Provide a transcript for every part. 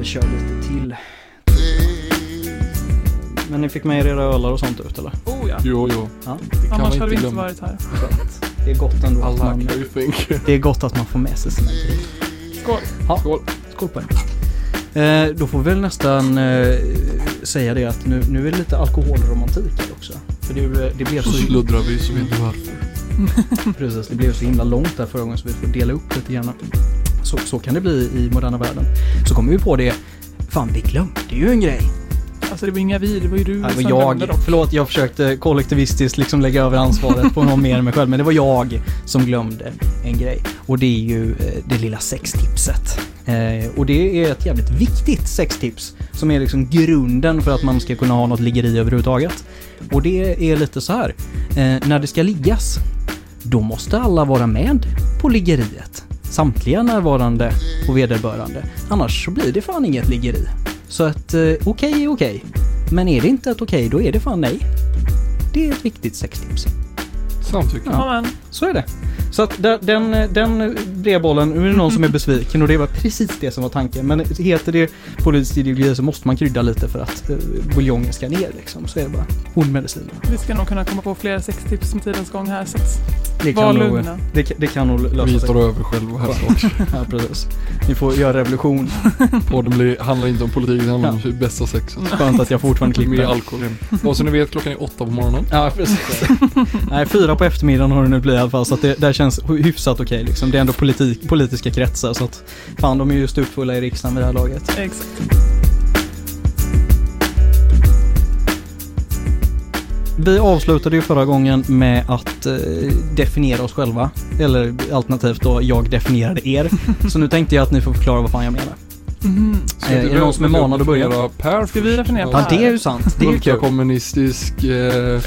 vi kör lite till. Men ni fick med er era ölar och sånt ut eller? Oh ja, Jo, jo. Ja. Det kan annars hade vi inte inte glömma. varit här. Det är gott ändå att Alla man, det är gott att man får med sig sina grejer. Skål! Skål. Skål på er. Eh, då får vi väl nästan eh, säga det att nu, nu är det lite alkoholromantik här också. För det, det blev Så så, sluddrar vi så vet ni varför. precis, det blev så himla långt där förra gången så vi får dela upp lite grann. Så, så kan det bli i moderna världen. Så kom vi på det, fan vi glömde ju en grej. Alltså det var inga vi, det var ju du Ja, det var jag. dock. Förlåt, jag försökte kollektivistiskt liksom lägga över ansvaret på någon mer än mig själv. Men det var jag som glömde en grej. Och det är ju eh, det lilla sextipset. Eh, och det är ett jävligt viktigt sextips. Som är liksom grunden för att man ska kunna ha något liggeri överhuvudtaget. Och det är lite så här. Eh, när det ska liggas, då måste alla vara med på liggeriet. Samtliga närvarande och vederbörande. Annars så blir det fan inget liggeri. Så att eh, okej är okej. Men är det inte ett okej, då är det fan nej. Det är ett viktigt sextips. Samtycke. Ja. Så är det. Så att den, den, brevbollen, nu är det någon som är besviken och det var precis det som var tanken. Men heter det politisk ideologi så måste man krydda lite för att eh, buljongen ska ner liksom. Så är det bara. Hornmedicin. Vi ska nog kunna komma på fler sextips med tidens gång här så att Det var kan, nog, lugna. det, det kan nog lösa Vi sig. tar över själva här också. Ja, precis. Ni får göra revolution. Podden blir, handlar inte om politik, det handlar om Ja. bästa sexet. Skönt att jag fortfarande Med klipper. alkohol. Och så ni vet, klockan är åtta på morgonen. Ja, precis. Nej, fyra på eftermiddagen har det nu blivit i alla fall, så att det där känns hyfsat okej liksom. Det är ändå politik, politiska kretsar, så att fan, de är ju stupfulla i riksdagen vid det här laget. Exakt. Vi avslutade ju förra gången med att eh, definiera oss själva. Eller alternativt då, jag definierade er. Så nu tänkte jag att ni får förklara vad fan jag menar. Eh, inte är det någon som är manad att börja? Per Ska vi definiera först? Ja, Per? det är ju sant. Det är ju kul. Ultrakommunistisk eh,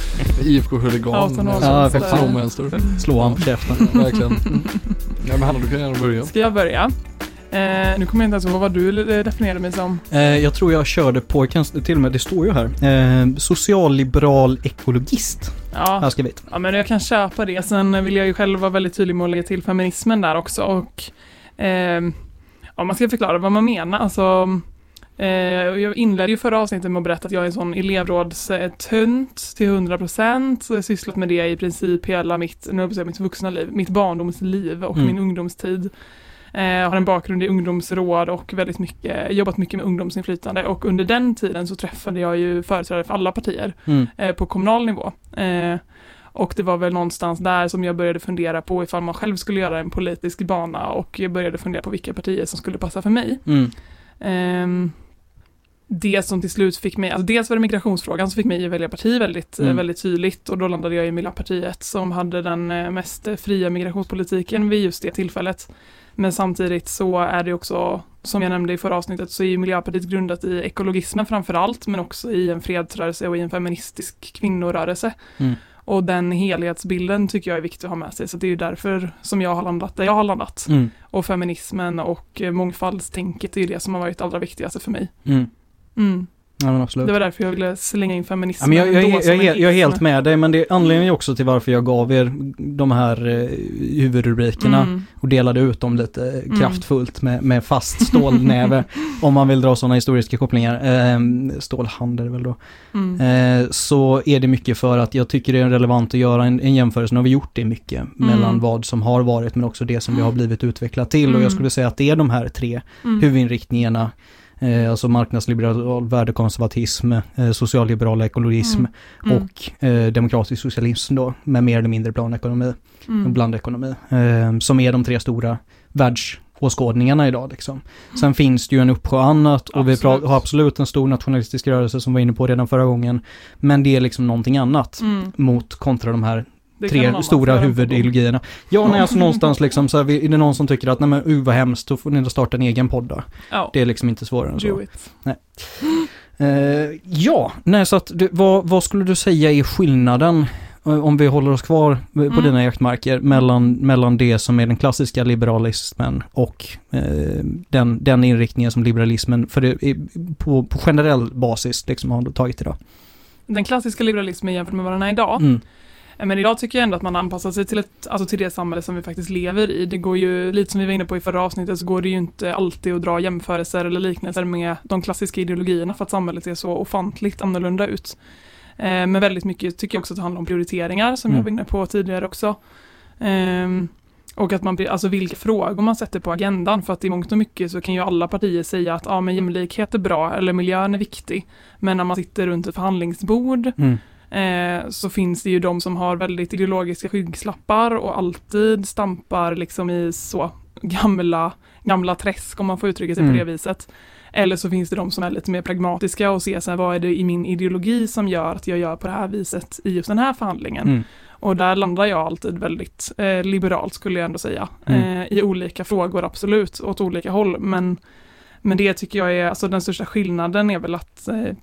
IFK-huligan. Autonom. Ja, för fan. Slå han på käften. Verkligen. Ja, men Hanna, du kan gärna börja. Ska jag börja? Eh, nu kommer jag inte ens ihåg vad du eh, definierade mig som. Eh, jag tror jag körde på, kan, till och med, det står ju här, eh, socialliberal ekologist. Ja, Här ska vi hit. ja, men jag kan köpa det. Sen vill jag ju själv vara väldigt tydlig med att lägga till feminismen där också. Och eh, ja, man ska förklara vad man menar. Alltså, eh, jag inledde ju förra avsnittet med att berätta att jag är en sån elevrådstönt till 100%. Så jag har sysslat med det i princip hela mitt, nu jag mitt vuxna liv, mitt barndomsliv och Mm. min ungdomstid. Eh, Jag har en bakgrund i ungdomsråd och väldigt mycket, jobbat mycket med ungdomsinflytande och under den tiden så träffade jag ju företrädare för alla partier Mm. eh, på kommunal nivå. Och det var väl någonstans där som jag började fundera på ifall man själv skulle göra en politisk bana och jag började fundera på vilka partier som skulle passa för mig. Mm. Ehm, det som till slut fick mig, alltså dels var det migrationsfrågan som fick mig att välja parti väldigt, Mm. väldigt tydligt och då landade jag i Miljöpartiet som hade den eh, mest fria migrationspolitiken vid just det tillfället. Men samtidigt så är det också, som jag nämnde i förra avsnittet, så är Miljöpartiet grundat i ekologismen framför allt, men också i en fredsrörelse och i en feministisk kvinnorörelse. Mm. Och den helhetsbilden tycker jag är viktig att ha med sig, så det är ju därför som jag har landat där jag har landat. Mm. Och feminismen och eh, mångfaldstänket är ju det som har varit allra viktigaste för mig. Mm. Mm. Ja, men absolut. Det var därför jag ville slänga in Ja, feminismen men jag, jag, jag, jag, jag, är helt med dig, men det är anledningen också till varför jag gav er de här eh, huvudrubrikerna Mm. och delade ut dem lite eh, Mm. kraftfullt med, med fast stålnäve, om man vill dra sådana historiska kopplingar. Eh, stålhand är det väl då. Mm. Eh, så är det mycket för att jag tycker det är relevant att göra en, en jämförelse. Nu har vi gjort det mycket mellan vad som har varit men också det som vi har blivit utvecklat till. Och Mm. jag skulle säga att det är de här tre Mm. huvudinriktningarna. Eh, alltså marknadsliberal värdekonservatism, eh, socialliberal ekologism Mm. och eh, demokratisk socialism då, med mer eller mindre planekonomi Mm. blandekonomi. Eh, som är de tre stora världsåskådningarna idag liksom. Sen finns det ju en uppsjö annat och vi Absolut. pra- har absolut en stor nationalistisk rörelse som vi var inne på redan förra gången. Men det är liksom någonting annat Mm. mot kontra de här Det tre stora huvudideologierna. Ja, nej, alltså någonstans liksom så här, är det någon som tycker att nej men uh vad hemskt, då får ni starta en egen podd då. Ja, Det är liksom inte svårare än så. do it. Eh, ja, nej så att vad, vad skulle du säga är skillnaden eh, om vi håller oss kvar eh, på Mm. dina jaktmarker mellan, mellan det som är den klassiska liberalismen och eh, den, den inriktningen som liberalismen för det, på, på generell basis liksom har tagit idag. Den klassiska liberalismen jämfört med vad den är idag. Mm. Eh, Men idag tycker jag ändå att man anpassar sig till, ett, alltså till det samhälle som vi faktiskt lever i. Det går ju, lite som vi var inne på i förra avsnittet, så går det ju inte alltid att dra jämförelser eller liknelser med de klassiska ideologierna för att samhället ser så ofantligt annorlunda ut. Eh, Men väldigt mycket tycker jag också att det handlar om prioriteringar som Mm. jag var inne på tidigare också. Ehm, Och att man, alltså vilka frågor man sätter på agendan för att i mångt och mycket så kan ju alla partier säga att ja men jämlikhet är bra eller miljön är viktig. Men när man sitter runt ett förhandlingsbord Mm. Eh, så finns det ju de som har väldigt ideologiska skygglappar och alltid stampar liksom i så gamla, gamla träsk om man får uttrycka sig Mm. på det viset. Eller så finns det de som är lite mer pragmatiska och ser så här, vad är det i min ideologi som gör att jag gör på det här viset i just den här förhandlingen. Mm. Och där landar jag alltid väldigt eh, liberalt skulle jag ändå säga. Mm. Eh, I olika frågor absolut, åt olika håll. Men, men det tycker jag är, alltså den största skillnaden är väl att eh,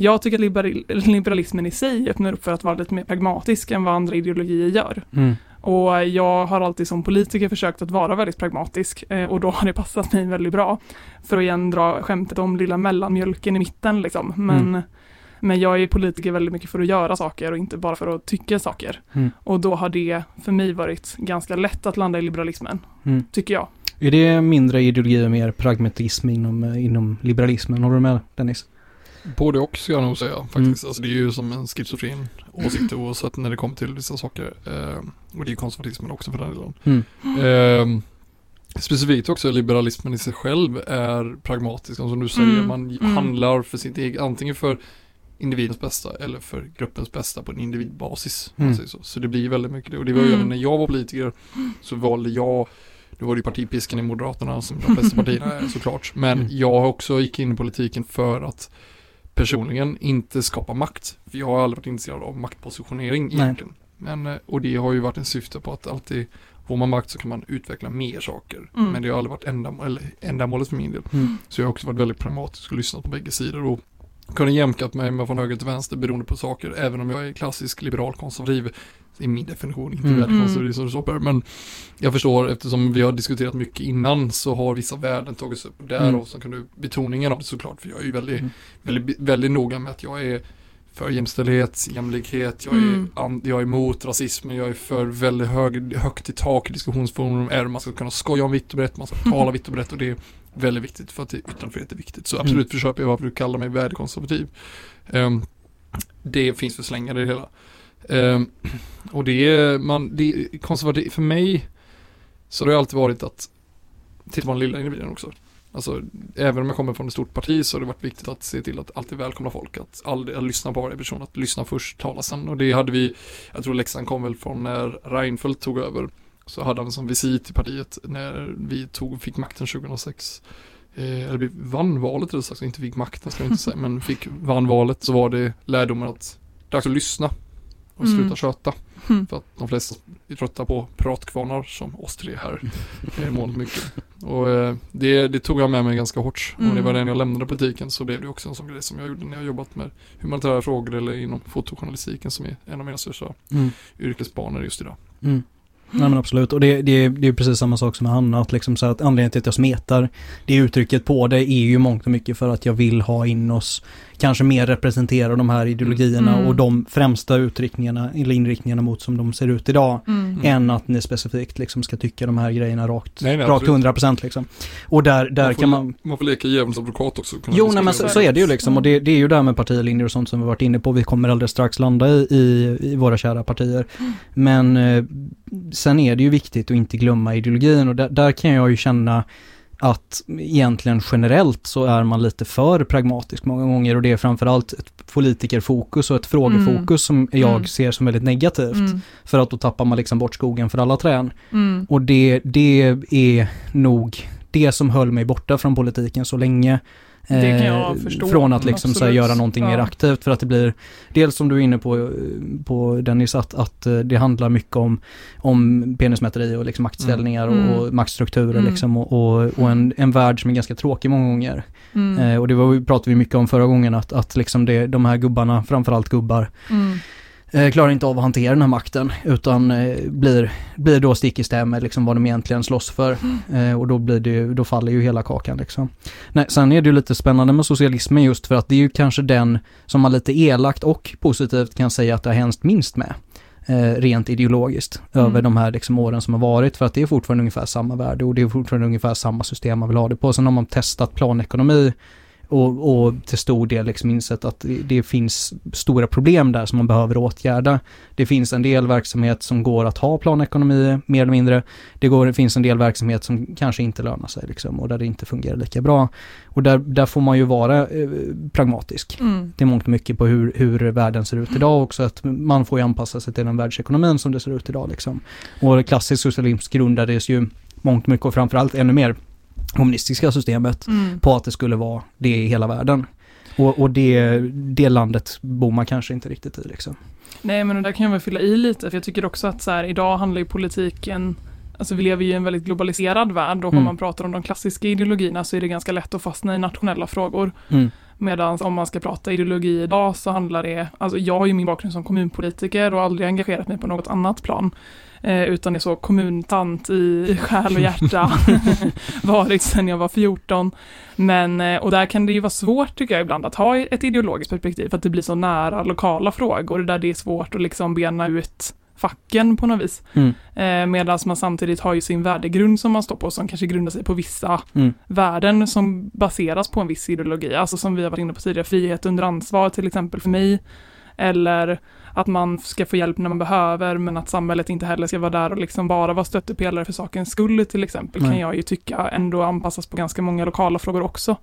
jag tycker att liberal, liberalismen i sig öppnar upp för att vara lite mer pragmatisk än vad andra ideologier gör. Mm. Och jag har alltid som politiker försökt att vara väldigt pragmatisk eh, och då har det passat mig väldigt bra. För att igen dra skämtet om lilla mellanmjölken i mitten liksom. Men, Mm. men jag är politiker väldigt mycket för att göra saker och inte bara för att tycka saker. Mm. Och då har det för mig varit ganska lätt att landa i liberalismen, Mm. tycker jag. Är det mindre ideologi och mer pragmatism inom, eh, inom liberalismen? Håller du med Dennis? Både och ska jag nog säga faktiskt. Alltså det är ju som en schizofren åsikt oavsett när det kommer till vissa saker. Eh, och det är ju konservatismen också för den delen. Mm. Eh, specifikt också liberalismen i sig själv är pragmatisk. Som du säger, Mm, man mm. handlar för sitt eget, antingen för individens bästa eller för gruppens bästa på en individbasis. Mm. säger Så. så det blir väldigt mycket det. Och det var ju Mm. även när jag var politiker så valde jag nu var det ju partipiskan i Moderaterna som de flesta partierna är såklart. Men Mm. jag också gick in i politiken för att personligen inte skapa makt. För jag har aldrig varit intresserad av maktpositionering Nej. egentligen. Men, eh, och det har ju varit en syfte på att alltid får man makt så kan man utveckla mer saker. Mm. Men det har aldrig varit ändamål, eller ändamålet för min del. Mm. Så jag har också varit väldigt pragmatisk och lyssnat på bägge sidor och kunnat jämkat mig med från höger till vänster beroende på saker. Även om jag är klassisk liberal konservativ i min definition, inte Mm. det står på här. Men jag förstår eftersom vi har diskuterat mycket innan så har vissa värden tagits upp. Därav Mm. så kan du betoningen av det såklart. För jag är ju väldigt, Mm. väldigt, väldigt noga med att jag är för jämställdhet, jämlikhet, jag är, Mm. an, jag är emot rasismen, jag är för väldigt hög, högt i tak i diskussionsforum, är man ska kunna skoja om vitt och brett, man ska tala vitt och brett och det är väldigt viktigt för att det- yttrandefrihet är viktigt. Så absolut Mm. försöker jag varför du kallar mig värdekonservativ. Ehm, det finns för slängar i det hela. Ehm, och det är, man, det är konservativ, för mig så har det alltid varit att titta på den lilla individen också. Alltså, även om jag kommer från ett stort parti så har det varit viktigt att se till att alltid välkomna folk, att aldrig att lyssna på varje person, att lyssna först, tala sen. Och det hade vi, jag tror läxan kom väl från när Reinfeldt tog över. Så hade han som visit i partiet när vi tog, fick makten 2006. Eh, eller vi vann valet eller sagt, inte fick makten ska jag inte säga, men fick, vann valet så var det lärdomen att dags att lyssna och Mm. sluta köta. Mm. För att de flesta är trötta på pratkvarnar som oss tre här eh, månat mycket. Och eh, det, det tog jag med mig ganska hårt. Och det var Mm. det när jag lämnade politiken så blev det också en sån grej som jag gjorde när jag jobbat med humanitära frågor eller inom fotojournalistiken som är en av mina största Mm. yrkesbanor just idag. Mm. Nej men absolut, och det, det, det är precis samma sak som med Hanna, att liksom så att anledningen till att jag smetar det uttrycket på det är ju mångt och mycket för att jag vill ha in oss, kanske mer representera de här ideologierna Mm. och de främsta uttryckningarna, eller inriktningarna mot som de ser ut idag, Mm. än att ni specifikt liksom ska tycka de här grejerna rakt, Nej, nej, rakt absolut. 100% liksom. Och där, där Man får kan man... Man får leka djävulens advokat också. Jo, nej, men så, så är det ju liksom. Och det, det är ju där med partilinjer och sånt som vi varit inne på. Vi kommer alldeles strax landa i, i, i våra kära partier. Men eh, sen är det ju viktigt att inte glömma ideologin och där, där kan jag ju känna att egentligen generellt så är man lite för pragmatisk många gånger och det är framförallt ett politikerfokus och ett frågefokus som jag Mm. ser som väldigt negativt. Mm. För att då tappar man liksom bort skogen för alla träd. Mm. Och det, det är nog det som höll mig borta från politiken så länge. Det kan eh, jag förstå. Från att liksom så Absolut. göra någonting mer Ja. aktivt för att det blir, dels som du är inne på, eh, på Dennis, att, att eh, det handlar mycket om, om penismäteri och liksom maktställningar Mm. och, och maktstrukturer Mm. liksom och, och, och en, en värld som är ganska tråkig många gånger. Mm. Eh, och det var, pratade vi mycket om förra gången att, att liksom det, de här gubbarna, framförallt gubbar, Mm. eh, klarar inte av att hantera den här makten utan eh, blir, blir då stick i stäv med liksom vad de egentligen slåss för. Eh, och då, blir det, ju- då faller ju hela kakan liksom. Nej, sen är det ju lite spännande med socialismen just för att det är ju kanske den som man lite elakt och positivt kan säga att det har hänt minst med. eh, rent ideologiskt Mm. över de här liksom, åren som har varit för att det är fortfarande ungefär samma värde och det är fortfarande ungefär samma system man vill ha det på. Sen har man testat planekonomi och, och till stor del liksom insett att det, finns stora problem där som man behöver åtgärda. Det finns en del verksamhet som går att ha planekonomi mer eller mindre. Det, går, det finns en del verksamhet som kanske inte lönar sig liksom, och där det inte fungerar lika bra. Och där, där får man ju vara eh, pragmatisk. Mm. Det är mångt och mycket på hur, hur världen ser ut idag också, att man får ju anpassa sig till den världsekonomin som det ser ut idag liksom. Och klassisk socialism grundades ju mångt mycket och framförallt ännu mer kommunistiska systemet Mm. på att det skulle vara det i hela världen. Och, och det, det landet bor man kanske inte riktigt i liksom. Nej men där kan jag väl fylla i lite för jag tycker också att så här, idag handlar ju politiken Alltså vi lever ju i en väldigt globaliserad värld och Mm. om man pratar om de klassiska ideologierna så är det ganska lätt att fastna i nationella frågor. Mm. Medan om man ska prata ideologi idag så handlar det, alltså jag har ju min bakgrund som kommunpolitiker och aldrig engagerat mig på något annat plan. Eh, utan är så kommuntant i, i själ och hjärta. Varit sedan jag var 14. Men, eh, och där kan det ju vara svårt tycker jag ibland att ha ett ideologiskt perspektiv för att det blir så nära lokala frågor där det är svårt att liksom bena ut facken på något vis. Mm. Eh, Medan man samtidigt har ju sin värdegrund som man står på som kanske grundar sig på vissa Mm. värden som baseras på en viss ideologi. Alltså som vi har varit inne på tidigare, frihet under ansvar till exempel för mig. Eller att man ska få hjälp när man behöver men att samhället inte heller ska vara där och liksom bara vara stöttepelare för sakens skull till exempel kan Nej. jag ju tycka ändå anpassas på ganska många lokala frågor också.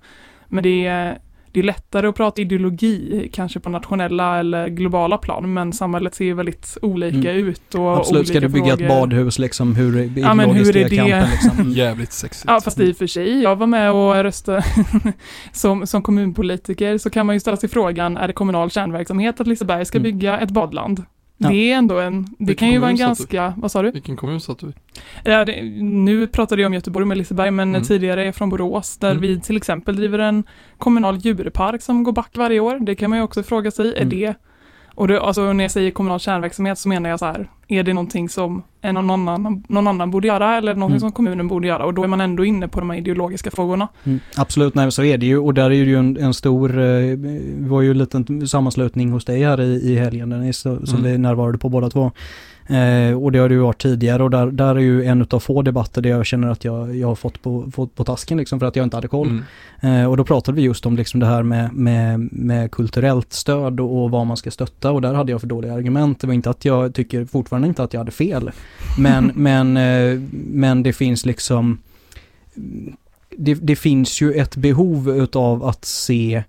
Men det är, det är lättare att prata ideologi kanske på nationella eller globala plan men samhället ser ju väldigt olika ut. Och Absolut, ska du bygga ett frågor. badhus liksom, hur Ja, men hur ideologiskt är är det? kampen liksom? Jävligt sexigt. Ja, fast i och för sig, jag var med och röstade som, som kommunpolitiker så kan man ju ställa sig frågan, är det kommunal kärnverksamhet att Liseberg ska Mm. bygga ett badland? Ja. Det är ändå en, det Vilken kan ju vara en ganska, vad sa du? Vilken kommun satt du i? Ja, det, nu pratade jag om Göteborg med Liseberg, men Mm. tidigare är jag från Borås, där Mm. vi till exempel driver en kommunal djurpark som går back varje år. Det kan man ju också fråga sig, är Mm. det och det, alltså när jag säger kommunal kärnverksamhet så menar jag så här, är det någonting som en någon annan, någon annan borde göra eller någonting Mm. som kommunen borde göra? Och då är man ändå inne på de här ideologiska frågorna. Mm, absolut, nej så är det ju och där är det ju en, en stor, eh, det var ju en liten sammanslutning hos dig här i, i helgen den är så, som Mm. vi närvarade på båda två. Eh, och det har det ju varit tidigare och där, där är ju en av få debatter där jag känner att jag, jag har fått på, fått på tasken liksom för att jag inte hade koll. Mm. Eh, och då pratade vi just om liksom det här med, med, med kulturellt stöd och, och vad man ska stötta och där hade jag för dåliga argument. Det var inte att jag tycker fortfarande inte att jag hade fel. Men, men, eh, men det finns liksom det, det finns ju ett behov utav att se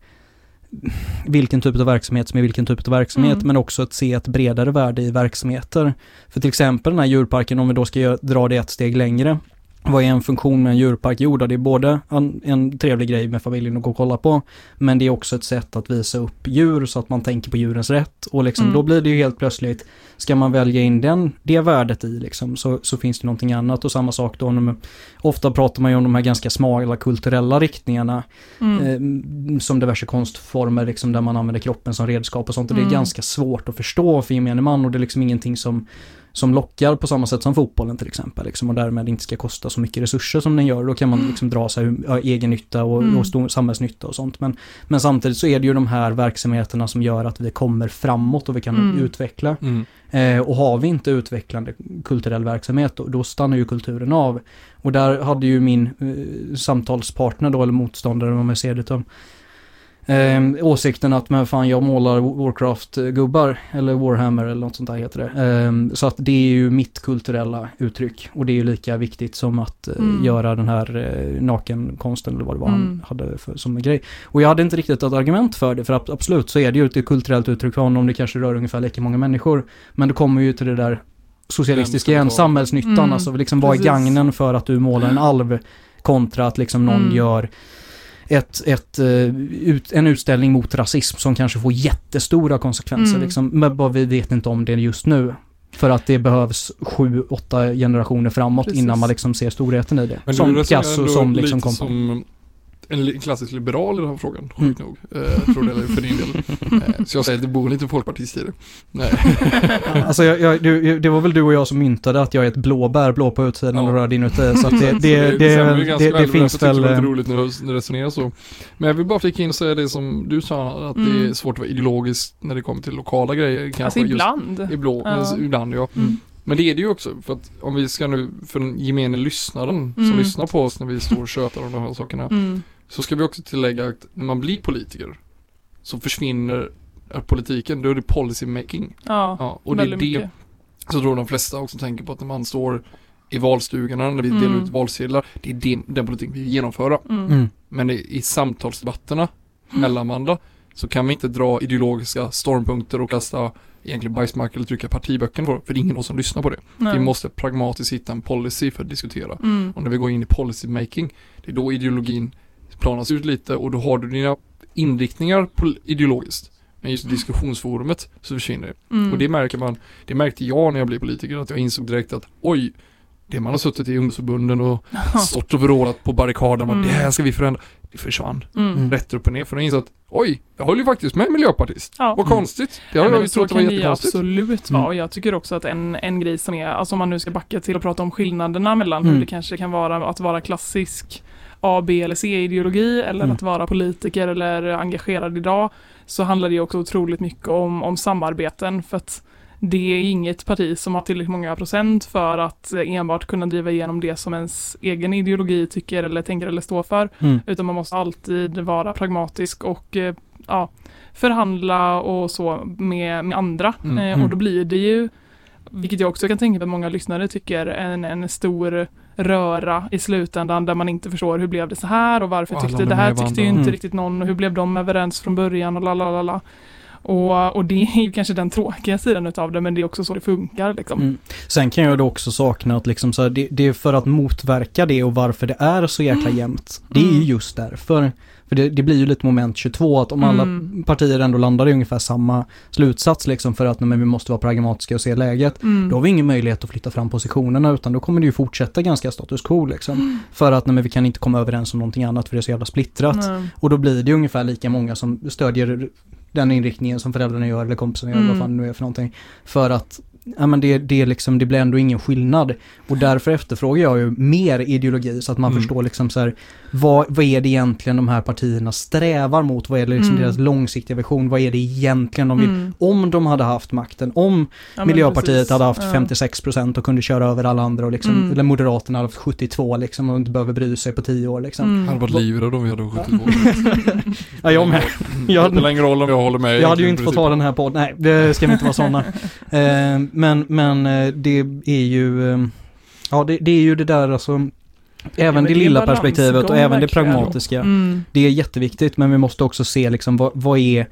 vilken typ av verksamhet som är vilken typ av verksamhet Mm. men också att se ett bredare värde i verksamheter. För till exempel den här djurparken, om vi då ska dra det ett steg längre. Vad är en funktion med en djurpark? Jo, det är både en, en trevlig grej med familjen att gå och kolla på, men det är också ett sätt att visa upp djur så att man tänker på djurens rätt. Och liksom, Mm. då blir det ju helt plötsligt, ska man välja in den, det värdet i liksom, så, så finns det någonting annat. Och samma sak då, om, ofta pratar man ju om de här ganska smala kulturella riktningarna, Mm. eh, som diverse konstformer liksom, där man använder kroppen som redskap och sånt. Och det Mm. är ganska svårt att förstå för gemene man och det är liksom ingenting som som lockar på samma sätt som fotbollen till exempel. Liksom, och därmed inte ska kosta så mycket resurser som den gör. Då kan man liksom dra sig ja, egen nytta och, Mm. och stor samhällsnytta och sånt. Men, men samtidigt så är det ju de här verksamheterna som gör att vi kommer framåt och vi kan Mm. utveckla. Mm. Eh, och har vi inte utvecklande kulturell verksamhet då, då stannar ju kulturen av. Och där hade ju min eh, samtalspartner då, eller motståndare om jag ser det som, eh, åsikten att men fan jag målar Warcraft-gubbar eller Warhammer eller något sånt där heter det. Eh, så att det är ju mitt kulturella uttryck och det är ju lika viktigt som att eh, Mm. göra den här eh, nakenkonsten eller vad det var han Mm. hade för, som en grej. Och jag hade inte riktigt ett argument för det för ab- absolut så är det ju ett kulturellt uttryck för honom, det kanske rör ungefär lika många människor. Men det kommer ju till det där socialistiska ska igen, samhällsnyttan, Mm, alltså liksom vad är gagnen för att du målar en alv kontra att liksom någon Mm. gör ett, ett, eh, ut, en utställning mot rasism som kanske får jättestora konsekvenser Mm. liksom, men bara vi vet inte om det just nu. För att det behövs sju, åtta generationer framåt Precis. innan man liksom ser storheten i det. Men som Picasso som liksom kom på. som en klassisk liberal i den här frågan, sjukt nog. Eh, jag tror det är för din del. Eh, så jag säger att det bor lite folkpartist i det. Nej. Alltså jag, jag, du, det var väl du och jag som myntade att jag är ett blåbär, blå på utsidan Ja. och röd inuti. Så att det, det, det, det, ganska det, det finns väl... det var eh, roligt när du, resonerar så. Men jag vill bara flika in och säga det som du sa, att det är Mm. svårt att vara ideologisk när det kommer till lokala grejer. Kanske Alltså just ibland. i blå, Ja. men ibland ja. Mm. Men det är det ju också, för att om vi ska nu, för den gemene lyssnaren som Mm. lyssnar på oss när vi står och tjötar om de här sakerna, Mm. Så ska vi också tillägga att när man blir politiker så försvinner eh, politiken, då är det policy making. Ja, Ja, och det är det mycket. så tror de flesta också tänker på att när man står i valstugorna, när vi Mm. delar ut valsedlar, det är den, den politik vi vill genomföra. Mm. Mm. Men i, i samtalsdebatterna mellan varandra så kan vi inte dra ideologiska stormpunkter och kasta egentligen bajsmark eller trycka partiböcker på för det är ingen av oss som lyssnar på det. Nej. Vi måste pragmatiskt hitta en policy för att diskutera. Mm. Och när vi går in i policy making, det är då ideologin planas ut lite och då har du dina inriktningar ideologiskt. Men just diskussionsforumet så försvinner det. Mm. Och det märker man, det märkte jag när jag blev politiker, att jag insåg direkt att oj, det man har suttit i ungdomsförbunden och stått och vrålat på barrikaden, Mm. det här ska vi förändra, det försvann Mm. rätt upp och ner för jag insåg att oj, jag håller ju faktiskt med miljöpartist. Ja. Vad Mm. konstigt. Det Ja, har jag så trott det var ju jättekonstigt. absolut vara. Mm. Och jag tycker också att en, en grej som är, alltså om man nu ska backa till och prata om skillnaderna mellan hur Mm. det kanske kan vara att vara klassisk A, B eller C-ideologi eller Mm. att vara politiker eller engagerad idag, så handlar det ju också otroligt mycket om, om samarbeten för att det är inget parti som har tillräckligt många procent för att enbart kunna driva igenom det som ens egen ideologi tycker eller tänker eller står för. Mm. Utan man måste alltid vara pragmatisk och eh, ja, förhandla och så med, med andra. Mm, Eh, mm. och då blir det ju, vilket jag också kan tänka mig att många lyssnare tycker, en, en stor röra i slutändan där man inte förstår hur blev det så här och varför Och tyckte det här tyckte ju inte Mm. riktigt någon och hur blev de överens från början och la la la la. Och, och det är ju kanske den tråkiga sidan utav det men det är också så det funkar liksom. Mm. Sen kan jag då också sakna att liksom så här, det, det är för att motverka det och varför det är så jäkla jämnt. Det är ju Mm. just därför. För det, det blir ju lite moment 22 att om alla Mm. partier ändå landar i ungefär samma slutsats liksom för att nej, men vi måste vara pragmatiska och se läget. Mm. Då har vi ingen möjlighet att flytta fram positionerna utan då kommer det ju fortsätta ganska status quo liksom. För att nej, men vi kan inte komma överens om någonting annat för det är så jävla splittrat. Och då blir det ungefär lika många som stödjer den inriktningen som föräldrarna gör eller kompisarna gör, Mm. vad fan det nu är för någonting. För att ja, men det, det, liksom, det blir ändå ingen skillnad. Och därför efterfrågar jag ju mer ideologi så att man Mm. förstår liksom så här, vad, vad är det egentligen de här partierna strävar mot? Vad är det liksom Mm. deras långsiktiga vision? Vad är det egentligen de vill? Mm. Om de hade haft makten, om Ja, Miljöpartiet precis. hade haft Ja. 56% och kunde köra över alla andra och liksom, Mm. eller Moderaterna hade haft 72 liksom och inte behöver bry sig på 10 år liksom. Mm. Jag hade varit livrädd om vi hade 72. Ja, jag med. Det Jag- spelar ingen roll om jag håller med. Jag hade ju inte fått ta den här podden, nej det ska vi inte vara sådana. men, men eh, det är ju, eh, ja det, det är ju det där alltså, även men det lilla perspektivet och även det pragmatiska. Mm. Det är jätteviktigt men vi måste också se liksom vad, vad är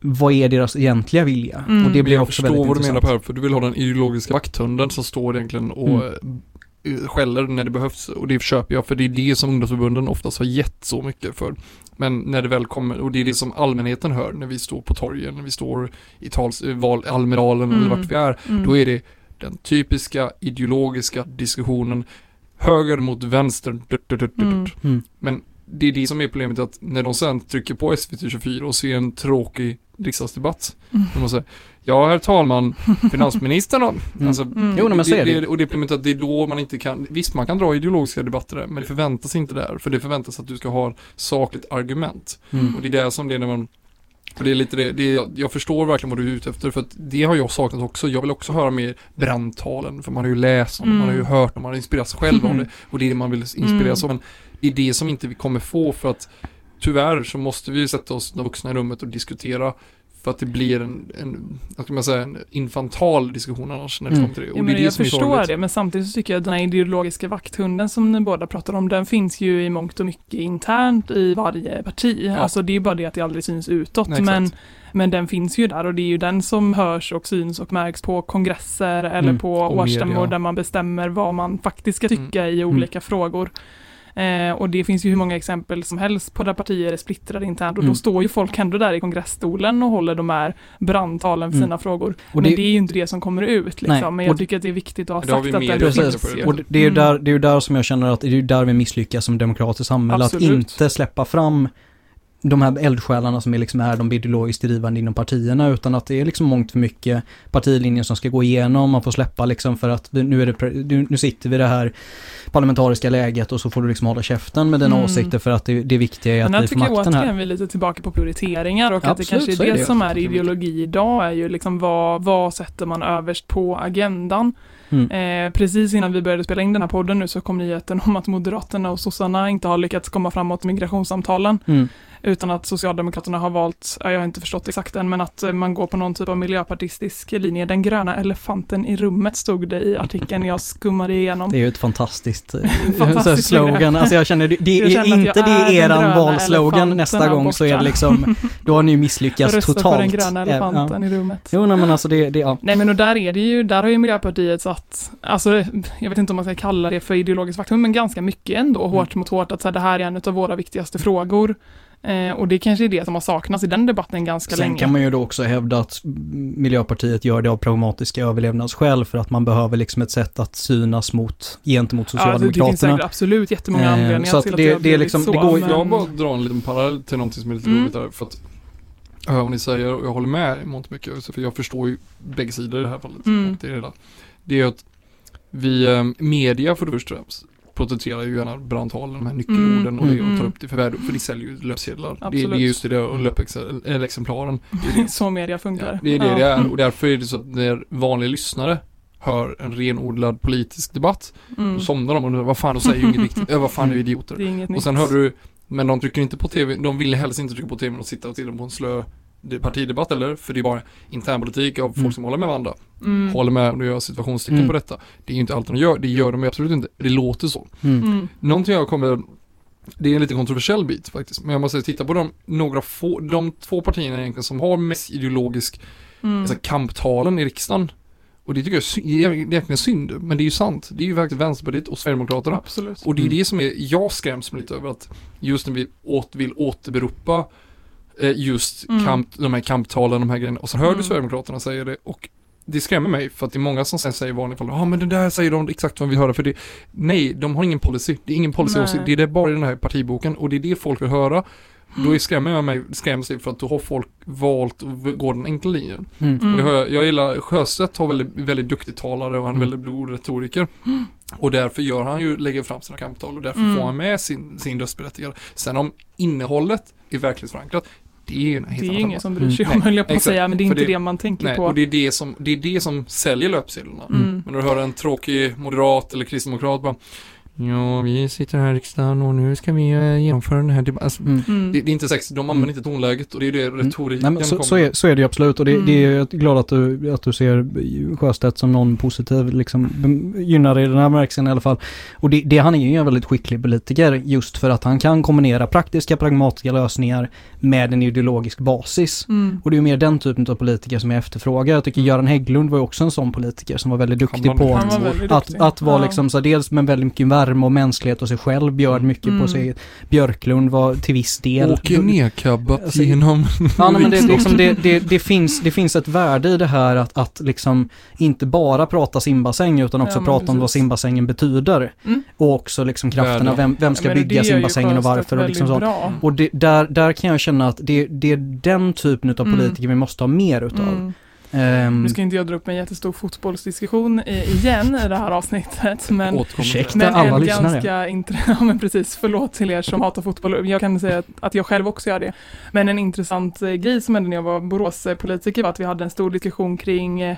vad är deras egentliga vilja? Mm. Och det blir jag också förstår väldigt vad du menar intressant. Per, för du vill ha den ideologiska vakthunden som står egentligen och Mm. eh, skäller när det behövs. Och det köper jag, för det är det som ungdomsförbunden oftast har gett så mycket för. Men när det väl kommer, och det är det som allmänheten hör när vi står på torgen, när vi står i tals, eh, val, Almedalen eller Mm. vart vi är. Mm. Då är det den typiska ideologiska diskussionen höger mot vänster. Dut, dut, dut, dut. Mm. Mm. Men det är det som är problemet att när de sen trycker på SVT24 och ser en tråkig riksdagsdebatt. Mm. De måste säga, ja herr talman, finansministern har... Mm. Alltså, Mm. Jo, men så är det. Och det är att det är då man inte kan, visst man kan dra ideologiska debatter där, men det förväntas inte där. För det förväntas att du ska ha sakligt argument. Mm. Och det är det som det är när man och det är lite det, det är, jag förstår verkligen vad du är ute efter för att det har jag saknat också. Jag vill också höra mer brandtalen för man har ju läst om det, man har ju Mm. hört om man har inspirerats själv av Mm. det och det är det man vill inspireras av. Men det är det som inte vi kommer få för att tyvärr så måste vi sätta oss de vuxna i rummet och diskutera för att det blir en, en vad ska man säga, en infantal diskussion annars när det Mm. kommer till det. Ja, Och det men är det jag som förstår sorgligt. det, men samtidigt så tycker jag att den här ideologiska vakthunden som ni båda pratar om, den finns ju i mångt och mycket internt i varje parti. Ja. Alltså det är bara det att det aldrig syns utåt. Nej, men, men den finns ju där och det är ju den som hörs och syns och märks på kongresser eller Mm. på årsstämmor där man bestämmer vad man faktiskt ska tycka i olika frågor. Eh, och det finns ju hur många exempel som helst på där partier är splittrade internt och Mm. då står ju folk ändå där i kongressstolen och håller de här brandtalen för Mm. sina frågor. Och men det- det är ju inte det som kommer ut liksom. Nej, Men jag tycker att det är viktigt att ha Det sagt att det Precis. finns. Och det- det är ju Mm. där, det är där som jag känner att det är ju där vi misslyckas som demokratiskt samhälle. Att Absolut. inte släppa fram de här eldsjälarna som är liksom är de ideologiskt drivande inom partierna utan att det är liksom mångt för mycket partilinjer som ska gå igenom. Man får släppa liksom för att nu, är det, nu sitter vi i det här parlamentariska läget och så får du liksom hålla käften med dina Mm. åsikter för att det, det viktiga är Men att vi får tycker jag makten här. återigen vi är lite tillbaka på prioriteringar och att det kanske är är det, det. som är ideologi idag är ju liksom vad, vad sätter man överst på agendan. Mm. Eh, precis innan vi började spela in den här podden nu så kom nyheten om att Moderaterna och sossarna inte har lyckats komma framåt i migrationssamtalen. Mm. Utan att Socialdemokraterna har valt, ja, jag har inte förstått exakt än, men att man går på någon typ av miljöpartistisk linje. Den gröna elefanten i rummet stod det i artikeln jag skummade igenom. Det är ju ett fantastiskt, eh, Fantastiskt slogan. Alltså jag känner, det, det Jag är inte det är eran valslogan nästa gång så är det liksom, då har ni ju misslyckats Rösta totalt. på den gröna Eh, ja. elefanten i rummet. Jo, nej, men alltså det, det ja. Nej men och där är det ju, där har ju Miljöpartiet satt, alltså jag vet inte om man ska kalla det för ideologiskt faktum, men ganska mycket ändå, Mm. hårt mot hårt, att så här, det här är en av våra viktigaste frågor. Eh, och det kanske är det som har saknats i den debatten ganska Sen länge. kan man ju då också hävda att Miljöpartiet gör det av pragmatiska överlevnadsskäl för att man behöver liksom ett sätt att synas mot, gentemot ja, det, det finns Socialdemokraterna. säkert absolut jättemånga Eh, anledningar så att till att det- det, är liksom- så. det går ju- men- Jag bara drar en liten parallell till någonting som är lite Mm. roligt där. För att jag hör vad ni säger och jag håller med i mångt mycket. så För jag förstår ju bägge sidor i det här fallet. Mm. Det, är det, där. det är att vi, eh, media för det första porträtterar ju gärna brandtalen, de här nyckelorden Mm, och, det, mm, och tar upp upp det för värde, för de säljer ju löpsedlar. Det, det är just det och löpexemplaren. så media funkar. Ja, det är det Ja. det är och därför är det så att när vanliga lyssnare hör en renodlad politisk debatt, Mm. då somnar de och undrar vad fan, de säger ju inget viktigt, äh, vad fan är idioter? Det är inget Och sen hörde du, men de trycker inte på tv, de vill helst inte trycka på tv och sitta och titta på en slö partidebatt eller, för det är bara internpolitik av folk Mm. som håller med varandra. Mm. Håller med, och nu gör jag situationstecken Mm. på detta. Det är ju inte allt de gör, det gör de ju absolut inte. Det låter så. Mm. Mm. Någonting jag kommer, det är en lite kontroversiell bit faktiskt, men jag måste titta på de, några få, de två partierna egentligen som har mest ideologisk, Mm. alltså kamptalen i riksdagen. Och det tycker jag är sy- det är egentligen synd, men det är ju sant. Det är ju verkligen Vänsterpartiet och Sverigedemokraterna. Absolut. Och det är Mm. det som är, jag skräms lite över att just när vi åt, vill återberopa just Mm. kamp, de här kamptalen, de här grejerna. Och så hör Mm. du Sverigedemokraterna säga det och det skrämmer mig för att det är många som sen säger i vanliga fall, ja ah, men det där säger de exakt vad vi vill höra för det. Nej, de har ingen policy. Det är ingen policy. Det är det bara i den här partiboken och det är det folk vill höra. Då är skrämmer jag mig, skräms för att då har folk valt att gå den enkla linjen. Mm. Mm. Jag, jag gillar, Sjöstedt har väldigt, väldigt duktig talare och han är Mm. väldigt god retoriker. Och därför gör han ju, lägger fram sina kamptal och därför Mm. får han med sin, sin röstberättigade. Sen om innehållet är verklighetsförankrat, det är ju Det är ingen som bryr sig Mm. om, höll jag på att säga, men det är inte det, det- man tänker Nej, på. och det är det som, det är det som säljer löpsedlarna. Mm. Men när du hör en tråkig moderat eller kristdemokrat bara Ja, vi sitter här i riksdagen och nu ska vi eh, genomföra den här debatten. Alltså, Mm. Mm. det, det är inte sexigt, de använder inte tonläget och det är det retoriken Nej, men så, kommer. så, är, så är det ju absolut och det, Mm. det är jag glad att du, att du ser Sjöstedt som någon positiv, liksom gynnare i den här bemärkelsen i alla fall. Och det, det, han är ju en väldigt skicklig politiker just för att han kan kombinera praktiska, pragmatiska lösningar med en ideologisk basis. Mm. Och det är ju mer den typen av politiker som jag efterfrågar. Jag tycker Göran Hägglund var ju också en sån politiker som var väldigt duktig Han var- på Han var väldigt att, duktig. att vara Ja. liksom så dels med väldigt mycket värme och mänsklighet och sig själv, bjöd mycket Mm. på sig. Björklund var till viss del. Åker nedkabbat Alltså, genom Ja, nej, men det, liksom, det, det, det, finns, det finns ett värde i det här att, att liksom inte bara prata simbassäng utan också Ja, prata om vad precis. simbassängen betyder. Mm. Och också liksom krafterna, vem, vem ska Ja, bygga simbassängen och varför och liksom så. väldigt bra. Och det, där, där kan jag känna att det, det är den typen av Mm. politiker vi måste ha mer utav. Ehm, Nu ska inte jag dra upp en jättestor fotbollsdiskussion igen i det här avsnittet, men Ursäkta. Men alla en lyssnare. ganska intressant, ja men precis, förlåt till er som hatar fotboll. Jag kan säga att, att jag själv också gör det. Men en intressant eh, grej som hände när jag var Boråspolitiker var att vi hade en stor diskussion kring eh,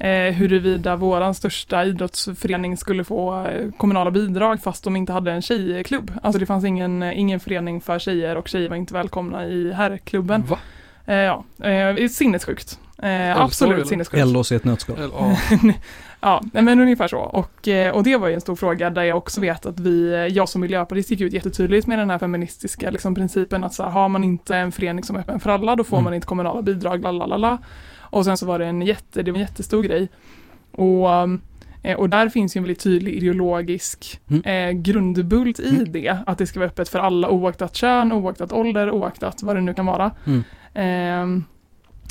eh, huruvida våran största idrottsförening skulle få eh, kommunala bidrag fast de inte hade en tjejklubb. Alltså det fanns ingen, ingen förening för tjejer och tjejer var inte välkomna i herrklubben. Va? Eh, ja, eh, sinnessjukt. Eh, eller? absolut sinnessjukt. LOC i ett nötskal. Eller, ja. Men ungefär så. Och, eh, och det var ju en stor fråga där jag också vet att vi, eh, jag som miljöpartist gick ut jättetydligt med den här feministiska liksom, principen att så här, har man inte en förening som är öppen för alla då får Mm. man inte kommunala bidrag, la la la la. Och sen så var det en jätte, det var en jättestor grej. Och Eh, och där finns ju en väldigt tydlig ideologisk Mm. eh, grundbult i Mm. det, att det ska vara öppet för alla oaktat kön, oaktat ålder, oaktat vad det nu kan vara. Mm.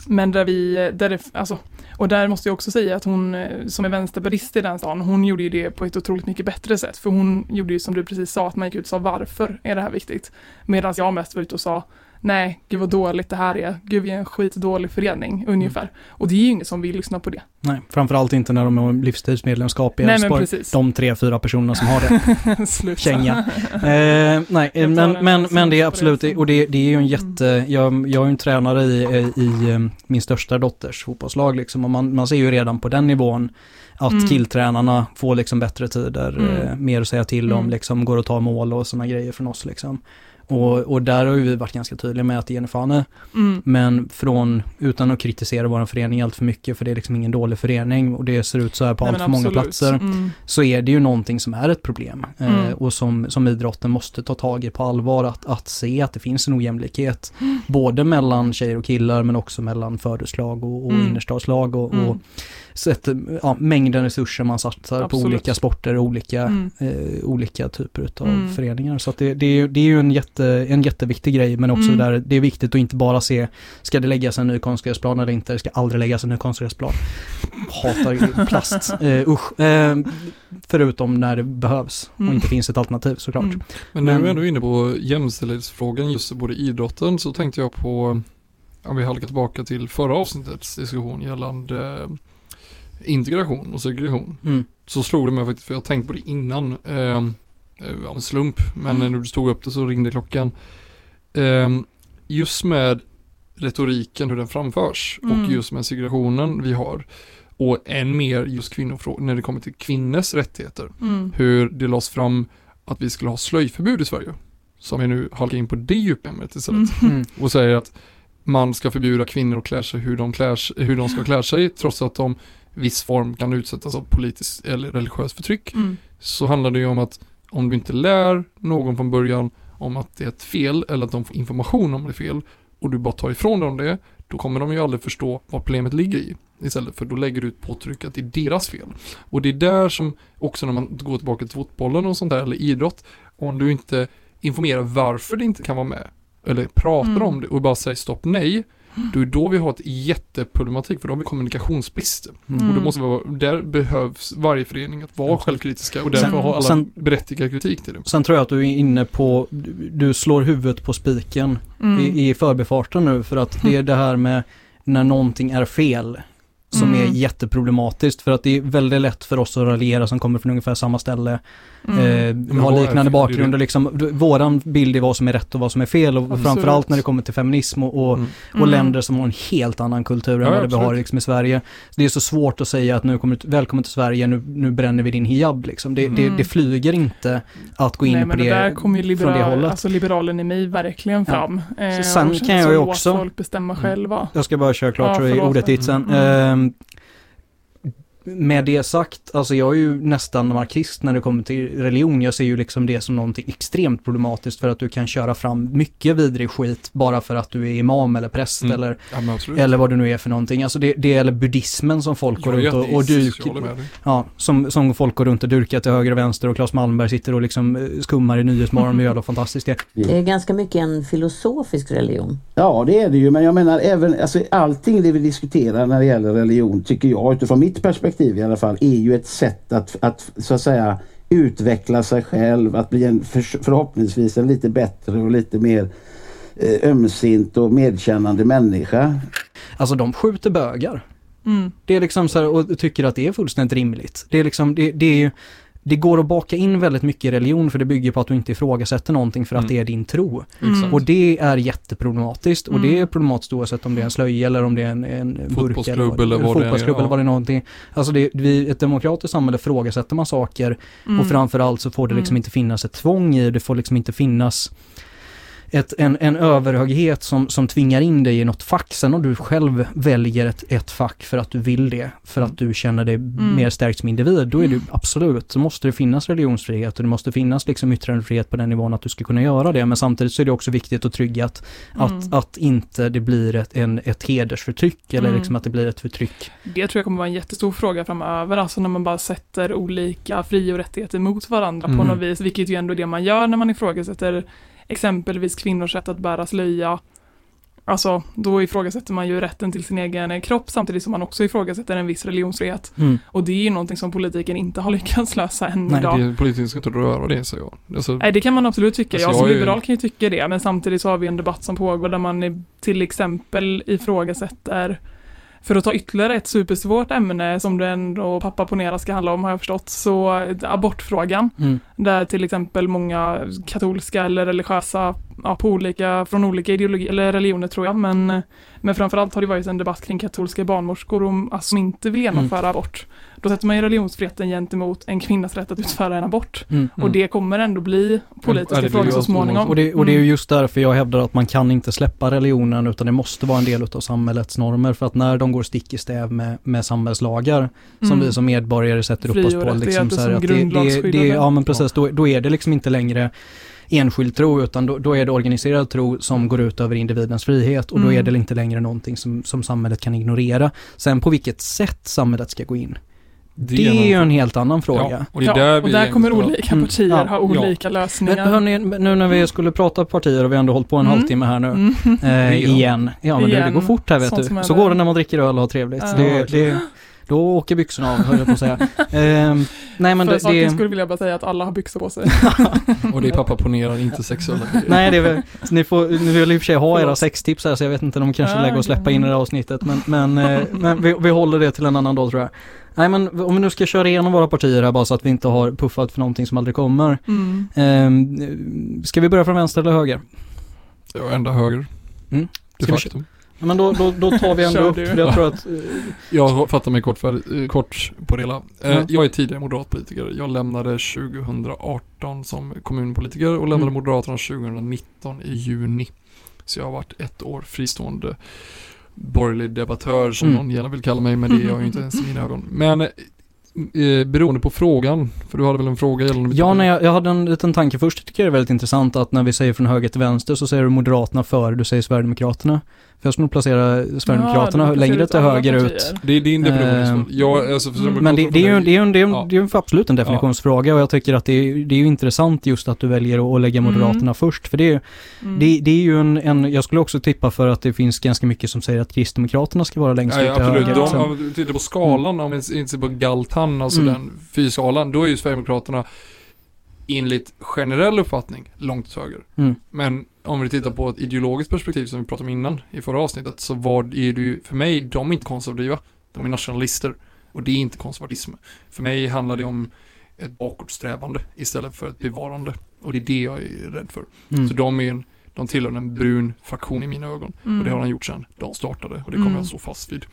Men där vi, där det, alltså, och där måste jag också säga att hon eh, som är vänsterpartist i den stan, hon gjorde ju det på ett otroligt mycket bättre sätt. För hon gjorde ju som du precis sa, att man gick ut och sa varför är det här viktigt? Medan jag mest var ute och sa nej, gud vad dåligt det här är, gud vi är en skitdålig förening, ungefär. Och det är ju ingen som vill lyssna på det. Nej, framförallt inte när de har livstidsmedlemskap i men Elfsborg. De tre, fyra personerna som har det. Känga. Eh, nej, tar men, en men, men det är absolut, som- och det, det är ju en jätte, jag, jag är ju en tränare i, i eh, min största dotters fotbollslag liksom, och man, man ser ju redan på den nivån att Mm. killtränarna får liksom bättre tider, Mm. eh, mer att säga till om, Mm. liksom går att ta mål och sådana grejer från oss liksom. Och, och där har vi varit ganska tydliga med att det är Jennifer Mm. men från, utan att kritisera vår förening allt för mycket, för det är liksom ingen dålig förening och det ser ut så här på Nej, allt för många platser Mm. så är det ju någonting som är ett problem eh, Mm. och som, som idrotten måste ta tag i på allvar att, att se att det finns en ojämlikhet både mellan tjejer och killar men också mellan förortslag och, och Mm. innerstadslag och, Mm. och sätt, ja, mängden resurser man satsar på olika sporter och olika, Mm. eh, olika typer av Mm. föreningar. Så att det, det, är, ju- det är ju en, jätte, en jätteviktig grej men också Mm. där det är viktigt att inte bara se ska det läggas en ny konstgräsplan eller inte, det ska aldrig läggas en ny konstgräsplan. Hatar plast, eh, usch. Eh, förutom när det behövs och Mm. inte finns ett alternativ såklart. Mm. Men när Men- vi ändå är inne på jämställdhetsfrågan just både idrotten så tänkte jag på, om vi halkar tillbaka till förra avsnittets diskussion gällande eh, integration och segregation. Mm. Så slog det mig faktiskt, för jag har tänkt på det innan, eh, av en slump, men Mm. när du stod upp det så ringde klockan. Eh, just med retoriken, hur den framförs Mm. och just med segregationen vi har och än mer just kvinnofrågor, när det kommer till kvinnors rättigheter Mm. hur det lades fram att vi skulle ha slöjförbud i Sverige. Som vi nu halkar in på det djupämnet istället. Mm. Mm. Och säger att man ska förbjuda kvinnor att klä sig hur de, klär, hur de ska klä sig trots att de viss form kan utsättas av politiskt eller religiöst förtryck. Mm. Så handlar det ju om att om du inte lär någon från början om att det är ett fel eller att de får information om det är fel och du bara tar ifrån dem det, då kommer de ju aldrig förstå vad problemet ligger i. Istället för då lägger du ett påtryck att det är deras fel. Och det är där som också när man går tillbaka till fotbollen och sånt där eller idrott, om du inte informerar varför det inte kan vara med eller pratar Mm. om det och bara säger stopp nej, då är då vi har ett jätteproblematik för då har vi kommunikationsbrist. Mm. Och då måste vi vara, där behövs varje förening att vara självkritiska och därför Sen- har alla sen- berättigad kritik till det. Sen tror jag att du är inne på, du, du slår huvudet på spiken Mm. i, i förbifarten nu för att det är det här med när någonting är fel som Mm. är jätteproblematiskt för att det är väldigt lätt för oss att raljera som kommer från ungefär samma ställe. Mm. Eh, har liknande bakgrund Det och liksom, våran bild är vad som är rätt och vad som är fel och Absolut. framförallt när det kommer till feminism och, och, Mm. och Mm. länder som har en helt annan kultur än Ja, vad vi har liksom i Sverige. Så det är så svårt att säga att nu kommer du, välkommen till Sverige, nu, nu bränner vi din hijab liksom. Det, det, Mm. det flyger inte att gå in Nej, på det, det där kommer ju från det liberal, hållet. alltså liberalen i mig verkligen Ja. fram. Eh, Sen kan jag ju låt också- folk bestämma Mm. själva. Jag ska bara köra klart Ja, så är ordet ditt sen. Mm. Ehm, med det sagt, alltså jag är ju nästan marxist när det kommer till religion. Jag ser ju liksom det som någonting extremt problematiskt för att du kan köra fram mycket vidrig skit bara för att du är imam eller präst Mm. eller, Ja, eller vad du nu är för någonting. Alltså det, det gäller buddhismen som folk går Jag runt och, och dig. ja, som, som folk går runt och dyrkar till höger och vänster och Claes Malmberg sitter och liksom eh, skummar i Nyhetsmorgon med jävla fantastiskt det. Det är ganska mycket en filosofisk religion. Ja, det är det ju. Men jag menar även alltså, allting det vi diskuterar när det gäller religion tycker jag utifrån mitt perspektiv i alla fall är ju ett sätt att, att så att säga utveckla sig själv, att bli en för, förhoppningsvis en lite bättre och lite mer eh, ömsint och medkännande människa. Alltså de skjuter bögar. Mm. Det är liksom så här, och tycker att det är fullständigt rimligt. Det är liksom, det, det är ju, det går att baka in väldigt mycket i religion för det bygger på att du inte ifrågasätter någonting för att Mm. det är din tro. Mm. Och det är jätteproblematiskt och Mm. det är problematiskt oavsett om det är en slöja eller om det är en, en burk Fotbollsklubb eller vad det är, fotbollsklubb eller vad det är någonting. Alltså det, vi, ett demokratiskt samhälle frågasätter man saker Mm. och framförallt så får det liksom Mm. inte finnas ett tvång i det, får liksom inte finnas ett, en, en överhöghet som, som tvingar in dig i något fack. Sen om du själv väljer ett, ett fack för att du vill det, för att du känner dig mer stärkt som individ, då är det absolut, så måste det finnas religionsfrihet och det måste finnas liksom yttrandefrihet på den nivån att du ska kunna göra det. Men samtidigt så är det också viktigt att trygga att, att, Mm. att inte det blir ett, en, ett hedersförtryck eller Mm. liksom att det blir ett förtryck. Det tror jag kommer vara en jättestor fråga framöver, alltså när man bara sätter olika fri och rättigheter mot varandra på Mm. något vis, vilket ju ändå är det man gör när man ifrågasätter exempelvis kvinnors rätt att bära slöja. Alltså, då ifrågasätter man ju rätten till sin egen kropp samtidigt som man också ifrågasätter en viss religionsfrihet. Mm. Och det är ju någonting som politiken inte har lyckats lösa än Nej, idag. Det, politiken ska inte röra det, säger jag. Alltså, Nej, det kan man absolut tycka. Alltså, jag jag som ju- liberal kan ju tycka det, men samtidigt så har vi en debatt som pågår där man till exempel ifrågasätter för att ta ytterligare ett supersvårt ämne som det ändå pappa ponera ska handla om har jag förstått, så abortfrågan. Mm. Där till exempel många katolska eller religiösa, ja, på olika, från olika ideologier eller religioner tror jag, men, men framförallt har det varit en debatt kring katolska barnmorskor om, alltså, som inte vill genomföra abort. Då sätter man ju religionsfriheten gentemot en kvinnas rätt att utföra en abort. Mm. Och det kommer ändå bli Ja, politiska blir frågor ju så småningom. Och det, och det är ju Mm. just därför jag hävdar att man kan inte släppa religionen utan det måste vara en del av samhällets normer för att när de går stick i stäv med, med samhällslagar som Mm. vi som medborgare sätter upp oss på. Liksom, så här, att det, det, det, ja men precis, då, då är det liksom inte längre enskild tro utan då, då är det organiserad tro som går ut över individens frihet och då Mm. är det inte längre någonting som, som samhället kan ignorera. Sen på vilket sätt samhället ska gå in, det, är ju en helt annan fråga. Ja, och det Ja, där och där kommer olika Mm. partier Ja, ha olika lösningar. Men hörni, nu när vi skulle prata partier och vi har ändå hållit på en Mm. halvtimme här nu. Mm. Eh, igen. Ja men Det, det Igen. går fort här vet Sånt du. Så går det när man dricker öl och har trevligt. Ja. Det, det, då åker byxorna av höll jag på att säga. Ehm, nej men För det, sakens det skull vill jag bara säga att alla har byxor på sig. Och det är pappa ponerar, inte sexuella. Nej det är väl, ni får, ni vill i och för sig ha era sextips här så jag vet inte om de kanske Ja, lägger och släppa in i det här avsnittet men, men, eh, men vi, vi håller det till en annan dag tror jag. Nej men om vi nu ska köra igenom våra partier här bara så att vi inte har puffat för någonting som aldrig kommer. Mm. Ehm, ska vi börja från vänster eller höger? Är ända höger. Mm. Ska. Ja, men då, då, då tar vi ändå upp, jag tror att eh, Jag fattar mig kort, för, eh, kort på det hela. Eh, Ja. Jag är tidigare moderatpolitiker. Jag lämnade 2018 som kommunpolitiker och lämnade Mm. Moderaterna 2019 i juni. Så jag har varit ett år fristående borgerlig debattör som Mm. någon gärna vill kalla mig, men det är jag ju inte ens i mina ögon. Men eh, eh, beroende på frågan, för du hade väl en fråga gällande Ja, nej, jag, jag hade en liten tanke först. tycker jag det är väldigt intressant att när vi säger från höger till vänster så säger du Moderaterna före, du säger Sverigedemokraterna. För jag skulle nog placera Sverigedemokraterna Ja, längre till höger ut. Det är din definition. Ehm, jag, alltså, för mm, Men det, det, är ju, det, är ju, det, är Ja. det är ju absolut en definitionsfråga och jag tycker att det är, det är ju intressant just att du väljer att, lägga Mm. Moderaterna först. För det, är- Mm. det, det är ju en, en, jag skulle också tippa för att det finns ganska mycket som säger att Kristdemokraterna ska vara längst Ja, ut ja, till absolut. höger. De, liksom. om du tittar på skalan, om vi inte ser på Galtan, alltså Mm. den fyrskalan, då är ju Sverigedemokraterna enligt generell uppfattning långt höger. Mm. Men om vi tittar på ett ideologiskt perspektiv som vi pratade om innan i förra avsnittet så var det ju, för mig, de är inte konservativa. De är nationalister. Och det är inte konservatism. För mig handlar det om ett bakåtsträvande istället för ett bevarande. Och det är det jag är rädd för. Mm. Så de är en, de tillhör en brun fraktion i mina ögon. Mm. Och det har han gjort sedan de startade och det kommer Mm. jag stå fast vid.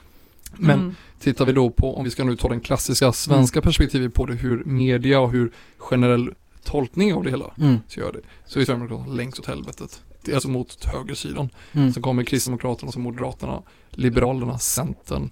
Men Mm. tittar vi då på, om vi ska nu ta den klassiska svenska perspektivet på det, hur media och hur generell tolkning av det hela Mm. så gör det. Så är Sverigedemokraterna längst åt helvetet. Det är alltså mot högersidan. Mm. Sen kommer Kristdemokraterna, så Moderaterna, Liberalerna, Centern.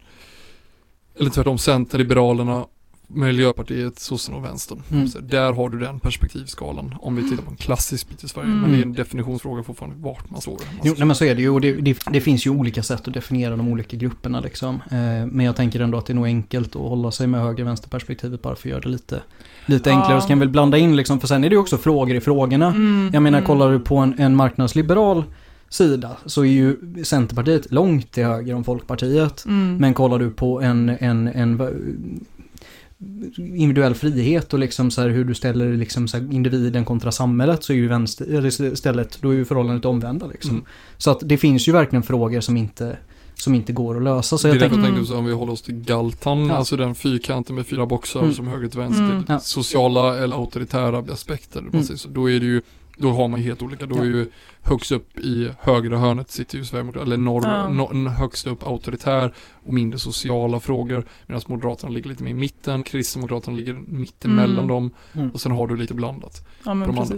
Eller tvärtom, Centern, Liberalerna, Miljöpartiet, sossarna och Vänstern. Mm. Så där har du den perspektivskalan om vi tittar på en klassisk bit i Sverige. Mm. Men det är en definitionsfråga fortfarande vart man står. Jo, nej men så är det ju och det, det, det finns ju olika sätt att definiera de olika grupperna liksom. Eh, men jag tänker ändå att det är nog enkelt att hålla sig med höger vänster perspektivet bara för att göra det lite, lite enklare. Så kan vi väl blanda in liksom, för sen är det ju också frågor i frågorna. Mm. Jag menar, Mm. kollar du på en, en marknadsliberal sida så är ju Centerpartiet långt till höger om Folkpartiet. Mm. Men kollar du på en, en, en individuell frihet och liksom så här hur du ställer liksom så här individen kontra samhället så är ju vänster, eller istället, då är ju förhållandet omvända liksom. Mm. Så att det finns ju verkligen frågor som inte, som inte går att lösa. Så det är jag därför jag tänkte så om vi håller oss till Galtan, Ja. alltså den fyrkanten med fyra boxar Mm. som höger till vänster, Mm. Ja. sociala eller auktoritära aspekter. Mm. Precis. Då är det ju, då har man ju helt olika, då är ju högst upp i högra hörnet sitter ju Sverigedemokraterna, eller norr, Ja. no, högst upp auktoritär och mindre sociala frågor. Medan Moderaterna ligger lite mer i mitten, Kristdemokraterna ligger mitt emellan Mm. dem Mm. och sen har du lite blandat. Ja men de andra.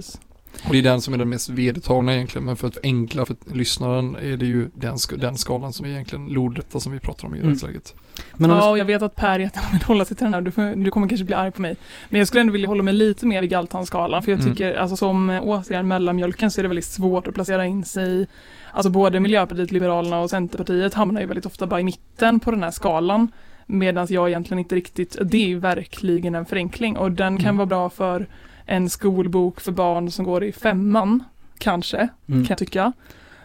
Och det är den som är den mest vedertagna egentligen, men för att enkla för lyssnaren är det ju den, sk- den skalan som är egentligen lodrätta som vi pratar om i Mm. rättsläget. Men ja, och jag vet att Per jättegärna vill hålla sig till den här. Du, får, du kommer kanske bli arg på mig. Men jag skulle ändå vilja hålla mig lite mer vid Galtanskalan. För jag Mm. tycker, alltså som eh, återigen mellanmjölken så är det väldigt svårt att placera in sig. Alltså både Miljöpartiet, Liberalerna och Centerpartiet hamnar ju väldigt ofta bara i mitten på den här skalan. Medan jag egentligen inte riktigt, det är ju verkligen en förenkling och den kan Mm. vara bra för en skolbok för barn som går i femman, kanske, mm. kan jag tycka.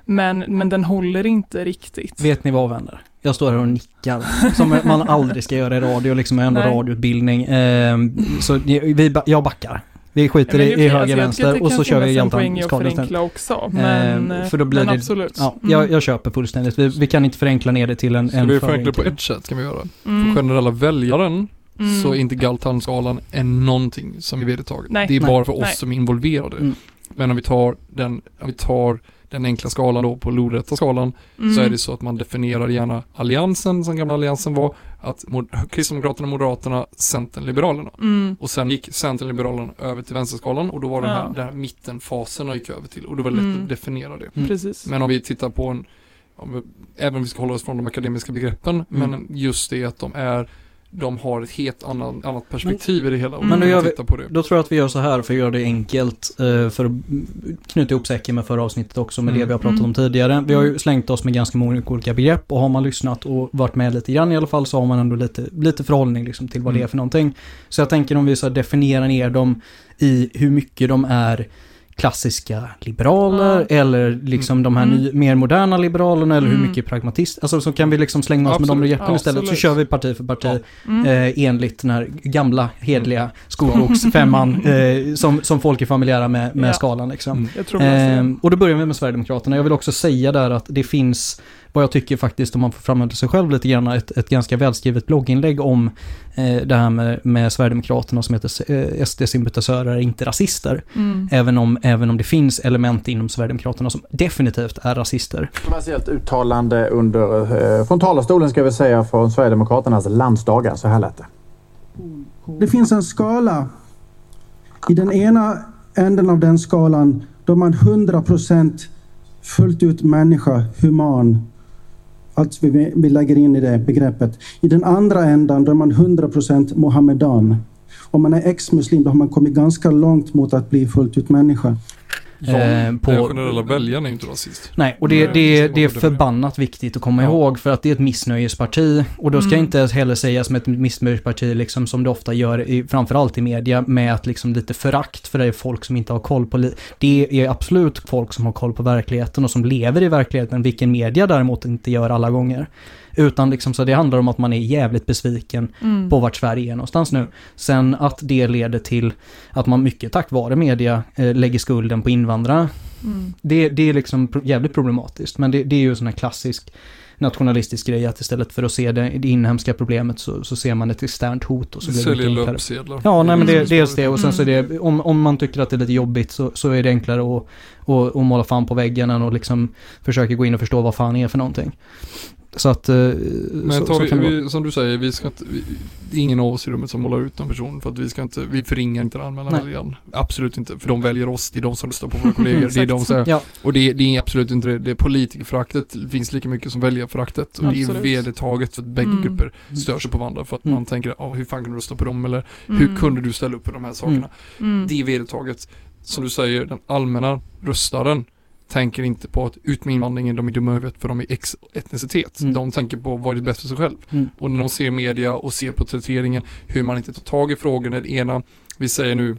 Men, men den håller inte riktigt. Vet ni vad vänner? Jag står här och nickar. Som man aldrig ska göra i radio, liksom ändå Nej. radioutbildning. Ehm, så vi, jag backar. Vi skiter men i, i alltså, höger, att vänster och så kör vi istället. förenkla också. Men, Ehm, för då blir men det- absolut. Ja, Mm. jag, jag köper fullständigt. Vi, vi kan inte förenkla ner det till en, Ska en vi förenkla på ett sätt kan vi göra. Mm. För generella väljaren Mm. så är inte Galtan-skalan en någonting som är vedertaget. Nej. det är Nej. bara för oss Nej. som är involverade. Mm. Men om vi tar den, om vi tar den enkla skalan då på lodrätta skalan Mm. så är det så att man definierar gärna alliansen som gamla alliansen var att Kristdemokraterna, Moderaterna, Centern, Liberalerna. Mm. Och sen gick Centern, Liberalerna över till vänsterskalan och då var den här, Ja. den här mittenfasen gick över till och då var det lätt Mm. att definiera det. Mm. Precis. Men om vi tittar på en, om vi, även om vi ska hålla oss från de akademiska begreppen, Mm. men just det att de är, de har ett helt annan, annat perspektiv i det hela. Men då gör vi- på det. Då tror jag att vi gör så här för att göra det enkelt. eh, För att knyta ihop säcken med förra avsnittet också med det Mm. vi har pratat om Mm. tidigare. Vi har ju slängt oss med ganska många olika begrepp och har man lyssnat och varit med lite grann i alla fall så har man ändå lite, lite förhållning liksom till vad det är Mm. för någonting. Så jag tänker om vi så definierar ner dem i hur mycket de är klassiska liberaler eller liksom de här Mm. ny, mer moderna liberalerna eller hur Mm. mycket pragmatist. Alltså så kan vi liksom slänga oss med de Absolut. begreppen istället så Absolut. kör vi parti för parti Ja. Mm. eh, enligt den här gamla hedliga skolboksfemman eh, som, som folk är familjära med, med Ja. skalan. Liksom. Mm. Eh, och då börjar vi med Sverigedemokraterna. Jag vill också säga där att det finns, vad jag tycker faktiskt, om man får framhålla sig själv lite grann, ett, ett ganska välskrivet blogginlägg om eh, det här med, med Sverigedemokraterna som heter eh, SD-sympatisörer är inte rasister. Mm. Även om, även om det finns element inom Sverigedemokraterna som definitivt är rasister. Kontroversiellt uttalande under, eh, från talarstolen ska vi säga från Sverigedemokraternas landsdagar. Så här lät det. Det finns en skala. I den ena änden av den skalan då man 100% fullt ut människa, human. Allt vi, vi lägger in i det begreppet. I den andra ändan då är man 100% mohammedan. Om man är ex-muslim då har man kommit ganska långt mot att bli fullt ut människa. Eh, på- Den generella väljaren är inte rasist. Nej, och det, det, det det är förbannat viktigt att komma Ja. ihåg för att det är ett missnöjesparti. Och då ska Mm. inte heller sägas som ett missnöjesparti liksom som det ofta gör, i, framförallt i media, med att liksom lite förakt för det är folk som inte har koll på... Li- det är absolut folk som har koll på verkligheten och som lever i verkligheten, vilken media däremot inte gör alla gånger. Utan liksom så det handlar om att man är jävligt besviken Mm. på vart Sverige är någonstans nu. Sen att det leder till att man mycket tack vare media eh, lägger skulden på invandrare Mm. det, det är liksom pro- jävligt problematiskt, men det, det är ju en sån här klassisk nationalistisk grej att istället för att se det, det inhemska problemet så, så ser man ett externt hot och så blir det Säljer löpsedlar. Ja, nej men det, är dels det och sen så är Mm. det, om, om man tycker att det är lite jobbigt så, så är det enklare att, att, att måla fan på väggen än att liksom försöka gå in och förstå vad fan är för någonting. Så att, eh, Men så, tar så vi, vi, som du säger, vi ska inte, vi, det är ingen av oss i rummet som målar ut någon person för att vi ska inte, vi förringar inte den allmänna väljaren. Absolut inte, för de väljer oss, det är de som röstar på våra kollegor, det är de som, Ja, och det, det är absolut inte det, det är politikerföraktet, det finns lika mycket som väljarföraktet och det är Absolut. vedertaget för att bägge Mm. grupper stör sig på varandra för att Mm. man tänker, ah, hur fan kan du rösta på dem eller Mm. hur kunde du ställa upp på de här sakerna? Mm. Det är vedertaget. Som du säger, den allmänna röstaren tänker inte på att ut med invandringen, de är dumma huvudet för de är ex etnicitet. Mm. De tänker på vad är det bäst för sig själv. Mm. Och när de ser media och ser porträtteringen, hur man inte tar tag i frågorna. Det ena, vi säger nu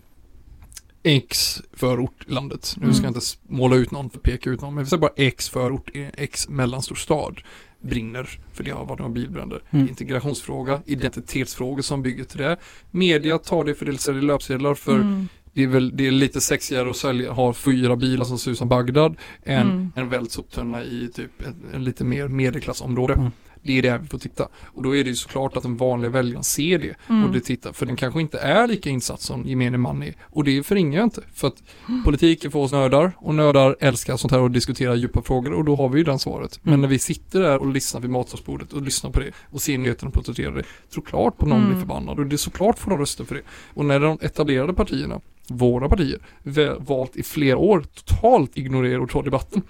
X förort i landet. Nu ska jag Mm. inte s- måla ut någon, peka ut någon, men vi säger bara X förort, eh, X mellanstor stad brinner, för det har varit några bilbränder. Mm. Integrationsfråga, identitetsfrågor som bygger till det. Media tar det för det säljer löpsedlar för Mm. Det är väl det är lite sexigare att sälja, ha fyra bilar som ser ut som Bagdad än Mm. en vält soptunna i typ en, en lite mer medelklassområde. Mm. Det är där vi får titta. Och då är det ju såklart att den vanliga väljaren ser det Mm. och det tittar. För den kanske inte är lika insatt som gemene man är. Och det förringar jag inte. För att politik är för oss nördar och nördar älskar sånt här och diskuterar djupa frågor och då har vi ju den svaret. Men Mm. när vi sitter där och lyssnar vid matsalsbordet och lyssnar på det och ser nyheterna och porträtterar det, såklart på någon Mm. blir förbannad och det är såklart får de röster för det. Och när de etablerade partierna våra partier, valt i flera år totalt ignorera och ta debatten.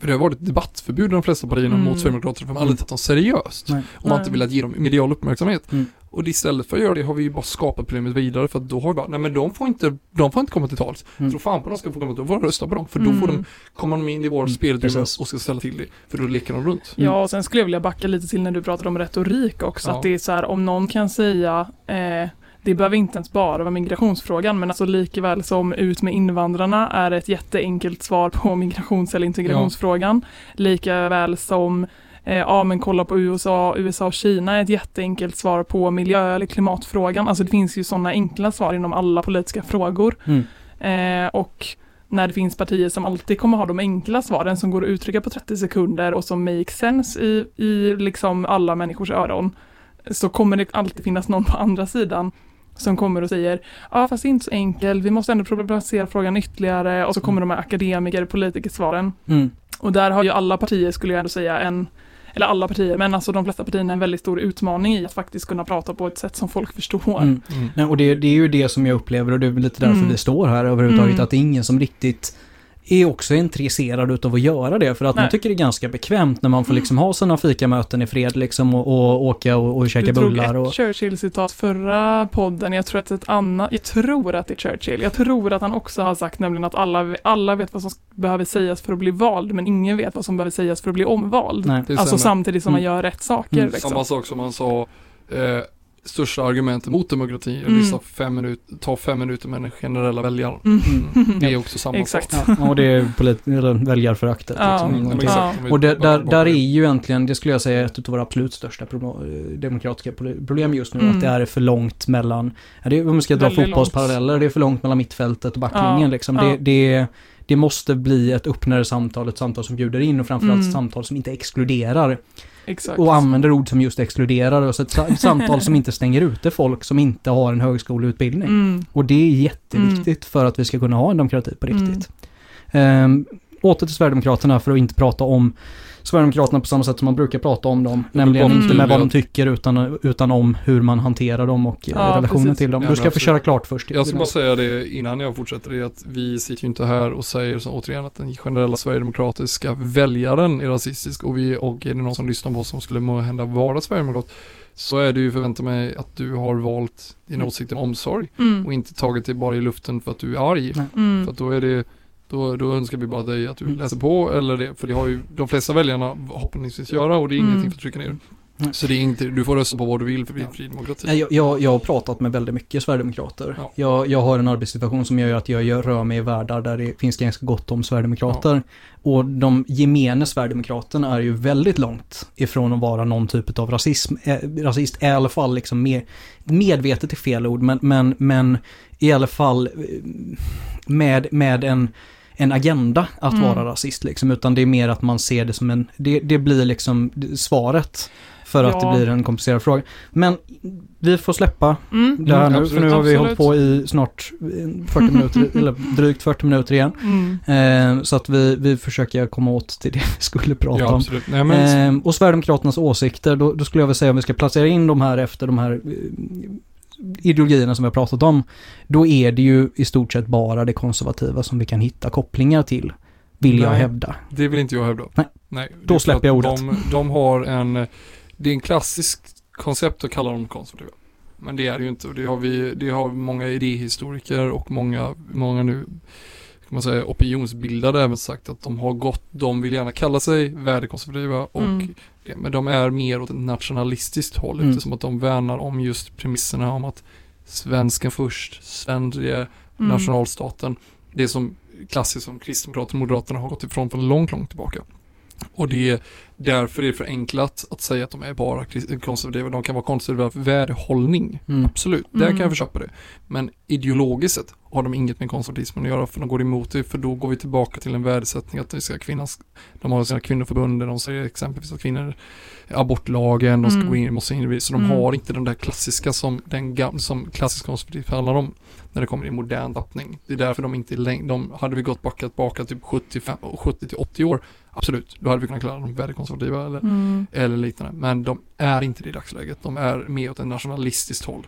För det har varit debattförbud i de flesta partierna Mm. mot Sverigedemokraterna för man har aldrig tagit dem seriöst. Nej. Och man har inte velat ge dem medial uppmärksamhet. Mm. Och istället för att göra det har vi ju bara skapat problemet vidare för att då har vi bara, nej men de får inte, de får inte komma till tals. Mm. Tro fan på att de ska få komma till, då får rösta på dem. För då får de, Mm. kommer de in i vår Mm, spelutrymme och ska ställa till det. För då leker de runt. Ja, och sen skulle jag vilja backa lite till när du pratade om retorik också. Ja. Att det är så här, om någon kan säga, eh, det behöver inte ens bara vara migrationsfrågan, men alltså likväl som ut med invandrarna är ett jätteenkelt svar på migrations eller integrationsfrågan. Lika väl som Eh, ja men kolla på USA, USA och Kina är ett jätteenkelt svar på miljö eller klimatfrågan. Alltså det finns ju sådana enkla svar inom alla politiska frågor. Mm. Eh, och när det finns partier som alltid kommer ha de enkla svaren som går att uttrycka på 30 sekunder och som make sense i, i liksom alla människors öron. Så kommer det alltid finnas någon på andra sidan som kommer och säger ja fast det är inte så enkelt, vi måste ändå problematisera frågan ytterligare och så kommer de här akademiker, politikersvaren. Mm. Och där har ju alla partier, skulle jag ändå säga, en eller alla partier, men alltså de flesta partierna en väldigt stor utmaning i att faktiskt kunna prata på ett sätt som folk förstår. Mm. Mm. Nej, och det, det är ju det som jag upplever och det är lite därför Mm. vi står här överhuvudtaget. Mm. Att det är ingen som riktigt är också intresserad utav att göra det. För att man Nej. tycker det är ganska bekvämt när man får liksom ha sina fikamöten i fred liksom och, och åka och, och käka Du drog bullar. ett Churchill-citat förra podden, jag tror att ett annat, jag tror att det är Churchill, jag tror att han också har sagt nämligen att alla, alla vet vad som behöver sägas för att bli vald, men ingen vet vad som behöver sägas för att bli omvald. nej. Alltså samtidigt som man Mm. gör rätt saker. Mm. Liksom. Samma sak som han sa, eh, största argumentet mot demokrati, Mm. vissa fem minuter, ta fem minuter med den generella väljaren. Mm. Mm. Det är också samma Exakt. sak. Ja, och det är polit- väljarföraktet. Ja. liksom, Mm, vi Och det, där, där är ju egentligen, det skulle jag säga, ett av våra absolut största problem, demokratiska problem just nu. Mm. Att det är för långt mellan, ja, det är, om vi ska dra Väldigt fotbollsparalleller, det är för långt mellan mittfältet och backlinjen Ja, liksom. ja. Det, det, det måste bli ett öppnare samtal, ett samtal som bjuder in och framförallt Mm. ett samtal som inte exkluderar. Exakt. Och använder ord som just exkluderar. Och så ett sa- samtal som inte stänger ute folk som inte har en högskoleutbildning. Mm. Och det är jätteviktigt för att vi ska kunna ha en demokrati på riktigt. Ehm, åter till Sverigedemokraterna för att inte prata om Sverigedemokraterna på samma sätt som man brukar prata om dem. Nämligen inte med vad de tycker utan, utan om hur man hanterar dem och Ja, relationen precis. till dem. Ja, Du ska få köra klart först. Jag ska bara säga det innan jag fortsätter, det är att vi sitter ju inte här och säger så, återigen att den generella sverigedemokratiska väljaren är rasistisk och, vi, och är det någon som lyssnar på oss som skulle må hända vara sverigedemokrat så är det ju förvänta mig att du har valt dina Mm. åsikter med omsorg Mm. och inte tagit det bara i luften för att du är arg. Mm. För att då är det då, då önskar vi bara dig att du läser på eller det, för det har ju de flesta väljarna hoppningsvis göra och det är Mm. ingenting för att trycka ner. Nej. Så det är inte, du får rösta på vad du vill för är en fri demokrati. Jag, jag, jag har pratat med väldigt mycket Sverigedemokrater. Ja. Jag, jag har en arbetssituation som gör att jag gör, rör mig i världar där det finns ganska gott om Sverigedemokrater. Och de gemene Sverigedemokraterna är ju väldigt långt ifrån att vara någon typ av rasism, eh, rasist. I alla fall liksom mer, medvetet är fel ord, men, men, men i alla fall eh, med, med en en agenda att Mm. vara rasist liksom, utan det är mer att man ser det som en, det, det blir liksom svaret för att Ja. det blir en komplicerad fråga. Men vi får släppa Mm. det här Mm, nu, absolut, för nu har vi absolut. hållit på i snart eh, 40 minuter, eller drygt 40 minuter igen. Mm. Eh, så att vi, vi försöker komma åt till det vi skulle prata Ja, om. Nej, men, Eh, och Sverigedemokraternas åsikter, då, då skulle jag vilja säga om vi ska placera in de här efter de här eh, ideologierna som vi har pratat om, då är det ju i stort sett bara det konservativa som vi kan hitta kopplingar till, vill jag Nej. hävda. Det vill inte jag hävda. Nej. Nej. Då släpper jag ordet. De, de har en, det är en klassisk koncept att kalla dem konservativa. Men det är det ju inte och det har vi, det har många idéhistoriker och många, många nu, kan man säga opinionsbildade även sagt att de har gått, de vill gärna kalla sig värdekonservativa och Mm. Det, men de är mer åt ett nationalistiskt håll Mm. eftersom att de värnar om just premisserna om att svensken först, Sverige, Mm. nationalstaten. Det som klassiskt som Kristdemokraterna och Moderaterna har gått ifrån för långt, långt tillbaka. Och det är därför är det förenklat att säga att de är bara konservativa. De kan vara konservativa för värdehållning. Mm. Absolut, där kan Mm. jag förköpa det. Men ideologiskt sett har de inget med konservatismen att göra för de går emot det för då går vi tillbaka till en värdesättning att det ska kvinnas, de har sina kvinnoförbund de säger exempelvis att kvinnor abortlagen, de ska Mm. gå in, måste in, så de Mm. har inte den där klassiska som den som klassisk konservativ handlar om när det kommer i modern tappning. Det är därför de inte är längre, de hade vi gått backat baka typ 75, 70 till 80 år, absolut, då hade vi kunnat kalla dem värdekonservativa eller, Mm. eller liknande. Men de är inte det i dagsläget, de är mer åt en nationalistiskt håll.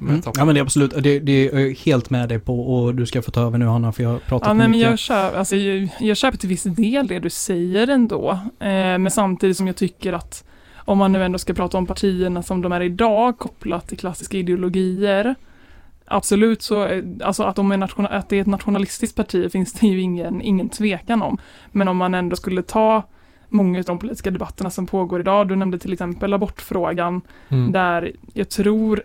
Mm. Ja men det är absolut, det, det är helt med dig på och du ska få ta över nu Hanna för jag har pratat Ja, nej, men mycket. jag, köper, alltså, jag, jag köper till viss del det du säger ändå. Eh, men samtidigt som jag tycker att om man nu ändå ska prata om partierna som de är idag kopplat till klassiska ideologier. Absolut så, eh, alltså att, de är att det är ett nationalistiskt parti finns det ju ingen, ingen tvekan om. Men om man ändå skulle ta många av de politiska debatterna som pågår idag, du nämnde till exempel abortfrågan, Mm. där jag tror,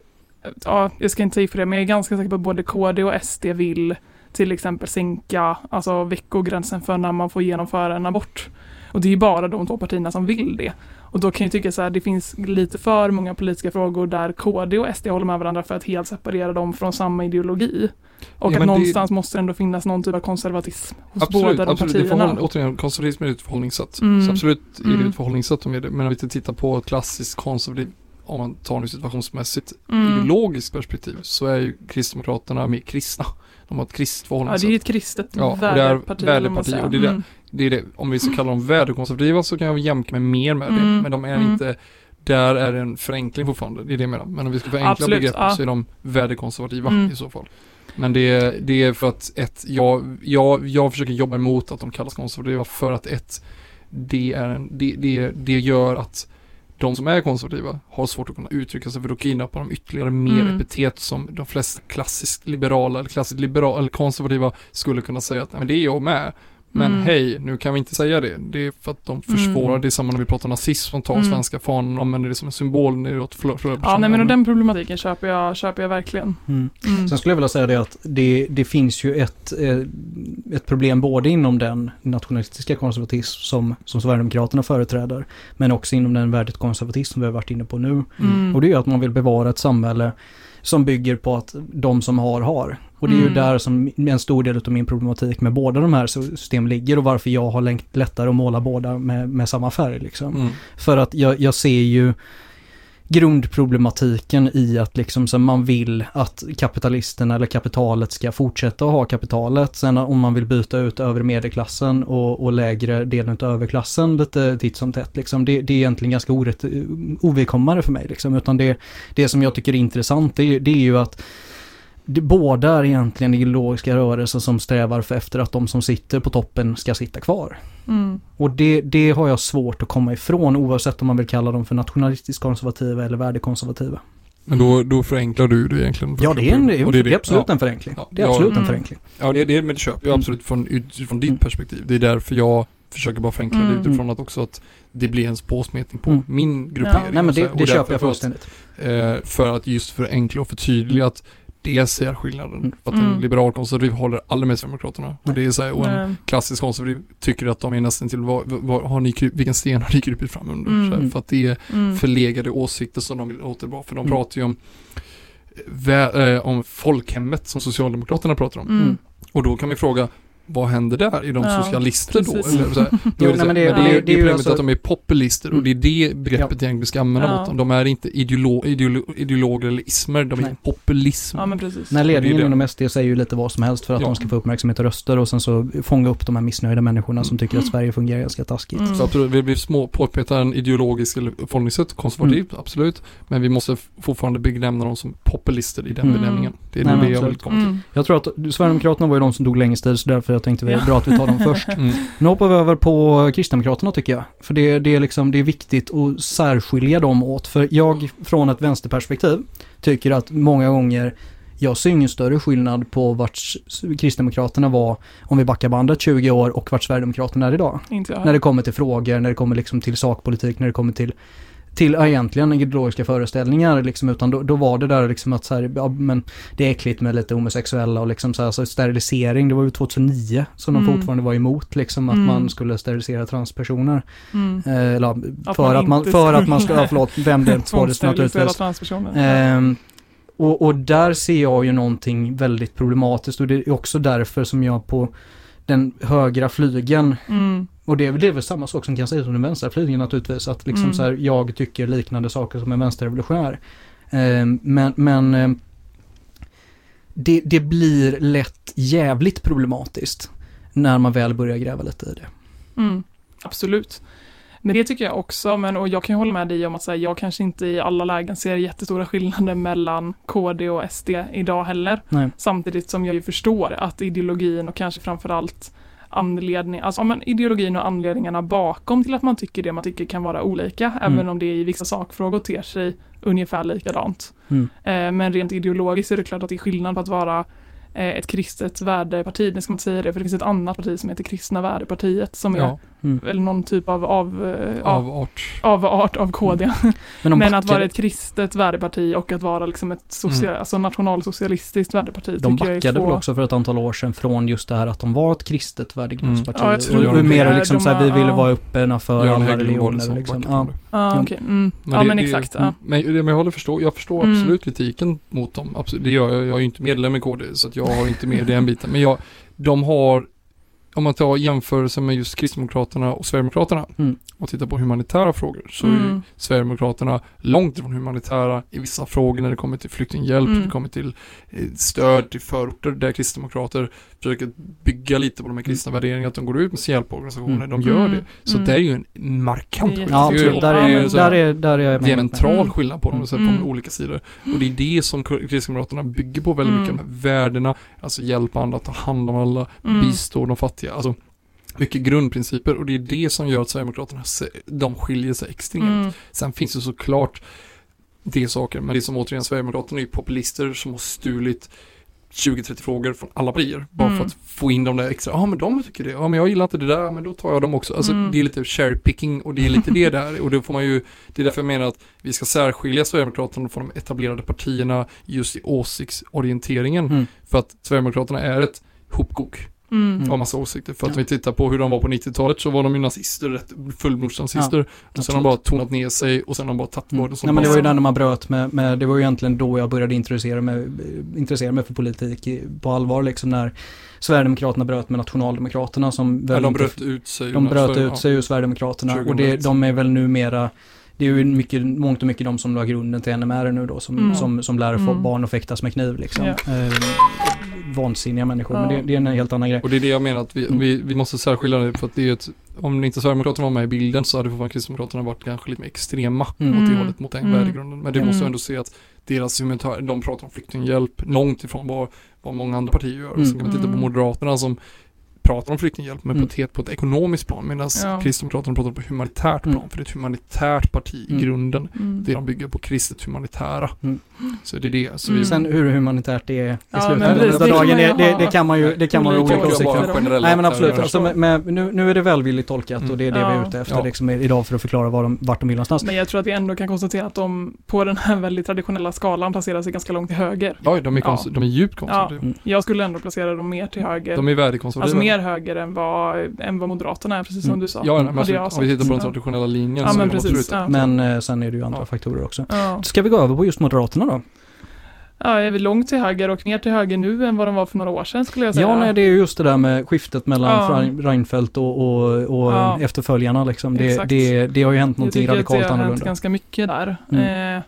ja, jag ska inte i för det, men jag är ganska säker på att både KD och SD vill till exempel sänka alltså veckogränsen för när man får genomföra en abort. Och det är ju bara de två partierna som vill det. Och då kan jag tycka så här, det finns lite för många politiska frågor där KD och SD håller med varandra för att helt separera dem från samma ideologi. Och Ja, att men det- någonstans måste det ändå finnas någon typ av konservatism hos Absolut, båda de absolut. Partierna. förhåll, återigen, konservatism är ett förhållningssätt. Mm. Så absolut är det Mm. ett förhållningssätt om det. Men om vi tittar på ett klassiskt konservativt, om man tar nu situationsmässigt, Mm. ideologiskt perspektiv, så är ju Kristdemokraterna mer kristna. De har ett kristet Ja, förhållningssätt. det är ju ett kristet Ja, och det är värdeparti. värdeparti, och det är Mm. Det är det, om vi ska kalla dem väderkonservativa så kan jag jämka mig mer med det. Mm. Men de är Mm. inte, där är det en förenkling fortfarande, det är det jag menar. Men om vi ska förenkla Absolut, begreppet ja. så är de väderkonservativa Mm. i så fall. Men det, är- det är för att ett, jag, jag, jag försöker jobba emot att de kallas konservativa för att ett, det, är en, det, det, det gör att de som är konservativa har svårt att kunna uttrycka sig för då kidnappar de ytterligare mer Mm. epitet som de flesta klassiskt liberala eller klassiskt liberala eller konservativa skulle kunna säga att "Nej, men det är jag med. Men Mm. hej, nu kan vi inte säga det. Det är för att de försvårar. Mm. Det är samma när vi pratar nazism som tar Mm. svenska fanan och använder det som en symbol neråt för, Ja, nej men och den problematiken köper jag, köper jag verkligen. Mm. Mm. Sen skulle jag vilja säga det att det, det finns ju ett, eh, ett problem både inom den nationalistiska konservatism som, som Sverigedemokraterna företräder, men också inom den värdekonservatism som vi har varit inne på nu. Mm. Och det är ju att man vill bevara ett samhälle som bygger på att de som har, har. Och det är ju Mm. där som en stor del av min problematik med båda de här systemen ligger och varför jag har lättare att måla båda med, med samma färg liksom. Mm. För att jag, jag ser ju grundproblematiken i att liksom så man vill att kapitalisterna eller kapitalet ska fortsätta att ha kapitalet. Sen om man vill byta ut övre medelklassen och, och lägre delen av överklassen lite titt som tätt liksom. Det, det är egentligen ganska orätt, ovidkommande för mig liksom. Utan det, det som jag tycker är intressant det, det är ju att det, båda är egentligen ideologiska rörelser som strävar för efter att de som sitter på toppen ska sitta kvar. Mm. Och det, det har jag svårt att komma ifrån oavsett om man vill kalla dem för nationalistiskt konservativa eller värdekonservativa. Men då, då förenklar du det egentligen. Ja, det är, en, det Och är, absolut ja. en förenkling. Ja, Det är ja. absolut en Mm. förenkling. Ja, det, det, men det köper jag absolut från, utifrån ditt Mm. perspektiv. Det är därför jag försöker bara förenkla det Mm. utifrån att också att det blir en påsmetning på Mm. min gruppering. Ja. Nej men det, det köper jag för att- fullständigt. Eh, för att just förenkla och förtydliga att det ser skillnaden. Mm. För att en Mm. liberal konservativ håller aldrig med Sverigedemokraterna. Och det är så här, och en klassisk konservativ tycker att de är nästan till vad, vad, har ni, vilken sten har ni krupit fram under? Mm. Här, för att det är Mm. förlegade åsikter som de vill återbra. För de Mm. pratar ju om, vä- eh, om folkhemmet som Socialdemokraterna pratar om. Mm. Och då kan vi fråga, vad händer där? Är de Ja, socialister då? precis. Eller så här, då Jo, är det, nej, men det- är, det är är problemet alltså- att de är populister och det är det begreppet Ja. egentligen ska använda Ja. mot dem. De är inte ideolo- ideolo- ideologer eller ismer, de är Nej. populism. Ja men precis. När ledningen det är det. inom SD säger ju lite vad som helst för att Ja. de ska få uppmärksamhet och röster och sen så fånga upp de här missnöjda människorna som tycker att Sverige fungerar ganska taskigt. Mm. Så absolut, vi blir små påpeta en ideologisk eller förhållningssätt, konservativt, Mm. absolut. Men vi måste fortfarande benämna dem som populister i den Mm. benämningen. Det är Nej, det jag vill komma till. Mm. Jag tror att Sverigedemokraterna var ju de som dog längst tid så därför jag tänkte det är bra att vi tar dem först. Mm. Nu hoppar vi över på Kristdemokraterna tycker jag. För det, det, är liksom, det är viktigt att särskilja dem åt. För jag från ett vänsterperspektiv tycker att många gånger jag ser ingen större skillnad på vart Kristdemokraterna var om vi backar bandet 20 år och vart Sverigedemokraterna är idag. Inte jag. När det kommer till frågor, när det kommer liksom till sakpolitik, när det kommer till till egentligen ideologiska föreställningar liksom, utan då, då var det där liksom att så här, ja, men det är äckligt med lite homosexuella och liksom så här, så sterilisering, det var ju 2009 som de Mm. fortfarande var emot liksom att Mm. man skulle sterilisera transpersoner. Mm. Eh, eller, ja, Att för, man att man, för att man ska, ja, förlåt, vem det Tvångssterilisera naturligtvis. transpersoner. Ehm, och, och där ser jag ju någonting väldigt problematiskt och det är också därför som jag på den högra flygeln Mm. Och det är, väl- det är väl samma sak som kan sägas om den vänstra flygeln naturligtvis. Att liksom Mm. så här, jag tycker liknande saker som en vänsterrevolutionär. Ehm, men men ehm, det, det blir lätt jävligt problematiskt när man väl börjar gräva lite i det. Mm. Absolut. Men det tycker jag också, men och jag kan hålla med dig om att säga, jag kanske inte i alla lägen ser jättestora skillnader mellan KD och SD idag heller. Nej. Samtidigt som jag ju förstår att ideologin och kanske framförallt anledning, alltså ja, men ideologin och anledningarna bakom till att man tycker det man tycker kan vara olika, Mm. även om det i vissa sakfrågor ter sig ungefär likadant. Mm. Eh, men rent ideologiskt är det klart att det är skillnad på att vara eh, ett kristet värdeparti, det ska man inte säga det, för det finns ett annat parti som heter Kristna värdepartiet som är Ja, Mm. eller någon typ av av, eh, av, av art. avart av KD. Men, de Men att vara ett kristet värdeparti och att vara liksom ett social, Mm. alltså nationalsocialistiskt värdeparti de backade två... väl också för ett antal år sedan från just det här att de var ett kristet värdegrundsparti. Mm. Ja, jag tror och, det. och mer liksom de så här, vi ville ja. vara öppna för Göran alla religioner. som Liksom. Ja. det. Ja, okej. Mm. ja, det- men det- exakt. mm, Ja. Men, men jag håller förstå, jag förstår Mm. absolut kritiken mot dem. Absolut, det gör jag. Jag är ju inte medlem i KD så att jag har inte med den biten. Men jag, de har, om man tar jämförelse med just Kristdemokraterna och Sverigedemokraterna Mm. och tittar på humanitära frågor så är ju Mm. Sverigedemokraterna långt ifrån humanitära i vissa frågor när det kommer till flyktinghjälp, Mm. när det kommer till eh, stöd till förorter där kristdemokrater försöker bygga lite på de här kristna värderingarna, att de går ut med sin hjälporganisationer, Mm. de gör Mm. det. Så Mm. det är ju en markant Det skillnad. Ja, Det är absolut. Där är, där är, där är jag med. diametral Mm. skillnad på dem så här, Mm. på olika sidor. Och det är det som Kristdemokraterna bygger på väldigt mycket, de Mm. här värdena, alltså hjälpa andra, ta hand om alla, Mm. bistå de fattiga, alltså mycket grundprinciper och det är det som gör att Sverigedemokraterna, de skiljer sig extremt. Mm. Sen finns det såklart det saker, men det är som återigen Sverigedemokraterna är ju populister som har stulit 20-30 frågor från alla partier. Bara Mm. för att få in de där extra, ja men de tycker det, ja men jag gillar inte det där, men då tar jag dem också. Alltså Mm. det är lite cherry picking och det är lite det där och då får man ju, det är därför jag menar att vi ska särskilja Sverigedemokraterna från de etablerade partierna just i åsiktsorienteringen. Mm. För att Sverigedemokraterna är ett hopkok Mm. av massa åsikter. För att Ja. vi tittar på hur de var på 90-talet så var de ju nazister, rätt fullblodsnazister. och sen har de bara tonat ner sig och sen har de bara tagit Mm. som Nej, men det var ju när man bröt med, med, det var ju egentligen då jag började intressera mig, intressera mig för politik på allvar liksom när Sverigedemokraterna bröt med Nationaldemokraterna som Ja, väl de inte- bröt ut sig. de bröt ut sig ur Sverigedemokraterna och det, 2001. de är väl numera det är ju mycket, mångt och mycket de som la grunden till NMR nu då, som, Mm. som, som lär få Mm. barn att fäktas med kniv liksom. Ja. Eh, vansinniga människor, men Ja. det, det är en helt annan grej. Och det är det jag menar att vi, Mm. vi, vi måste särskilja det för att det är ett, om inte Sverigedemokraterna var med i bilden så hade fortfarande Kristdemokraterna varit kanske lite mer extrema Mm. åt det Mm. hållet, mot den Mm. värdegrunden. Men det Mm. måste ändå se att deras humanitär, de pratar om flyktinghjälp långt ifrån vad, vad många andra partier gör. Mm. Sen kan man titta på Mm. Moderaterna som pratar om flyktinghjälp men Mm. på, ett, på ett ekonomiskt plan medan Ja. Kristdemokraterna pratar på humanitärt Mm. plan för det är ett humanitärt parti i Mm. grunden. Mm. Det de bygger på kristet humanitära. Mm. Så det är det. Så vi, Mm. Sen hur humanitärt det är i Ja, slutändan men precis, av dagen, det, det, det kan man ju, det kan man ha olika åsikter om. Nej men absolut, alltså, med, med, nu, nu är det välvilligt tolkat och det är det vi är Ja. ute efter Ja. liksom, idag för att förklara var de, vart de vill någonstans. Men jag tror att vi ändå kan konstatera att de på den här väldigt traditionella skalan placerar sig ganska långt till höger. Ja, de är, Ja. konst, de är djupt konservativa. Mm. Jag skulle ändå placera dem mer till höger. De är värdekonservativa. Alltså mer höger än vad, än vad Moderaterna är, precis som Mm. du sa. Ja, men jag om vi tittar på den traditionella linjen Ja, så men precis. Ja. Men eh, sen är det ju andra Ja. faktorer också. Ja. Ska vi gå över på just Moderaterna då? ja, är vi långt till höger och mer till höger nu än vad de var för några år sedan skulle jag säga. Ja, nej, det är ju just det där med skiftet mellan Ja. Rein- Reinfeldt och, och, och Ja. efterföljarna liksom. Det, det, det har ju hänt jag någonting tycker att radikalt det har hänt annorlunda. ganska mycket där. Mm. Eh,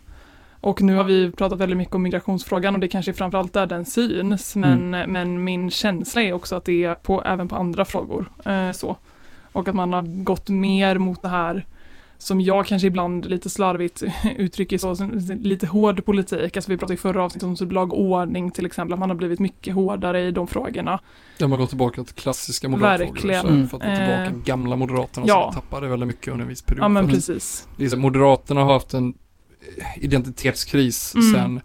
och nu har vi pratat väldigt mycket om migrationsfrågan och det kanske framförallt där den syns. Men, Mm. men min känsla är också att det är på, även på andra frågor. Eh, så. Och att man har gått mer mot det här som jag kanske ibland lite slarvigt uttrycker så, lite hård politik. Alltså vi pratade i förra avsnittet om lag och ordning till exempel, att man har blivit mycket hårdare i de frågorna. De har gått tillbaka till klassiska moderatfrågor. Verkligen. Mm. För att få tillbaka Eh, gamla moderaterna ja. som tappade väldigt mycket under en viss period. Ja men precis. är moderaterna har haft en identitetskris Mm. sen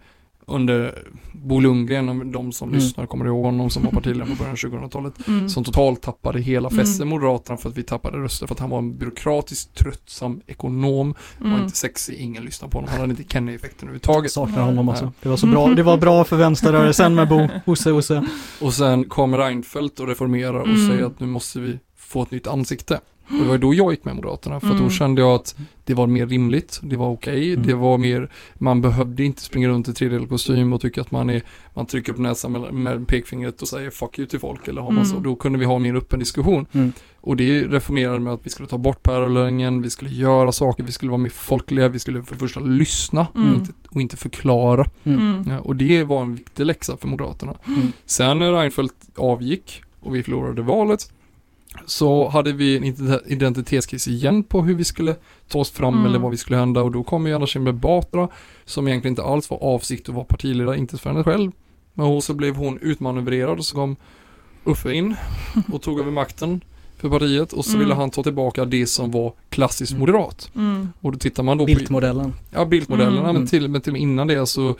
under Bo Lundgren, om de som Mm. lyssnar kommer ihåg honom som var partiledare på början av 2000-talet. Mm. Som totalt tappade hela Mm. fästet Moderaterna för att vi tappade röster för att han var en byråkratisk, tröttsam ekonom, var Mm. inte sexig, ingen lyssnade på honom, han hade inte Kenny-effekten överhuvudtaget. Saknar honom alltså. Det var så bra, det var bra för vänsterrörelsen med Bo, Osse, Osse. Och sen kommer Reinfeldt och reformerar och Mm. säger att nu måste vi få ett nytt ansikte. Och det var då jag gick med Moderaterna, för att då Mm. kände jag att det var mer rimligt, det var okej, Mm. det var mer, man behövde inte springa runt i tredjedel kostym och tycka att man är, man trycker på näsan med, med pekfingret och säger fuck you till folk eller har man så, Mm. då kunde vi ha en mer öppen diskussion. Mm. Och det reformerade med att vi skulle ta bort parallellen, vi skulle göra saker, vi skulle vara mer folkliga, vi skulle för det första lyssna Mm. och, inte, och inte förklara. Mm. Mm. Ja, och det var en viktig läxa för Moderaterna. Mm. Sen när Reinfeldt avgick och vi förlorade valet så hade vi en ident- identitetskris igen på hur vi skulle ta oss fram Mm. eller vad vi skulle hända och då kom ju Anna Kinberg Batra som egentligen inte alls var avsikt att vara partiledare, inte för henne själv. Men så blev hon utmanövrerad och så kom Uffe in och tog över makten för partiet och så Mm. ville han ta tillbaka det som var klassiskt Mm. moderat. Mm. Och då tittar man då på Bildmodellen. Ja, bildmodellerna, Mm. men, till, men till och med innan det så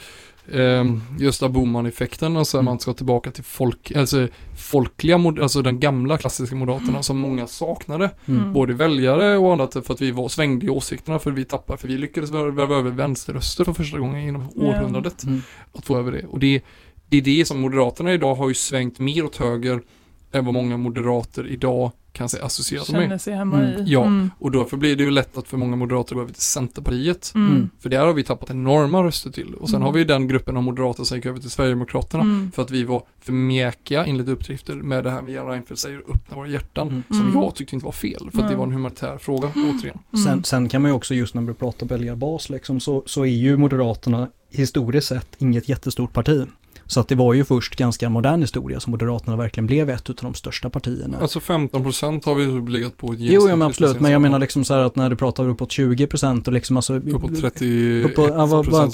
eh, Gösta Bohman-effekten, alltså Mm. man ska tillbaka till folk, alltså folkliga, alltså den gamla klassiska moderaterna som många saknade. Mm. Både väljare och annat för att vi var, svängde i åsikterna för vi tappade, för vi lyckades värva över vänsterröster för första gången inom Ja. århundradet. Mm. Att få över det. Och det, det är det som Moderaterna idag har ju svängt mer åt höger än vad många moderater idag kan associeras med. Känner sig hemma Mm. i. Ja. Mm. Och därför blir det ju lätt att för många moderater gå över till Centerpartiet. Mm. Mm. För där har vi tappat enorma röster till. Och sen Mm. har vi den gruppen av moderater som gick över till Sverigedemokraterna. Mm. För att vi var för mjäkiga enligt uppdrifter med det här med Göran Reinfeldt säger öppna våra hjärtan. Mm. Som Mm. jag tyckte inte var fel. För att det var en humanitär fråga återigen. Sen, sen kan man ju också just när vi pratar väljarbas liksom, så, så är ju Moderaterna historiskt sett inget jättestort parti. Så att det var ju först ganska modern historia som Moderaterna verkligen blev ett av de största partierna. Alltså 15% har vi legat på ett jo, ja, men absolut, men jag menar liksom så här att när du pratar uppåt 20 procent och liksom alltså... Uppåt 30 Uppåt, ja,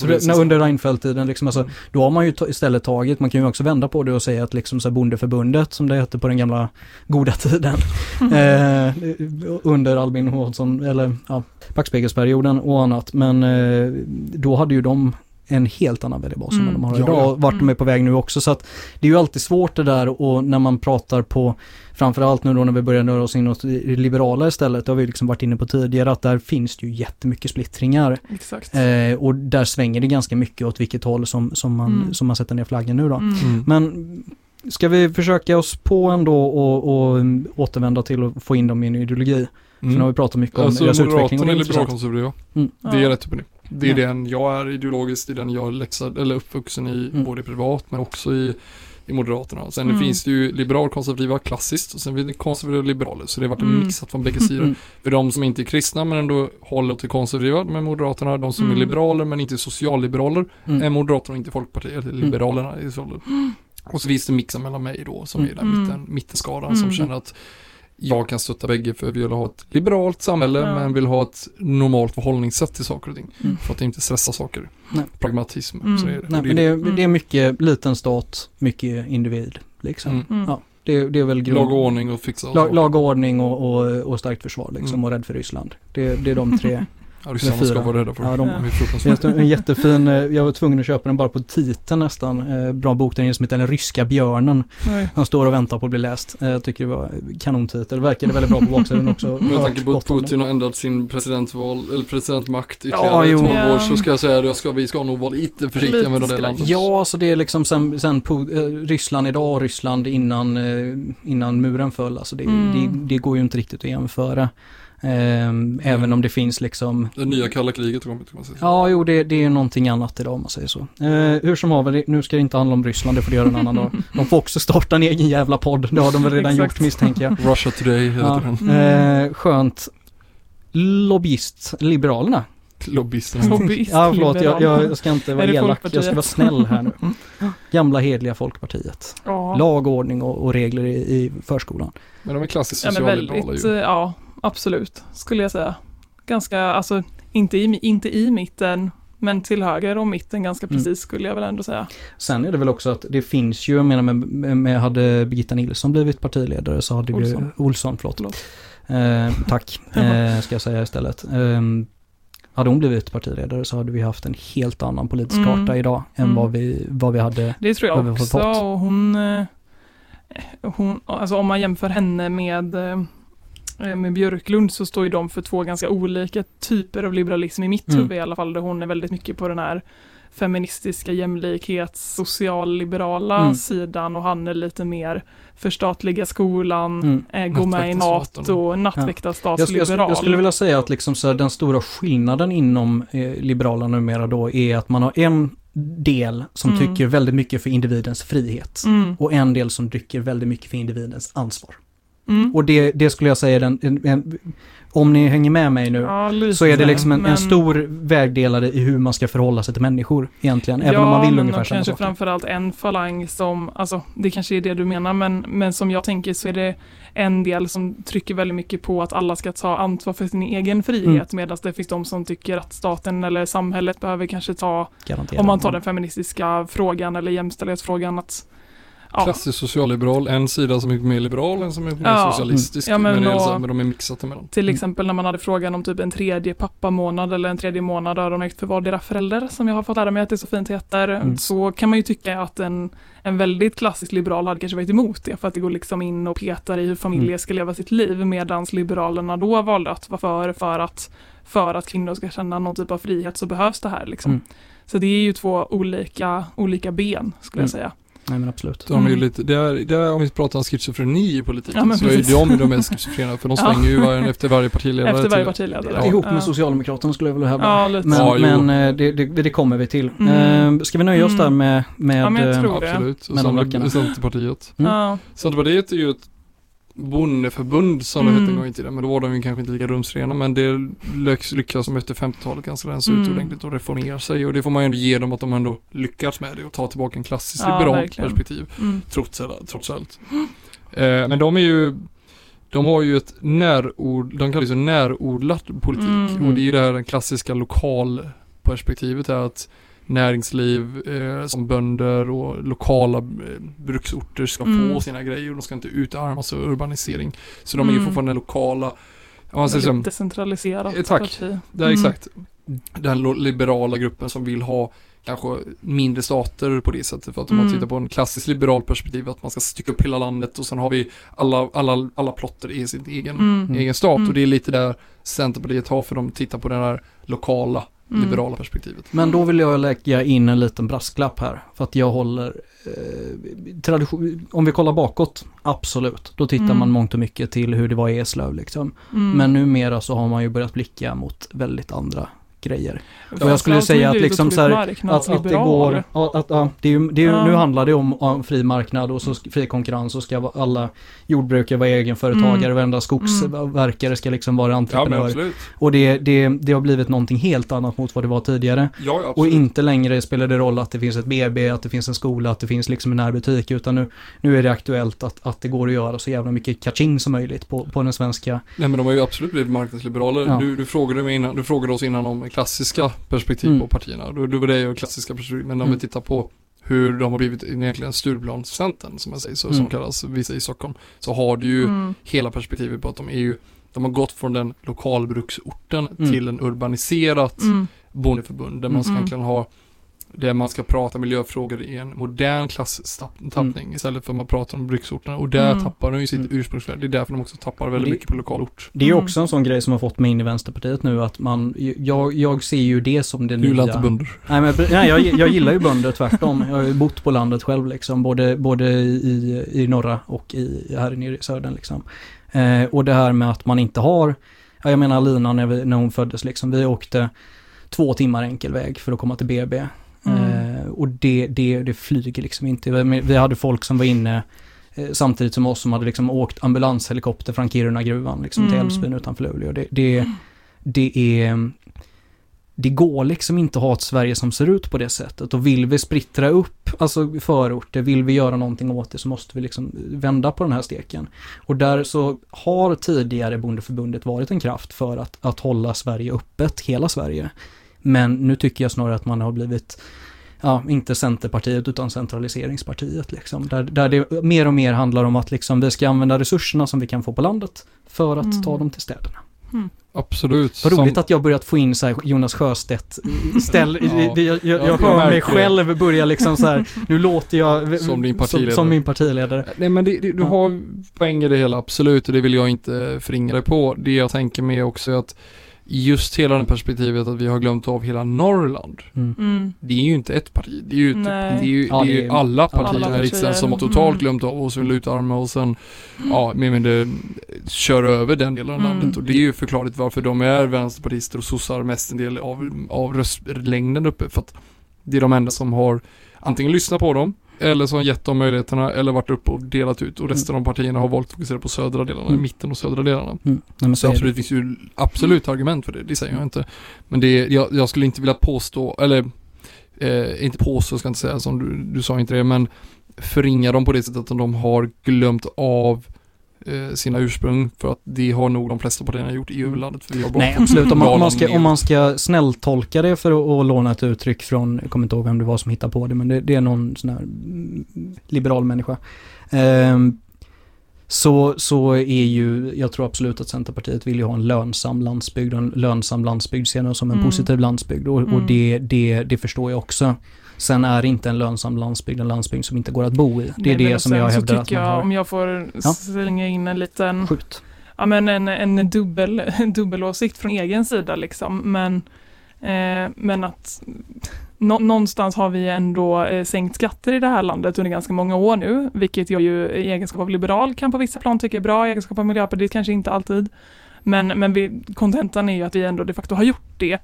det är när, under Reinfeldt-tiden liksom, alltså, Mm. då har man ju istället tagit, man kan ju också vända på det och säga att liksom så här bondeförbundet, som det hette på den gamla goda tiden, eh, under Albin Hånsson, eller ja, backspegelsperioden och annat, men eh, då hade ju de en helt annan väljarbas än vad Mm. de har Ja, idag, och vart de Mm. är på väg nu också. Så att det är ju alltid svårt det där och när man pratar på, framförallt nu då när vi börjar röra oss inåt det liberala istället, det har vi liksom varit inne på tidigare, att där finns det ju jättemycket splittringar. Exakt. Eh, och där svänger det ganska mycket åt vilket håll som, som, man, Mm. som man sätter ner flaggen nu då. Mm. Mm. Men ska vi försöka oss på ändå och, och mm, återvända till att få in dem i en ideologi? För nu har vi pratat mycket om Alltså deras utveckling och Moderaterna det är liberalkonservativa. Mm. Det är Ja. rätt upp och ner. Det är Ja. den jag är ideologiskt, det är den jag är läxad, eller uppvuxen i, Mm. både privat men också i, i Moderaterna. Sen Mm. finns det ju liberalkonservativa klassiskt och sen finns det konservativa liberaler. Så det har varit Mm. mixat från bägge sidor. Mm. För de som inte är kristna men ändå håller till konservativa med Moderaterna, de som Mm. är liberaler men inte socialliberaler, Mm. är Moderaterna och inte Folkpartiet, eller Liberalerna i så fall. Och så finns det mixen mellan mig då, som är den Mm. mitten, mittenskaran som Mm. känner att jag kan stötta bägge för vi vill ha ett liberalt samhälle Ja. men vill ha ett normalt förhållningssätt till saker och ting. Mm. För att inte stressa saker. Nej. Pragmatism, Mm. så är det. Nej, men det är, Mm. det är mycket liten stat, mycket individ. Liksom. Mm. Mm. Ja, det, det är väl grund... Lag och ordning och fixa Lag, lag och ordning och, och, och starkt försvar liksom, Mm. och rädd för Ryssland. Det, det är de tre. Ryssarna ska vara rädda för. Ja, de- en jättefin, eh, jag var tvungen att köpa den bara på titeln nästan. Eh, Bra bok, den som heter Den ryska björnen. Nej. Han står och väntar på att bli läst. Eh, Jag tycker det var kanontitel. Verkade väldigt bra på baksidan också. Med tanke på att. Putin har ändrat sin presidentval, eller presidentmakt ytterligare jo. ja, 12 år så ska jag säga att jag ska, vi ska nog vara lite försiktiga med det landet. Ja, så det är liksom sen, sen på, Ryssland idag och Ryssland innan, innan muren föll. Alltså det, Mm. det, det går ju inte riktigt att jämföra. Ehm, Även om det finns liksom Det nya kalla kriget har kommit kan man säga. Ja, jo, det, det är någonting annat idag om man säger så. Eh, hur som haver, nu ska det inte handla om Ryssland, det får det göra en annan dag. De får också starta en egen jävla podd, det har de väl redan gjort misstänker jag. Russia Today heter Ja. den. Mm. Eh, skönt. Lobbyist, Liberalerna. Lobbyisterna. Lobbyist, Ja, förlåt, jag, jag ska inte vara elak, jag ska vara snäll här nu. Gamla hedliga Folkpartiet. Ja. Lag, ordning och, och regler i, i förskolan. Men de är klassiskt Ja socialliberala väldigt, ju. eh, ja absolut skulle jag säga. Ganska, alltså inte i, inte i mitten men till höger om mitten ganska Mm. precis skulle jag väl ändå säga. Sen är det väl också att det finns ju, jag menar med, med, med hade Birgitta Nilsson blivit partiledare så hade Olsson. vi, Olsson, förlåt. Förlåt. Eh, tack, eh, ska jag säga istället. Eh, hade hon blivit partiledare så hade vi haft en helt annan politisk Mm. karta idag än Mm. vad, vi, vad vi hade. Det tror jag också och hon, eh, hon, alltså om man jämför henne med eh, med Björklund så står ju de för två ganska olika typer av liberalism i mitt Mm. huvud i alla fall. Där hon är väldigt mycket på den här feministiska jämlikhets, socialliberala Mm. sidan och han är lite mer förstatliga skolan, Mm. eh, gå med i. NATO, Jag, jag, nattväktarstatsliberal. skulle- jag skulle vilja säga att liksom så här, den stora skillnaden inom eh, Liberalerna numera då är att man har en del som Mm. tycker väldigt mycket för individens frihet Mm, och en del som tycker väldigt mycket för individens ansvar. Mm, Och det, det skulle jag säga är den, en, en, om ni hänger med mig nu, Ja, så är det liksom en, men- en stor vägdelare i hur man ska förhålla sig till människor egentligen. Även om man vill ungefär samma kanske saker. framförallt en falang som, alltså det kanske är det du menar, men, men som jag tänker så är det en del som trycker väldigt mycket på att alla ska ta ansvar för sin egen frihet, Mm. medan det finns de som tycker att staten eller samhället behöver kanske ta, Garanterat. om man tar den feministiska frågan eller jämställdhetsfrågan, att ja, Klassisk socialliberal, en sida som är mer liberal, en som är mer Ja. socialistisk. Ja, men men, och- här, men de är mixat emellan. Till exempel när man hade frågan om typ en tredje pappamånad eller en tredje månad öronmärkt för vardera förälder som jag har fått lära mig att det så fint heter. Mm. Så kan man ju tycka att en, en väldigt klassisk liberal hade kanske varit emot det för att det går liksom in och petar i hur familjer Mm. ska leva sitt liv medan liberalerna då valde att vara för för att, för att kvinnor ska känna någon typ av frihet så behövs det här liksom. Mm. Så det är ju två olika, olika ben skulle Mm. jag säga. Nej men absolut. De är ju Mm. lite, det är, det är, om vi pratar om schizofreni i politiken, Ja, så är ju precis. de de mest schizofrena, för de Ja. svänger ju var, efter varje partiledare. Efter varje till- partiledare. Ja. Ihop med. Socialdemokraterna skulle jag vilja hävda. Ja, lite. Men, men eh, det, det, det kommer vi till. Mm. Eh, ska vi nöja oss Mm. där med, med Ja, men jag eh, tror- det. Absolut. Och. Centerpartiet. Mm. Ja. Centerpartiet är ju ett bondeförbund som det Mm. hette en gång i tiden, men då var de ju kanske inte lika rumsrena, men det lyckas, som efter 50-talet ganska rensa ut Mm. ordentligt och reformera sig och det får man ju ändå ge dem att de ändå lyckats med det och ta tillbaka en klassisk Ja, liberalt perspektiv, Mm. trots, trots allt. Eh, men de är ju de har ju ett närord, de kallar det så närodlat politik Mm. och det är ju det här den klassiska lokalperspektivet är att näringsliv som som bönder och lokala eh, bruksorter ska Mm. få sina grejer och de ska inte utarmas av urbanisering. Så de är ju Mm. fortfarande lokala, om man säger så, Väldigt decentraliserat Eh, tack. parti. är Mm. exakt den liberala gruppen som vill ha kanske mindre stater på det sättet. För att om man Mm. tittar på en klassisk liberal perspektiv att man ska stycka upp hela landet och sen har vi alla, alla, alla plotter i sin egen, Mm. egen stat. Mm. Och det är lite där Centerpartiet har för de tittar på det här lokala, Mm. liberala perspektivet. Men då vill jag lägga in en liten brasklapp här. För att jag håller eh, tradition, om vi kollar bakåt, absolut. Då tittar Mm. man mångt och mycket till hur det var i Eslöv liksom. Mm. Men numera så har man ju börjat blicka mot väldigt andra grejer. Och jag skulle säga att liksom så här, Att, att det går, ja, att, ja, det är ju, det är ju, Ja. nu handlar det om ja, fri marknad och så fri konkurrens och ska alla jordbrukare vara egenföretagare, Mm. varenda skogsverkare ska liksom vara Ja entreprenör. absolut. och det, det, det har blivit någonting helt annat mot vad det var tidigare. Ja, ja, Och inte längre spelar det roll att det finns ett BB, att det finns en skola, att det finns liksom en närbutik, utan nu, nu är det aktuellt att, att det går att göra så jävla mycket catching som möjligt på, på den svenska. Nej men de har ju absolut blivit marknadsliberaler. Ja. Du, du, frågade mig innan, du frågade oss innan om klassiska perspektiv Mm. på partierna. Då, då var det ju klassiska perspektiv. Men om Mm. vi tittar på hur de har blivit egentligen Stureplanscentern som jag säger, så, Mm. som kallas vissa i Stockholm. Så har du ju Mm. hela perspektivet på att de är ju de har gått från den lokalbruksorten Mm. till en urbaniserat Mm. bondeförbund där man ska Mm. egentligen ha där man ska prata miljöfrågor i en modern klasstappning istället för att man pratar om bruksorterna och där Mm. tappar de ju sitt Mm. ursprungsvärde. Det är därför de också tappar väldigt Det- mycket på lokalort. Det är Mm. också en sån grej som har fått mig in i Vänsterpartiet nu att man, jag, jag ser ju det som det Du nya. gillar inte bönder. Nej, men, nej jag, jag gillar ju bönder tvärtom. Jag har ju bott på landet själv liksom, både, både i, i norra och i, här nere i södern liksom. Eh, och det här med att man inte har, ja, jag menar Lina när, vi, när hon föddes liksom, vi åkte två timmar enkel väg för att komma till BB. Mm. Eh, och det, det, det flyger liksom inte. Vi hade folk som var inne eh, samtidigt som oss som hade liksom åkt ambulanshelikopter från Kiruna-gruvan liksom, till Mm. Älvsbyn utanför Luleå. Det, det, det är det går liksom inte att ha ett Sverige som ser ut på det sättet. Och vill vi splittra upp, alltså förorter, vill vi göra någonting åt det så måste vi liksom vända på den här steken. Och där så har tidigare Bondeförbundet varit en kraft för att, att hålla Sverige öppet, hela Sverige. Men nu tycker jag snarare att man har blivit, ja, inte Centerpartiet utan centraliseringspartiet liksom. Där, där det mer och mer handlar om att liksom vi ska använda resurserna som vi kan få på landet för att Mm. ta dem till städerna. Absolut. Vad roligt Som- att jag börjat få in så här Jonas Sjöstedt ställ, Ja. jag, jag, Ja, jag jag hör mig själv börja liksom så här, nu låter jag Som din partiledare. Som, som min partiledare. Nej men det, det, du Ja. har poäng i det hela, absolut, och det vill jag inte förringa dig på. Det jag tänker med också är att just hela det perspektivet att vi har glömt av hela Norrland. Mm. Mm. Det är ju inte ett parti, det är ju, typ, det är ju, Ja, det är ju alla partier i riksdagen som har totalt Mm. glömt av oss och vill utarma och sen, ja, men, men det kör över den delen av Mm. landet och det är ju förklarligt varför de är vänsterpartister och sossar mest en del av, av röstlängden uppe för att det är de enda som har antingen lyssnat på dem eller som har gett dem möjligheterna eller varit uppe och delat ut och resten av partierna har valt att fokusera på södra delarna, Mm. mitten och södra delarna. Mm. Nej, Så så är det. absolut finns ju absolut argument för det, det säger jag inte. Men det, jag, jag skulle inte vilja påstå, eller eh, inte påstå ska jag inte säga som du, du sa inte det, men förringa dem på det sättet att de har glömt av sina ursprung för att det har nog de flesta partierna gjort i huvudlandet. För vi har bara Nej, absolut. Om man, om man, ska, om man ska snälltolka det för att, låna ett uttryck från, jag kommer inte ihåg vem det var som hittade på det, men det, det är någon sån här mm, liberal människa. Ehm, så, så är ju, jag tror absolut att Centerpartiet vill ju ha en lönsam landsbygd och en lönsam landsbygd ser jag som en Mm. positiv landsbygd och, och Mm. det, det, det förstår jag också. Sen är inte en lönsam landsbygd en landsbygd som inte går att bo i. Det är Nej, det som jag hävdar att man jag, har. om jag får Ja. slänga in en liten Skjut. ja, men en, en dubbel, en dubbelåsikt från egen sida liksom. Men, eh, men att nå, någonstans har vi ändå eh, sänkt skatter i det här landet under ganska många år nu, vilket jag ju i egenskap av liberal kan på vissa plan tycka är bra, i egenskap av miljöpartiet kanske inte alltid. Men, men vi, kontentan är ju att vi ändå de facto har gjort det.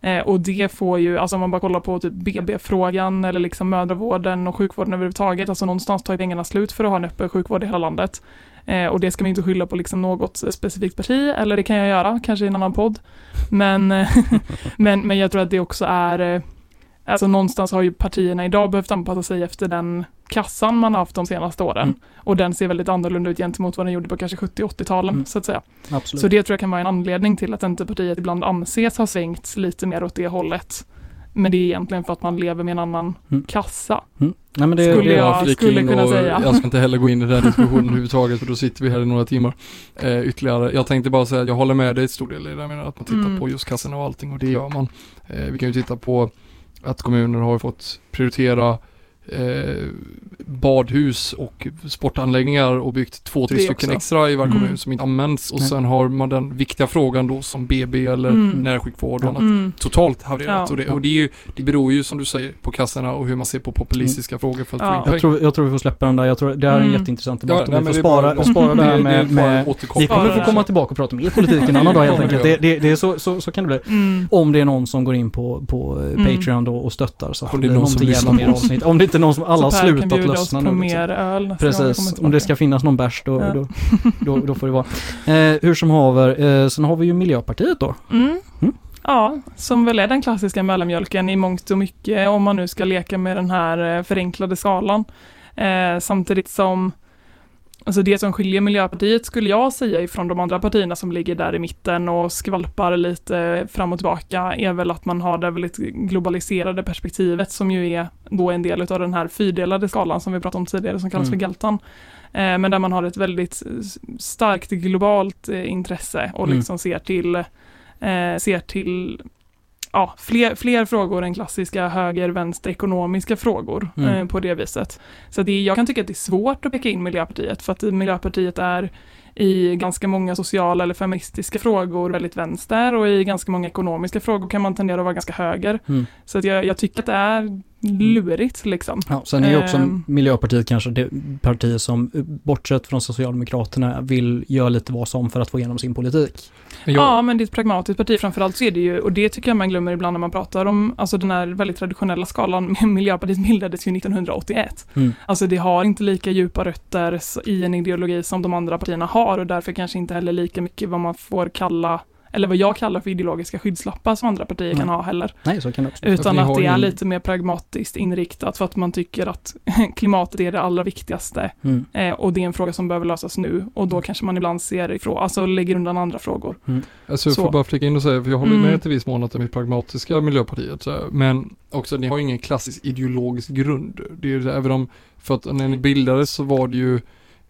Eh, och det får ju, alltså om man bara kollar på typ BB-frågan eller liksom mödravården och sjukvården överhuvudtaget, alltså någonstans tar ju pengarna slut för att ha en öppen sjukvård i hela landet. Eh, och det ska man inte skylla på liksom något specifikt parti, eller det kan jag göra, kanske i en annan podd. Men, men, men jag tror att det också är, eh, alltså någonstans har ju partierna idag behövt anpassa sig efter den kassan man haft de senaste åren. Mm. Och den ser väldigt annorlunda ut gentemot vad den gjorde på kanske 70-80-talen, Mm. så att säga. Absolut. Så det tror jag kan vara en anledning till att Centerpartiet ibland anses ha svängt lite mer åt det hållet. Men det är egentligen för att man lever med en annan Mm. kassa. Mm. Nej, men det, Skulle det, jag- flika skulle kunna säga. Jag ska inte heller gå in i den diskussionen överhuvudtaget för då sitter vi här i några timmar eh, ytterligare. Jag tänkte bara säga att jag håller med dig i stor del i det, jag menar att man tittar Mm. på just kassorna och allting och det gör man. Eh, vi kan ju titta på att kommuner har fått prioritera eh, badhus och sportanläggningar och byggt två, tre Det stycken också. extra i varje Mm. kommun som inte används och Nej. sen har man den viktiga frågan då som BB eller Mm. närsjukvård och annat Mm. totalt havererat. Ja. Och, det, och det, är ju, det beror ju som du säger på kassorna och hur man ser på populistiska frågor för att Ja. få in jag, tror, jag tror vi får släppa den där. Jag tror det här är en Mm. jätteintressant Ja, debatt och men vi får spara, bara- spara det här med, med vi kommer få komma tillbaka och prata mer politik en annan dag helt enkelt. Det, det, det är så, så, så kan det bli. Mm. Om det är någon som går in på, på Mm. Patreon då och stöttar så får det är det någon som någonting lyssnar mer avsnitt. Om det inte någon som alla har slutat lyssna nu. liksom. mer öl vi kommer Precis, om det ska finnas någon bärs då, Ja. då, då, då får det vara. Eh, hur som haver, eh, sen har vi ju Miljöpartiet då. Mm. Mm. Ja, som väl är den klassiska mellanmjölken i mångt och mycket om man nu ska leka med den här eh, förenklade skalan. Eh, samtidigt som Alltså det som skiljer Miljöpartiet skulle jag säga ifrån de andra partierna som ligger där i mitten och skvalpar lite fram och tillbaka är väl att man har det väldigt globaliserade perspektivet som ju är då en del av den här fyrdelade skalan som vi pratade om tidigare som kallas Mm. för Geltan. Eh, men där man har ett väldigt starkt globalt eh, intresse och Mm. liksom ser till eh, ser till ja, fler, fler frågor än klassiska höger-vänster ekonomiska frågor Mm. eh, på det viset. Så det, jag kan tycka att det är svårt att peka in Miljöpartiet för att Miljöpartiet är i ganska många sociala eller feministiska frågor väldigt vänster och i ganska många ekonomiska frågor kan man tendera att vara ganska höger. Mm. Så att jag, jag tycker att det är lurigt liksom. Ja, sen är ju också Ehm. Miljöpartiet kanske det parti som, bortsett från Socialdemokraterna, vill göra lite vad som för att få igenom sin politik. Jag, Ja, men det är ett pragmatiskt parti. Framförallt så är det ju, och det tycker jag man glömmer ibland när man pratar om, alltså den här väldigt traditionella skalan. Miljöpartiet bildades ju 1981. Mm. Alltså det har inte lika djupa rötter i en ideologi som de andra partierna har och därför kanske inte heller lika mycket vad man får kalla eller vad jag kallar för ideologiska skyddslappar som andra partier kan Nej. ha heller. Nej, så kan det också. Utan att har det är en- lite mer pragmatiskt inriktat för att man tycker att klimatet är det allra viktigaste Mm. eh, och det är en fråga som behöver lösas nu och då kanske man ibland ser ifrån, alltså lägger undan andra frågor. alltså jag så. får bara flika in och säga, för jag håller Mm. med till viss mån att de är pragmatiska Miljöpartiet, men också ni har ingen klassisk ideologisk grund. Det är även om, för att när ni bildades så var det ju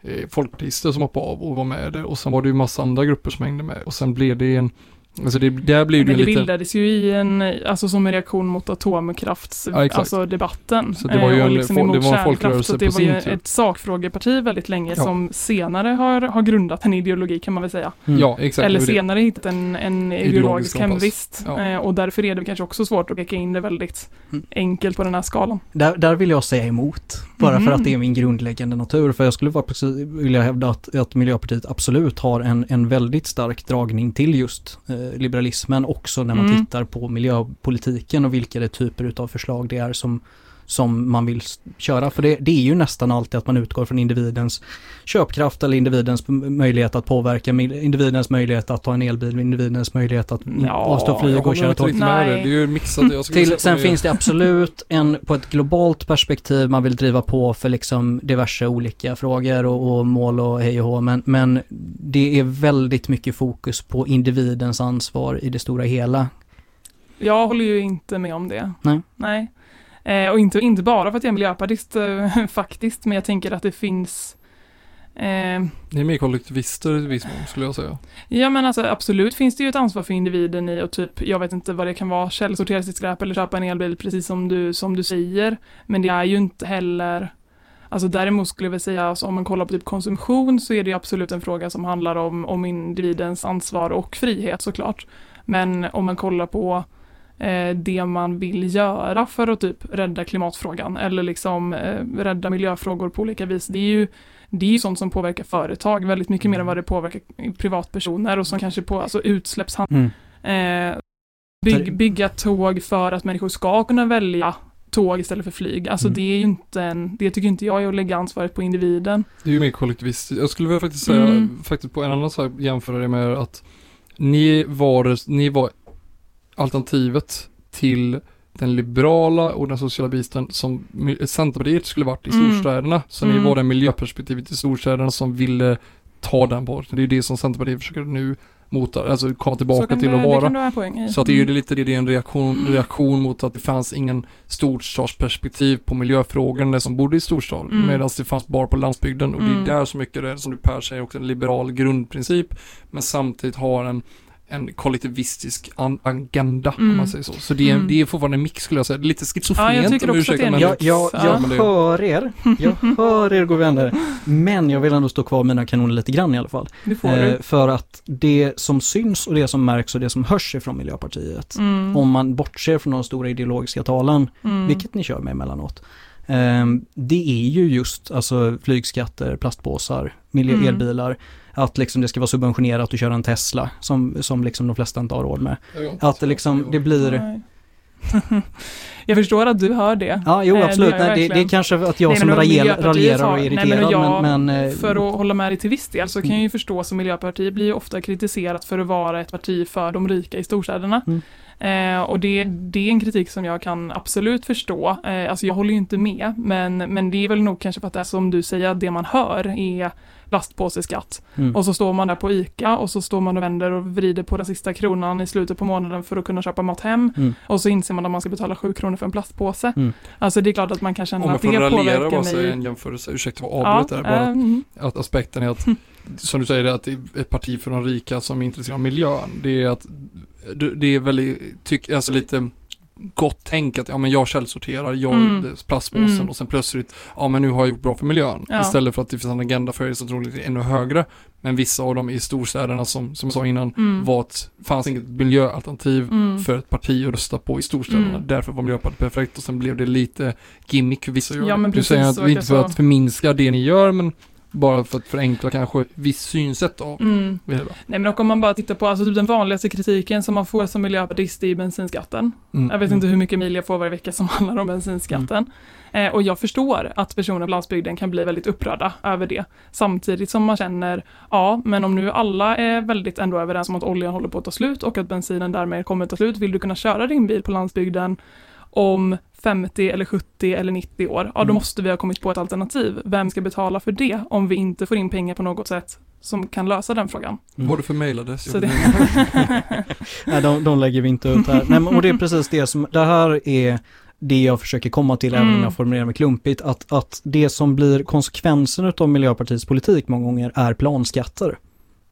Eh, folkpartister som hoppade av och var med där. Och sen var det ju massa andra grupper som hängde med. Och sen blev det en, alltså det, där blev det det lite bildades ju i en, alltså som en reaktion mot atomkrafts, Ja, alltså debatten. Så det var ju Eh, en- liksom det var en kärnkraft, folkrörelse det på var ju ett sakfrågeparti väldigt länge Ja. som senare har, har grundat en ideologi kan man väl säga. Mm. Ja, exakt. Eller senare hittat en, en Ideologisk hemvist. Ja. Eh, och därför är det kanske också svårt att peka in det väldigt Mm. enkelt på den här skalan. Där, där vill jag säga emot. Bara Mhm. för att det är min grundläggande natur. För jag skulle vara precis, vilja hävda att, att Miljöpartiet absolut har en, en väldigt stark dragning till just eh, liberalismen också när man Mm. tittar på miljöpolitiken och vilka det typer utav förslag det är som, som man vill köra. För det, det är ju nästan alltid att man utgår från individens köpkraft eller individens möjlighet att påverka, individens möjlighet att ta en elbil, individens möjlighet att Ja, avstå flyg och köra tåg. Nej. dig. Det är ju mixat. Jag Till, sen det finns det absolut en, på ett globalt perspektiv, man vill driva på för liksom diverse olika frågor och, och mål och hej och hå, men, men det är väldigt mycket fokus på individens ansvar i det stora hela. Jag håller ju inte med om det. Nej. Nej. Eh, och inte, inte bara för att jag är miljöpartist eh, faktiskt, men jag tänker att det finns eh, Ni är mer kollektivister i viss mån skulle jag säga. Ja men alltså absolut finns det ju ett ansvar för individen i och typ, jag vet inte vad det kan vara, källsortera sitt skräp eller köpa en elbil precis som du, som du säger. Men det är ju inte heller, alltså däremot skulle jag väl säga, alltså, om man kollar på typ konsumtion så är det ju absolut en fråga som handlar om, om individens ansvar och frihet såklart. Men om man kollar på eh, det man vill göra för att typ rädda klimatfrågan eller liksom eh, rädda miljöfrågor på olika vis, det är ju det är ju sånt som påverkar företag väldigt mycket mer än vad det påverkar privatpersoner och som kanske på alltså utsläppshandel. Mm. Eh, bygg, bygga tåg för att människor ska kunna välja tåg istället för flyg. Alltså Mm. det är ju inte en, det tycker inte jag är att lägga ansvaret på individen. Det är ju mer kollektivistiskt. Jag skulle vilja faktiskt säga, Mm. faktiskt på en annan sak jämföra det med att ni var, ni var alternativet till den liberala och den sociala biten som Centerpartiet skulle varit i Mm. storstäderna. Så ni Mm. var det miljöperspektivet i storstäderna som ville ta den bort. Det är det som Centerpartiet försöker nu mota, alltså komma tillbaka till det, att det vara. Så att det är ju Mm. lite det, det är en reaktion, reaktion mot att det fanns ingen storstadsperspektiv på miljöfrågorna som bodde i storstad. Mm. Medan det fanns bara på landsbygden och Mm. det är där så mycket det är, som du Per säger, också en liberal grundprincip. Men samtidigt har en, en kollektivistisk agenda om Mm. man säger så. Så det är, Mm. det är fortfarande en mix skulle jag säga. Lite schizofrent Ja, jag tycker om du också en men Jag, jag, Ja, jag det- hör er, jag hör er goda vänner, men jag vill ändå stå kvar med mina kanoner lite grann i alla fall. Det får Eh, du. för att det som syns och det som märks och det som hörs ifrån Miljöpartiet, Mm. om man bortser från de stora ideologiska talen, Mm. vilket ni kör med emellanåt, eh, det är ju just alltså flygskatter, plastpåsar, miljö, Mm. elbilar, att liksom det ska vara subventionerat att köra en Tesla som, som liksom de flesta inte har råd med. Att det liksom, det blir, jag förstår att du hör det. ja jo Eh, det absolut, jag nej, det, det är kanske att jag Nej, som raljerar och är nej, men irriterad, jag- men, men, eh, För att hålla med dig till viss del så kan jag ju förstå som Miljöpartiet blir ju ofta kritiserat för att vara ett parti för de rika i storstäderna. Mm. Eh, och det, det är en kritik som jag kan absolut förstå. Eh, alltså jag håller ju inte med, men, men det är väl nog kanske för att det är som du säger, att det man hör är plastpåseskatt. mm. Och så står man där på ICA och så står man och vänder och vrider på den sista kronan i slutet på månaden för att kunna köpa mat hem. Mm. Och så inser man att man ska betala sju kronor för en plastpåse. Mm. Alltså det är klart att man kan känna Om jag att får det raljera påverkar bara säga mig. en jämförelse, ursäkta vad avbröt där bara. mm. att aspekten är att, som du säger, det att det är ett parti för de rika som är intresserade av miljön. Det är att, det det är väldigt, tyck, alltså lite gott tänk att, ja men jag källsorterar, jag Mm. plastpåsen Mm. och sen plötsligt, ja men nu har jag gjort bra för miljön. Ja. Istället för att det finns en agenda för det som troligt är ännu högre. Men vissa av dem i storstäderna som, som jag sa innan, Mm. var ett, fanns inget miljöalternativ Mm. för ett parti att rösta på i storstäderna. Mm. Därför var Miljöpartiet perfekt och sen blev det lite gimmick för vissa. Ja, men du säger att vi inte för att förminska det ni gör, men bara för att förenkla kanske viss synsätt av Mm. det hela. Nej men och om man bara tittar på, alltså typ den vanligaste kritiken som man får som miljöpartist är ju bensinskatten. Mm. Jag vet inte hur mycket mil jag får varje vecka som handlar om bensinskatten. Eh, och jag förstår att personer på landsbygden kan bli väldigt upprörda över det. Samtidigt som man känner, ja men om nu alla är väldigt ändå överens om att oljan håller på att ta slut och att bensinen därmed kommer att ta slut, vill du kunna köra din bil på landsbygden om 50 eller 70 eller 90 år, ja då Mm. måste vi ha kommit på ett alternativ. Vem ska betala för det om vi inte får in pengar på något sätt som kan lösa den frågan? Mm. Du för mailadress? Det... Nej, de, de lägger vi inte ut här. Nej, men, och det är precis det som, det här är det jag försöker komma till, även om Mm. jag formulerar mig klumpigt, att, att det som blir konsekvensen av Miljöpartiets politik många gånger är planskatter.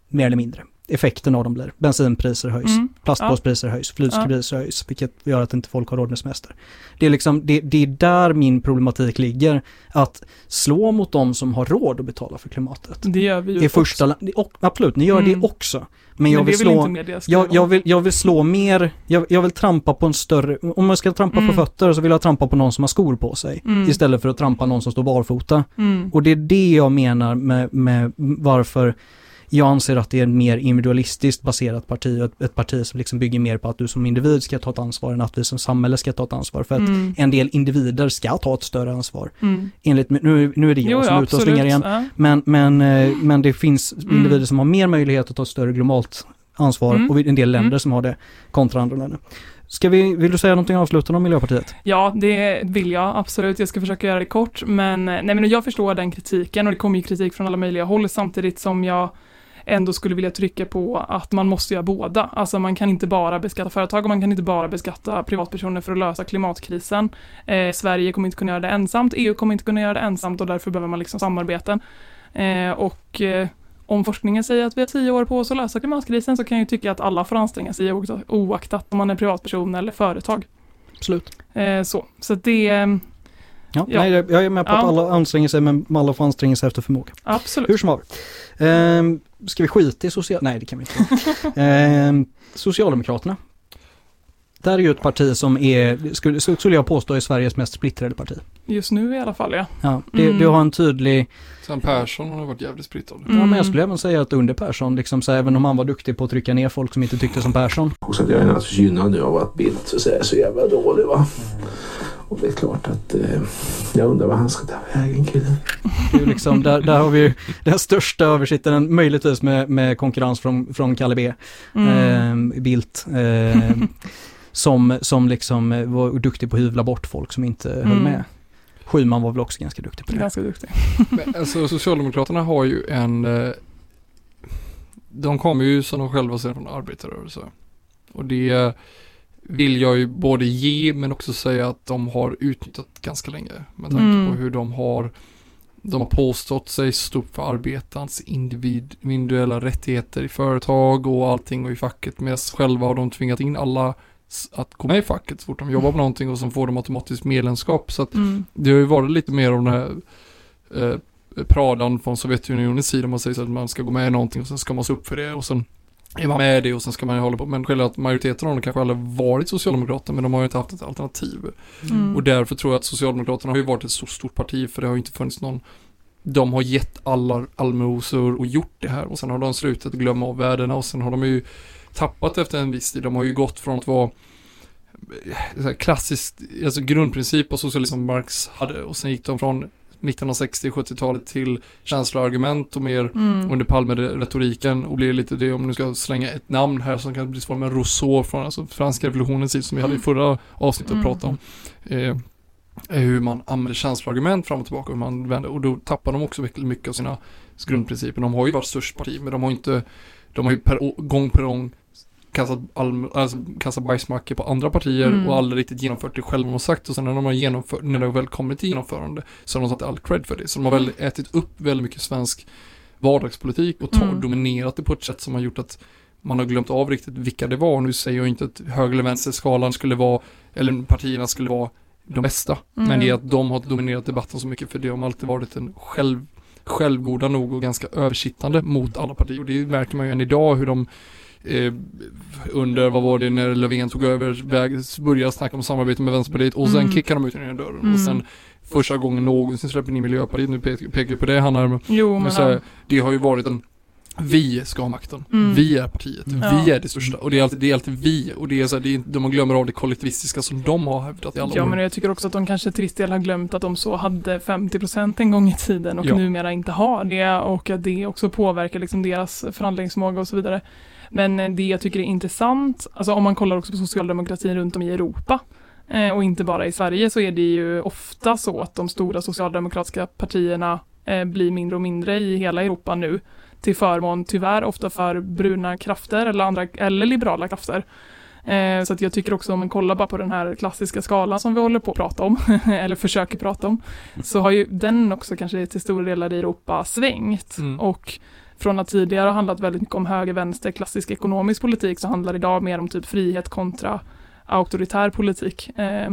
Mer eller mindre. Effekten av dem blir bensinpriser höjs, Mm. plastpåspriser höjs, flygpriser höjs, vilket gör att inte folk har råd med semester. Det är liksom, det, det är där min problematik ligger, att slå mot de som har råd att betala för klimatet. Det gör vi ju Det är första, och, absolut, ni gör Mm. det också. Men jag vill slå, jag, jag, vill, jag vill slå mer, jag, jag vill trampa på en större, om man ska trampa Mm. på fötter så vill jag trampa på någon som har skor på sig. Mm. Istället för att trampa någon som står barfota. Mm. Och det är det jag menar med, med varför Jag anser att det är ett mer individualistiskt baserat parti ett, ett parti som liksom bygger mer på att du som individ ska ta ett ansvar än att vi som samhälle ska ta ett ansvar. För att Mm. en del individer ska ta ett större ansvar. Mm. Enligt, nu, nu är det jag Jo, som är ute och slingar igen. Ja. Men, men, eh, men det finns Mm. individer som har mer möjlighet att ta ett större globalt ansvar Mm. och en del länder Mm. som har det kontra andra länder. Ska vi, vill du säga någonting avslutande om Miljöpartiet? Ja, det vill jag absolut. Jag ska försöka göra det kort, men, eh, nej, men jag förstår den kritiken och det kommer ju kritik från alla möjliga håll samtidigt som jag ändå skulle vilja trycka på att man måste göra båda. Alltså man kan inte bara beskatta företag och man kan inte bara beskatta privatpersoner för att lösa klimatkrisen. Eh, Sverige kommer inte kunna göra det ensamt, EU kommer inte kunna göra det ensamt och därför behöver man liksom samarbeten. Eh, och eh, om forskningen säger att vi har tio år på oss att lösa klimatkrisen så kan jag ju tycka att alla får anstränga sig oaktat- om man är privatperson eller företag. Absolut. Eh, så. så det, eh, Ja, Ja. Nej, jag är med på att Ja. alla anstränger sig men alla får anstränga sig efter förmåga. absolut. Hur som haver. Ehm, ska vi skita i social... Nej, det kan vi inte. ehm, Socialdemokraterna. Där är ju ett parti som är, skulle, skulle jag påstå, är Sveriges mest splittrade parti. Just nu i alla fall ja. Ja, det, Mm. det har en tydlig... Sen Persson har varit jävligt splittrad. Ja, men Mm. jag skulle även säga att under Persson, liksom, så även om han var duktig på att trycka ner folk som inte tyckte som Persson. Så att jag är naturligtvis gynnad nu av att Bildt så säga, är så jävla dålig va. Och det är klart att eh, jag undrar vad han ska ta vägen killen. Det är ju liksom, där, där har vi ju den största översittaren, möjligtvis med, med konkurrens från, från Kalle B. Mm. Ehm, Bildt. ehm, som, som liksom eh, var duktig på att hyvla bort folk som inte höll Mm. med. Schyman var väl också ganska duktig på det. Ganska duktig. Men, alltså Socialdemokraterna har ju en, eh, de kommer ju som de själva säger från arbetarrörelse. Och det vill jag ju både ge men också säga att de har utnyttjat ganska länge. Med tanke Mm. på hur de har, de har påstått sig stå upp för arbetarens individ, individuella rättigheter i företag och allting och i facket. Medan själva har de tvingat in alla att gå med i facket så fort de jobbar på någonting och så får de automatiskt medlemskap. Så att Mm. det har ju varit lite mer om den här eh, pradan från Sovjetunionens sida. Man säger så att man ska gå med i någonting och sen ska man stå upp för det och sen är man med i det och sen ska man ju hålla på. Men själva att majoriteten av dem kanske aldrig varit socialdemokrater men de har ju inte haft ett alternativ. Mm. Och därför tror jag att Socialdemokraterna har ju varit ett så stort parti för det har ju inte funnits någon de har gett alla allmosor och gjort det här och sen har de slutat glömma av värdena och sen har de ju tappat efter en viss tid. De har ju gått från att vara eh, klassiskt, alltså grundprincip av socialism som Marx hade och sen gick de från 1960-70-talet till känsloargument och mer Mm. under Palme-retoriken och blir lite det om nu ska slänga ett namn här som kan bli svårt med Rousseau från alltså franska revolutionens tid som vi hade i förra avsnittet Mm. att prata om. Eh, hur man använder känsloargument fram och tillbaka hur man vänder och då tappar de också mycket av sina grundprinciper. De har ju varit störst parti men de har inte, de har ju per, gång på gång kastat, all, alltså, kastat bajsmackor på andra partier Mm. och aldrig riktigt genomfört det själva de har sagt och sen när de har genomfört, när det väl kommit till genomförande så har de tagit all cred för det. Så de har väl ätit upp väldigt mycket svensk vardagspolitik och tar, Mm. dominerat det på ett sätt som har gjort att man har glömt av riktigt vilka det var. Nu säger jag inte att höger eller vänsterskalan skulle vara, eller partierna skulle vara de bästa. Mm. Men det är att de har dominerat debatten så mycket för det har alltid varit en själv, självgoda nog och ganska översittande mot alla partier. Och det märker man ju än idag hur de eh, under, vad var det, när Löfven tog över, väg, började snacka om samarbete med Vänsterpartiet och sen Mm. kickar de ut den dörren. Mm. Och sen första gången någonsin släpper ni Miljöpartiet, nu pe- pekar jag på det, han här, Jo, men här, ja. det har ju varit en vi ska ha makten. Mm. Vi är partiet. Ja. Vi är det största. Och det är alltid, det är alltid vi. Och det är så här, det är, de glömmer av det kollektivistiska som de har hävdat i alla Ja, år. men jag tycker också att de kanske till viss del har glömt att de så hade 50% en gång i tiden och Ja. numera inte har det och att det också påverkar liksom deras förhandlingsmåga och så vidare. Men eh, det jag tycker är intressant, alltså om man kollar också på socialdemokratin runt om i Europa eh, och inte bara i Sverige så är det ju ofta så att de stora socialdemokratiska partierna eh, blir mindre och mindre i hela Europa nu till förmån tyvärr ofta för bruna krafter eller andra eller liberala krafter. Så att jag tycker också om man kollar bara på den här klassiska skalan som vi håller på att prata om, eller försöker prata om, så har ju den också kanske till stora delar i Europa svängt. Mm. Och från att tidigare ha handlat väldigt mycket om höger, vänster, klassisk ekonomisk politik så handlar det idag mer om typ frihet kontra auktoritär politik. Eh,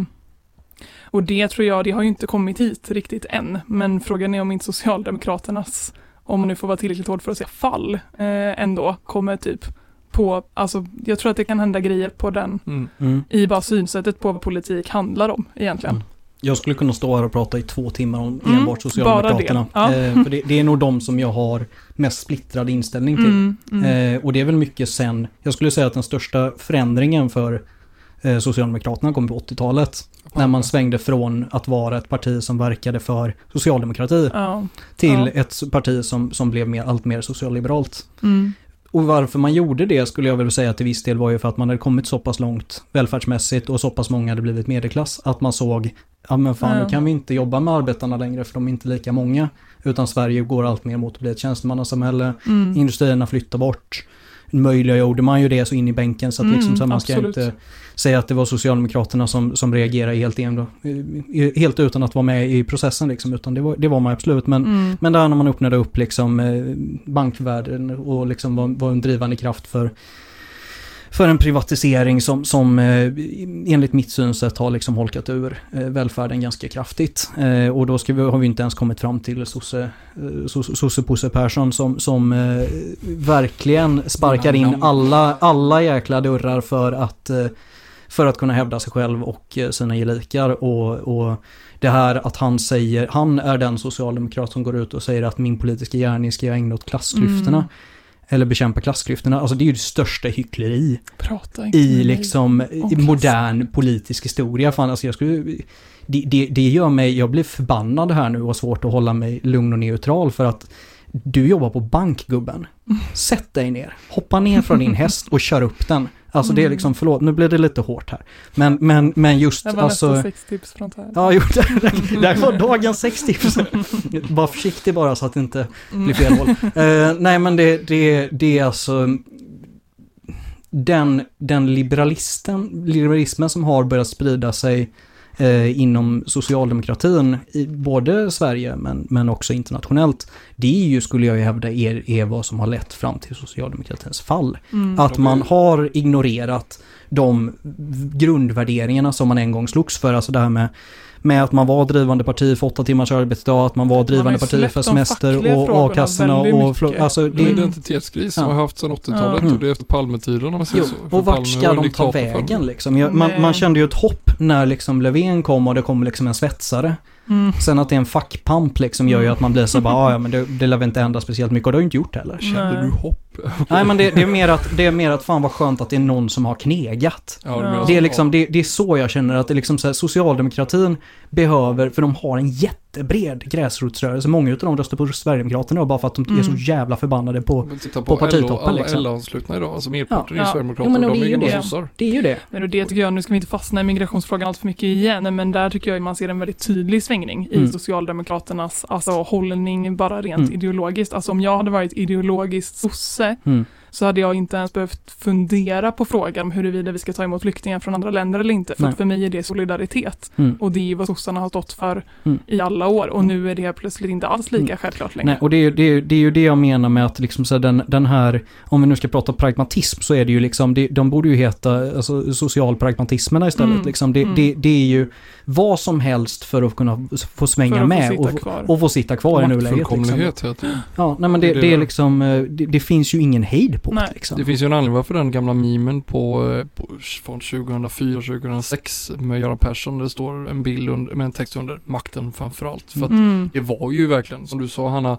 och det tror jag, det har ju inte kommit hit riktigt än, men frågan är om inte Socialdemokraternas, om man nu får vara tillräckligt hård för att säga fall, eh, ändå kommer typ på, alltså jag tror att det kan hända grejer på den, Mm. Mm. i bara synsättet på vad politik handlar om egentligen. Jag skulle kunna stå här och prata i två timmar om Mm, enbart Socialdemokraterna. det. Ja. Eh, för det, det är nog de som jag har mest splittrad inställning till. Mm, mm. Eh, och det är väl mycket sen, jag skulle säga att den största förändringen för eh, Socialdemokraterna kom på 80-talet. När man svängde från att vara ett parti som verkade för socialdemokrati ja. till Ja. ett parti som, som blev mer, allt mer socialliberalt. Och varför man gjorde det skulle jag väl säga till viss del var ju för att man hade kommit så pass långt välfärdsmässigt och så pass många hade blivit medelklass att man såg ja men fan nu kan vi inte jobba med arbetarna längre för de är inte lika många. Utan Sverige går allt mer mot att bli ett tjänstemannasamhälle. Mm. Industrierna flyttar bort. Möjliggjorde man ju det så in i bänken så att Mm, liksom så här, man ska absolut. inte säga att det var Socialdemokraterna som, som reagerade helt, en, helt utan att vara med i processen liksom, utan det var, det var man absolut. Men, Mm. men där när man öppnade upp liksom eh, bankvärlden och liksom var, var en drivande kraft för för en privatisering som, som eh, enligt mitt synsätt har liksom holkat ur eh, välfärden ganska kraftigt. Eh, och då vi, har vi inte ens kommit fram till sosse, sosse, Posse Persson som, som verkligen sparkar in alla, alla jäkla dörrar för att, för att kunna hävda sig själv och sina gelikar. Och, och det här att han säger, han är den socialdemokrat som går ut och säger att min politiska gärning ska jag ägna åt klassklyftorna. Mm. Eller bekämpa klassklyftorna. Alltså det är ju det största hyckleri i liksom om i modern politisk historia. Fan, alltså jag skulle, det, det, det gör mig, jag blir förbannad här nu och svårt att hålla mig lugn och neutral för att du jobbar på bankgubben. Sätt dig ner, hoppa ner från din häst och kör upp den. Alltså det är liksom, förlåt, nu blir det lite hårt här. Men, men, men just Det var alltså... nästa sex tips från Tär. Ja, jo, det här var dagens sextips. Var försiktig bara så att det inte blir fel håll. Eh, nej, men det, det, det är alltså den, den liberalisten, liberalismen som har börjat sprida sig eh, inom socialdemokratin i både Sverige men, men också internationellt. Det är ju, skulle jag ju hävda, är, är vad som har lett fram till socialdemokratins fall. Mm. Att man har ignorerat de grundvärderingarna som man en gång slogs för. Alltså det här med, med att man var drivande parti för åtta timmars arbetsdag, att man var drivande parti för semester och a-kassorna och... Alltså Det är en identitetskris som Ja. har haft sedan 80-talet Ja. och det är efter Palmetiden om man säger Jo, så. För och vart ska de ta vägen liksom? Jag, man, man kände ju ett hopp när liksom Löfven kom och det kom liksom en svetsare. Mm. Sen att det är en fackpamp liksom gör ju Mm. att man blir så bara, "Ah, ja men det, det lär väl inte hända speciellt mycket och det har ju inte gjort heller. Kände du hopp? Nej men det, det, är mer att, det är mer att fan vad skönt att det är någon som har knegat. Ja, Det är så. liksom, det, det är så jag känner att det är liksom så här, socialdemokratin behöver, för de har en jättebred gräsrotsrörelse. Många av dem röstar på Sverigedemokraterna bara för att de är så Mm. jävla förbannade på, på på, partitoppen, LO, alla liksom. LO-anslutna idag, alltså merparten Ja. är ju Ja. Sverigedemokrater, och de det är ju det. sossar. det är ju det. Men det tycker jag, nu ska vi inte fastna i migrationsfrågan allt för mycket igen, men där tycker jag man ser en väldigt tydlig svängning Mm. i Socialdemokraternas alltså, hållning bara rent Mm. ideologiskt. Alltså om jag hade varit ideologiskt sosse Mm. Så hade jag inte ens behövt fundera på frågan om huruvida vi ska ta emot flyktingar från andra länder eller inte. För för mig är det solidaritet. Mm. Och det är ju vad sossarna har stått för Mm. i alla år. Och nu är det plötsligt inte alls lika Mm. självklart längre. Nej, och det är, ju- det, är, det är ju det jag menar med att liksom så här, den, den här, om vi nu ska prata pragmatism så är det ju liksom, det, de borde ju heta alltså, socialpragmatismerna istället. Mm, Liksom. Det, mm. det, det är ju vad som helst för att kunna få svänga med och, kvar. och få sitta kvar i nuläget. Liksom. Maktfullkomlighet heter det. Ja, nej men det, Det är det är det. liksom, eh, det, det finns ju ingen hejd på Nej. det liksom. Det finns ju en anledning varför den gamla memen på, eh, på från 2004-2006 med Göran Persson, det står en bild under, med en text under makten framförallt. För att Mm. det var ju verkligen, som du sa Hanna,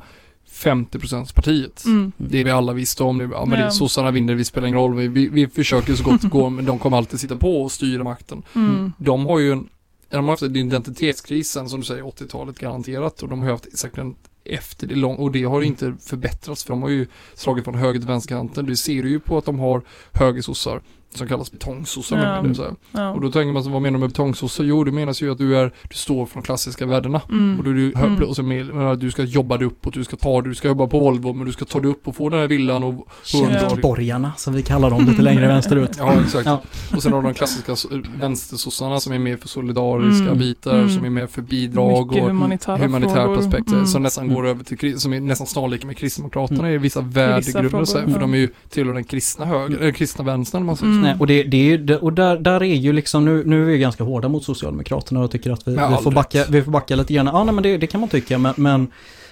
50% partiet. Mm. Det vi alla visste om, det, ja men det, sossarna vinner, vi spelar ingen roll, vi, vi, vi försöker så gott det går, men de kommer alltid sitta på och styra makten. Mm. De har ju en, de har haft en identitetskris som du säger, 80-talet garanterat, och de har haft säkert en efter det långa, och det har inte förbättrats för de har ju slagit från höger till vänsterkanten. Det ser du ju på att de har höger sossar som kallas betongsossar. Ja. med det, så här. Ja. Och då tänker man så, vad menar du med betongsossar? Jo, det menas ju att du är, du står för de klassiska värdena. Mm. Och då är du Mm. och så med, du ska jobba dig uppåt, du ska ta du ska jobba på Volvo, men du ska ta dig upp och få den här villan och Kärnborgarna som vi kallar dem lite längre vänsterut. Ja, exakt. Ja. Och sen har du de klassiska vänstersossarna som är med för solidariska Mm. bitar, Mm. som är med för bidrag Mycket och humanitära humanitära aspekter Mm. som nästan Mm. går över till, som är nästan snarlika med Kristdemokraterna Mm. i vissa värdegrunder och för de är ju tillhör den kristna höger, eller kristna vänstern om man säger. Mm. Nej, och det, det och där, där är ju liksom, nu, nu är vi ganska hårda mot Socialdemokraterna och tycker att vi, vi, får, backa, vi får backa lite grann. Ja, nej, men det, det kan man tycka, men, men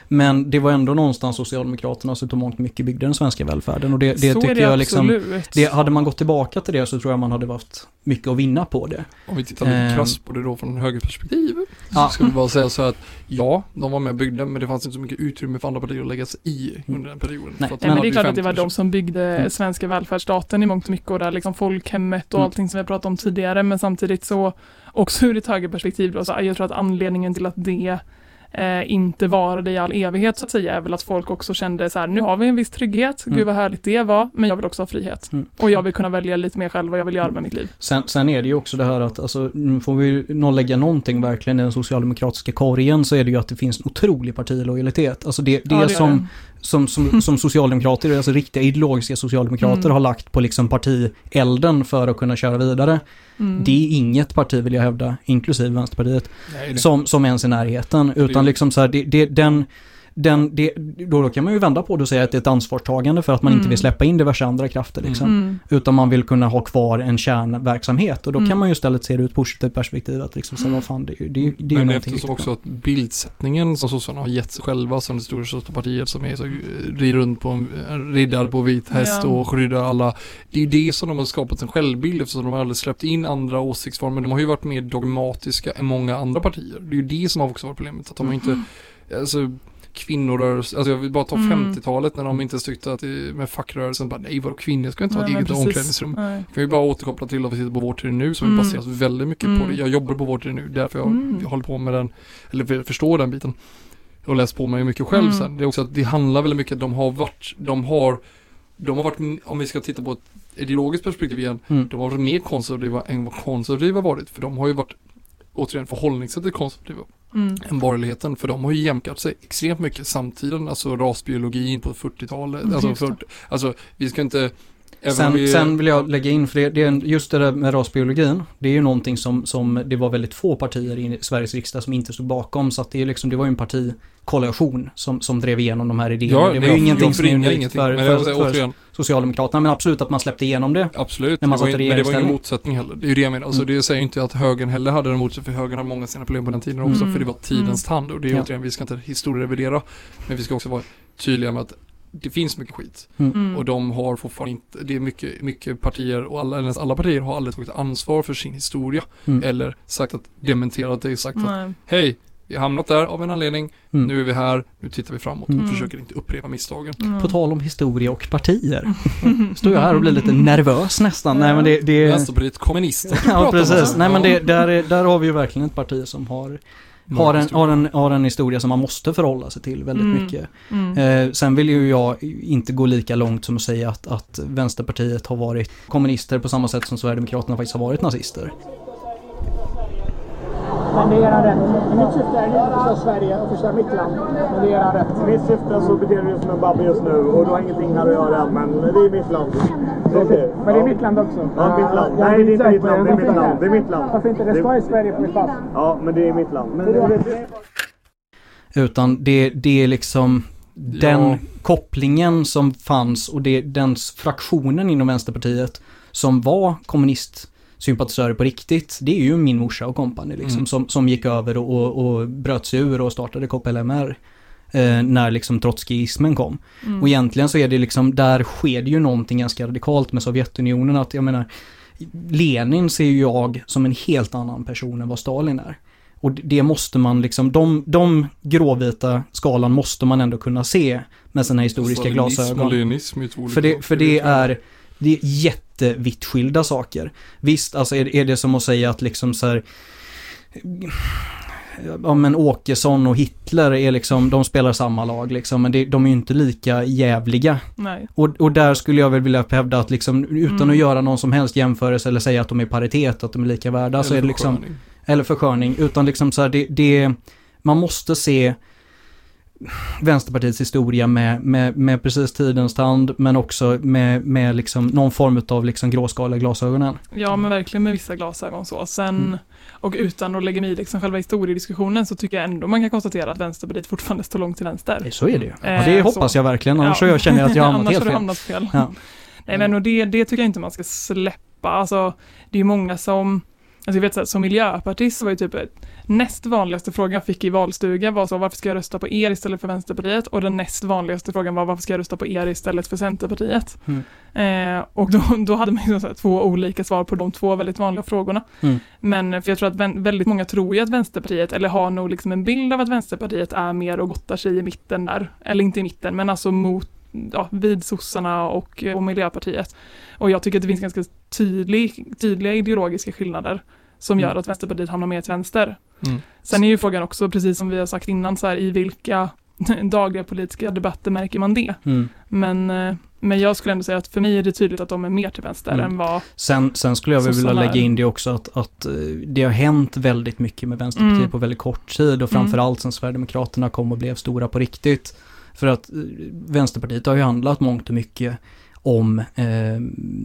Men det var ändå någonstans Socialdemokraterna som tog mångt mycket byggde den svenska välfärden. Och det, det så tycker är det jag liksom, absolut. det, hade man gått tillbaka till det så tror jag man hade haft mycket att vinna på det. Om vi tittar lite Ehm. krasst på det då från högerperspektiv. Ja. Så ska vi bara säga så att ja, de var med och byggde men det fanns inte så mycket utrymme för andra partier att lägga sig i under den perioden. Nej. Men det är klart att det 50 var de som byggde Mm. svenska välfärdsstaten i mångt och mycket och där liksom folkhemmet och Mm. allting som vi har pratat om tidigare men samtidigt så också ur ett högerperspektiv då, så jag tror att anledningen till att det eh, inte varade i all evighet så att säga är väl att folk också kände så här nu har vi en viss trygghet, Mm. gud vad härligt det var, men jag vill också ha frihet. Mm. Och jag vill kunna välja lite mer själv vad jag vill göra med mitt liv. Sen, sen är det ju också det här att, alltså, nu får vi nå lägga någonting verkligen i den socialdemokratiska korgen så är det ju att det finns en otrolig partilojalitet. Alltså det, det, Ja, är som, det. Som, som, som socialdemokrater, alltså riktiga ideologiska socialdemokrater Mm. har lagt på liksom partielden för att kunna köra vidare. Mm. Det är inget parti vill jag hävda, inklusive Vänsterpartiet, Nej, som, som ens i närheten. Utan liksom så här, det, det, den, den, det, då, då kan man ju vända på det och säga att det är ett ansvarstagande för att man inte Mm. vill släppa in diverse andra krafter liksom. Mm. Utan man vill kunna ha kvar en kärnverksamhet och då Mm. kan man ju istället se det ur ett positivt perspektiv att liksom så, vad fan, det, det, är det är ju men eftersom riktigt också att bildsättningen som sossarna har gett sig själva som det stora största partiet som är så eh, rider runt på en en riddare på vit häst Ja. och skyddar alla. Det är ju det som de har skapat en självbild eftersom de har aldrig släppt in andra åsiktsformer. De har ju varit mer dogmatiska än många andra partier. Det är ju det som har också varit problemet. Att de har inte, alltså kvinnorörelse, alltså jag vill bara ta Mm. 50-talet när de inte tyckte att det, med fackrörelsen bara nej vadå kvinnor ska inte ha ett eget precis. omklädningsrum. Nej. Kan vi bara återkoppla till att vi sitter på Vår tid nu som Mm. baseras väldigt mycket på Mm. det. Jag jobbar på Vår tid nu därför jag, Mm. jag håller på med den, eller för- förstår den biten. Har läst på mig mycket själv Mm. sen. Det är också att det handlar väldigt mycket, de har varit, de har, de har varit, om vi ska titta på ett ideologiskt perspektiv igen, Mm. de har varit mer konservativa än vad konservativa varit. För de har ju varit, återigen förhållningssättet konservativa Mm. än borgerligheten. För de har ju jämkat sig extremt mycket samtiden, alltså rasbiologin på 40-talet. Mm, Alltså, just det. för, alltså vi ska inte Sen, vi, sen vill jag lägga in, för det, det just det där med rasbiologin, det är ju någonting som, som det var väldigt få partier i Sveriges riksdag som inte stod bakom, så att det, är liksom, det var ju en partikoalition som, som drev igenom de här idéerna. Ja, det var ju ingenting som är unikt ingenting. för, för, för återigen, Socialdemokraterna, men absolut att man släppte igenom det. absolut. när man det var, satt i ju- men det var ingen motsättning heller. Det är ju det jag menar. Alltså Mm. det säger inte att högern heller hade emot sig, för högern har många sina problem på den tiden också, Mm. för det var tidens tand. Och det är Ja. återigen, vi ska inte historierevidera, men vi ska också vara tydliga med att det finns mycket skit. Mm. Och de har fortfarande inte, det är mycket, mycket partier och alla, eller alla partier har aldrig tagit ansvar för sin historia. Mm. Eller sagt att, dementerat det, sagt att Nej. hej, vi har hamnat där av en anledning, Mm. nu är vi här, nu tittar vi framåt Mm. och försöker inte upprepa misstagen. Mm. På tal om historia och partier. Står jag här och blir lite nervös nästan. Nej men det... det Vänsterpartiet kommunister. ja precis. Nej men det, där, är- där har vi ju verkligen ett parti som har, har, en, har, en, har en historia som man måste förhålla sig till väldigt Mm. mycket. Mm. Eh, sen vill ju jag inte gå lika långt som att säga att, att Vänsterpartiet har varit kommunister på samma sätt som Sverigedemokraterna faktiskt har varit nazister. Men det är era rätt. Mitt syfte är inte att förstöra Sverige och förstöra mitt land. Men det är era rätt. I mitt syfte så beter du dig som en babbe just nu och du har ingenting här att göra men det är mitt land. Okej. Men det är mitt land också. Ja, mitt land. Nej, det är inte mitt land. Det är mitt land. Det är mitt land. Varför inte? Det står i Sverige på mitt pass. Ja, men det är mitt land. Men, Utan det, det är liksom den Ja. kopplingen som fanns och det, den fraktionen inom Vänsterpartiet som var kommunistsympatisörer på riktigt, det är ju min morsa och kompani liksom, Mm. som, som gick över och, och, och bröt sig ur och startade KPLMR eh, när liksom trotskijismen kom. Mm. Och egentligen så är det liksom, där sker det ju någonting ganska radikalt med Sovjetunionen, att jag menar, Lenin ser ju jag som en helt annan person än vad Stalin är. Och det måste man liksom, de, de gråvita skalan måste man ändå kunna se med sina historiska Stalinism och glasögon. leninism är två olika För det, för det är, det är jättevitt skilda saker. Visst, alltså är, är det som att säga att liksom så här, ja men Åkesson och Hitler är liksom, de spelar samma lag liksom, men det, de är ju inte lika jävliga. Nej. Och, och där skulle jag väl vilja hävda att liksom, utan Mm. att göra någon som helst jämförelse eller säga att de är paritet, att de är lika värda, så Eller är det liksom, eller försköning, utan liksom så här, det, det, man måste se Vänsterpartiets historia med, med, med precis tidens tand, men också med, med liksom någon form av liksom gråskaliga glasögonen. Ja, men verkligen med vissa glasögon så. Sen, Mm. och utan att lägga mig i liksom själva historiediskussionen så tycker jag ändå man kan konstatera att Vänsterpartiet fortfarande står långt till vänster. Så är det ju. Eh, Och det hoppas så. jag verkligen, annars Ja. så jag känner jag att jag har hamnat helt fel. hamnat fel. Ja. Nej men och det, det tycker jag inte man ska släppa. Alltså, det är ju många som Alltså jag vet så här, som miljöpartist var ju typ ett, näst vanligaste frågan jag fick i valstuga var så varför ska jag rösta på er istället för Vänsterpartiet? Och den näst vanligaste frågan var varför ska jag rösta på er istället för Centerpartiet? Mm. Eh, och då, då hade man ju så här, två olika svar på de två väldigt vanliga frågorna. Mm. Men för jag tror att vän, väldigt många tror ju att Vänsterpartiet, eller har nog liksom en bild av att Vänsterpartiet är mer och gottar sig i mitten där. Eller inte i mitten, men alltså mot ja, vid sossarna och, och Miljöpartiet. Och jag tycker att det finns ganska tydlig, tydliga ideologiska skillnader som gör Mm. att Vänsterpartiet hamnar mer till vänster. Mm. Sen är ju frågan också, precis som vi har sagt innan, så här, i vilka dagliga politiska debatter märker man det? Mm. Men, eh, men jag skulle ändå säga att för mig är det tydligt att de är mer till vänster Mm. än vad... Sen, sen skulle jag väl vilja lägga in det också att, att eh, det har hänt väldigt mycket med Vänsterpartiet Mm. på väldigt kort tid och framförallt sen Sverigedemokraterna kom och blev stora på riktigt. För att eh, Vänsterpartiet har ju handlat mångt och mycket om, eh,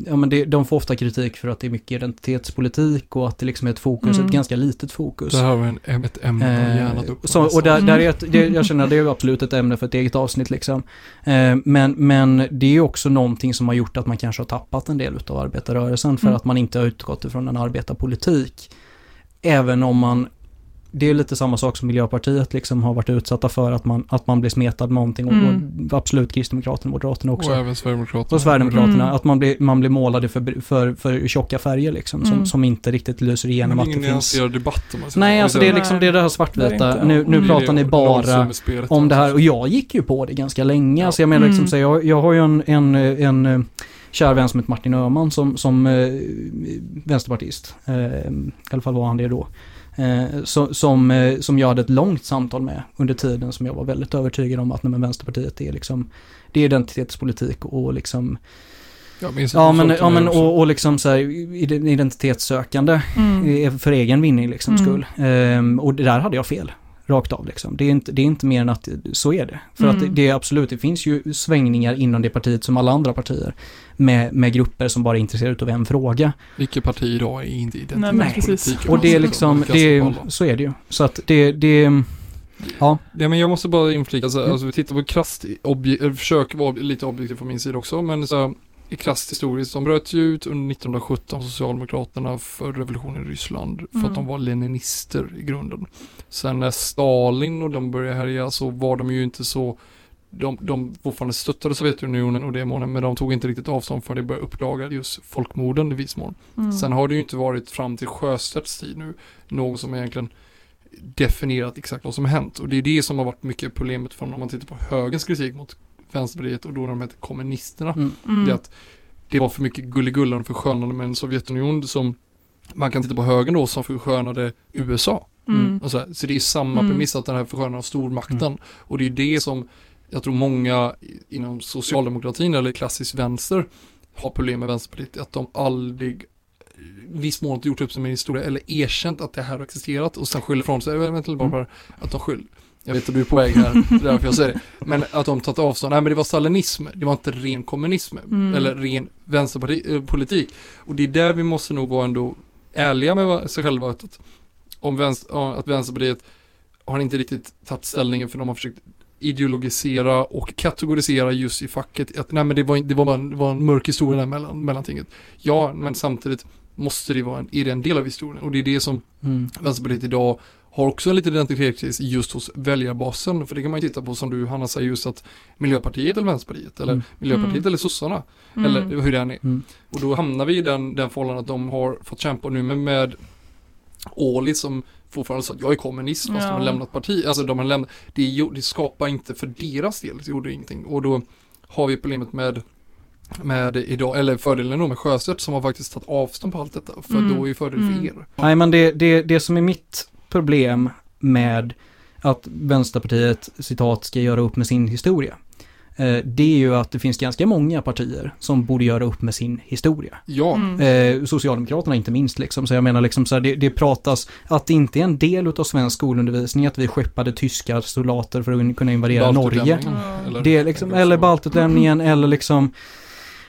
ja men det, de får ofta kritik för att det är mycket identitetspolitik och att det liksom är ett fokus, Mm. ett ganska litet fokus. Det här var en, ett ämne jag gärna Eh, upp. så, och där, där är ett, det, jag känner att det är absolut ett ämne för ett eget avsnitt liksom. Eh, men, men det är också någonting som har gjort att man kanske har tappat en del av arbetarrörelsen för Mm. att man inte har utgått ifrån en arbetarpolitik. Även om man, det är lite samma sak som Miljöpartiet liksom har varit utsatta för, att man, att man blir smetad med någonting och, Mm. och absolut Kristdemokraterna och Moderaterna också. Och även Sverigedemokraterna. Och Sverigedemokraterna, Mm. att man blir, man blir målade för, för, för tjocka färger liksom, som, Mm. som inte riktigt lyser igenom Men att det det ingen finns... nyanserad debatt om man Nej, så. alltså det är liksom det, är det här det är svartvita. inte. Nu, nu Mm. pratar ni bara om det här alltså. och jag gick ju på det ganska länge. Ja. Alltså jag menar liksom Mm. så jag, jag har ju en, en, en, eh, kär vän som heter Martin Öhman som, som eh, vänsterpartist. Eh, I alla fall var han det då. Eh, så, som, eh, som jag hade ett långt samtal med under tiden som jag var väldigt övertygad om att nej, men Vänsterpartiet är liksom det är identitetspolitik och liksom Jag minns ja men, sa till ja, men och, och liksom så här ide- identitetssökande Mm. för egen vinning liksom Mm. skull. Ehm, och det där hade jag fel. Rakt av liksom. Det är inte, det är inte mer än att så är det. För att Mm. det, det är absolut, det finns ju svängningar inom det partiet som alla andra partier. Med, med grupper som bara är intresserade av en fråga. Vilket parti idag är inte identitetspolitik? Och det är liksom, det är, så är det ju. Så att det, det, ja. Ja, men jag måste bara inflika, alltså, Mm. alltså vi tittar på krasst, försöker vara lite objektiv från min sida också, men så krasst historiskt, de bröt ju ut under 1917 Socialdemokraterna för revolutionen i Ryssland för Mm. att de var leninister i grunden. Sen när Stalin och de började härja så var de ju inte så de, de fortfarande stöttade Sovjetunionen och det månen, men de tog inte riktigt avstånd för det började uppdaga just folkmorden i viss mån. Mm. Sen har det ju inte varit fram till Sjöstedts tid nu någon som egentligen definierat exakt vad som har hänt. Och det är det som har varit mycket problemet från om man tittar på högerns kritik mot Vänsterpartiet och då när de hette kommunisterna. Mm. Mm. Det att det var för mycket gulligullan och förskönande med en Sovjetunion som man kan titta på högern då som förskönade USA. Mm. Och så, så det är samma Mm. premiss att den här förskönande av stormakten. Och det är det som jag tror många inom socialdemokratin eller klassisk vänster har problem med Vänsterpartiet. Att de aldrig viss mån gjort upp med en historia eller erkänt att det här har existerat och sen skyller ifrån sig. Inte bara Mm. att de skyller. Jag vet att du är på väg här, det är därför jag säger det. Men att de tagit avstånd, nej men det var stalinism, det var inte ren kommunism Mm. eller ren vänsterpolitik. Och det är där vi måste nog vara ändå ärliga med sig själva. Att, om vänster, att Vänsterpartiet har inte riktigt tagit ställningen för de har försökt ideologisera och kategorisera just i facket. Att, nej men det var, det var, bara en, det var en mörk historia där mellan, mellantinget. Ja, men samtidigt måste det vara en, är det en del av historien. Och det är det som Mm. Vänsterpartiet idag har också en liten identitetskris just hos väljarbasen. För det kan man ju titta på som du Hanna säger just att Miljöpartiet eller Vänsterpartiet eller Mm. Miljöpartiet Mm. eller sossarna. Mm. Eller hur det än är. Mm. Och då hamnar vi i den, den förhållandet att de har fått kämpa nu med, med Åhli som fortfarande sa att jag är kommunist fast Ja. de har lämnat parti. Alltså de har lämnat, det, det skapar inte för deras del, det gjorde ingenting. Och då har vi problemet med med idag, eller fördelen då med Sjöstedt som har faktiskt tagit avstånd på allt detta. För Mm. då är ju fördel för Mm. er. Nej men det, det, det som är mitt problem med att Vänsterpartiet, citat, ska göra upp med sin historia. Eh, Det är ju att det finns ganska många partier som borde göra upp med sin historia. Ja, Mm. Eh, Socialdemokraterna inte minst liksom. Så jag menar liksom så här, det, det pratas att det inte är en del av svensk skolundervisning att vi skeppade tyska soldater för att kunna invadera Norge. Ja. eller- Det är liksom, eller baltutlämningen eller liksom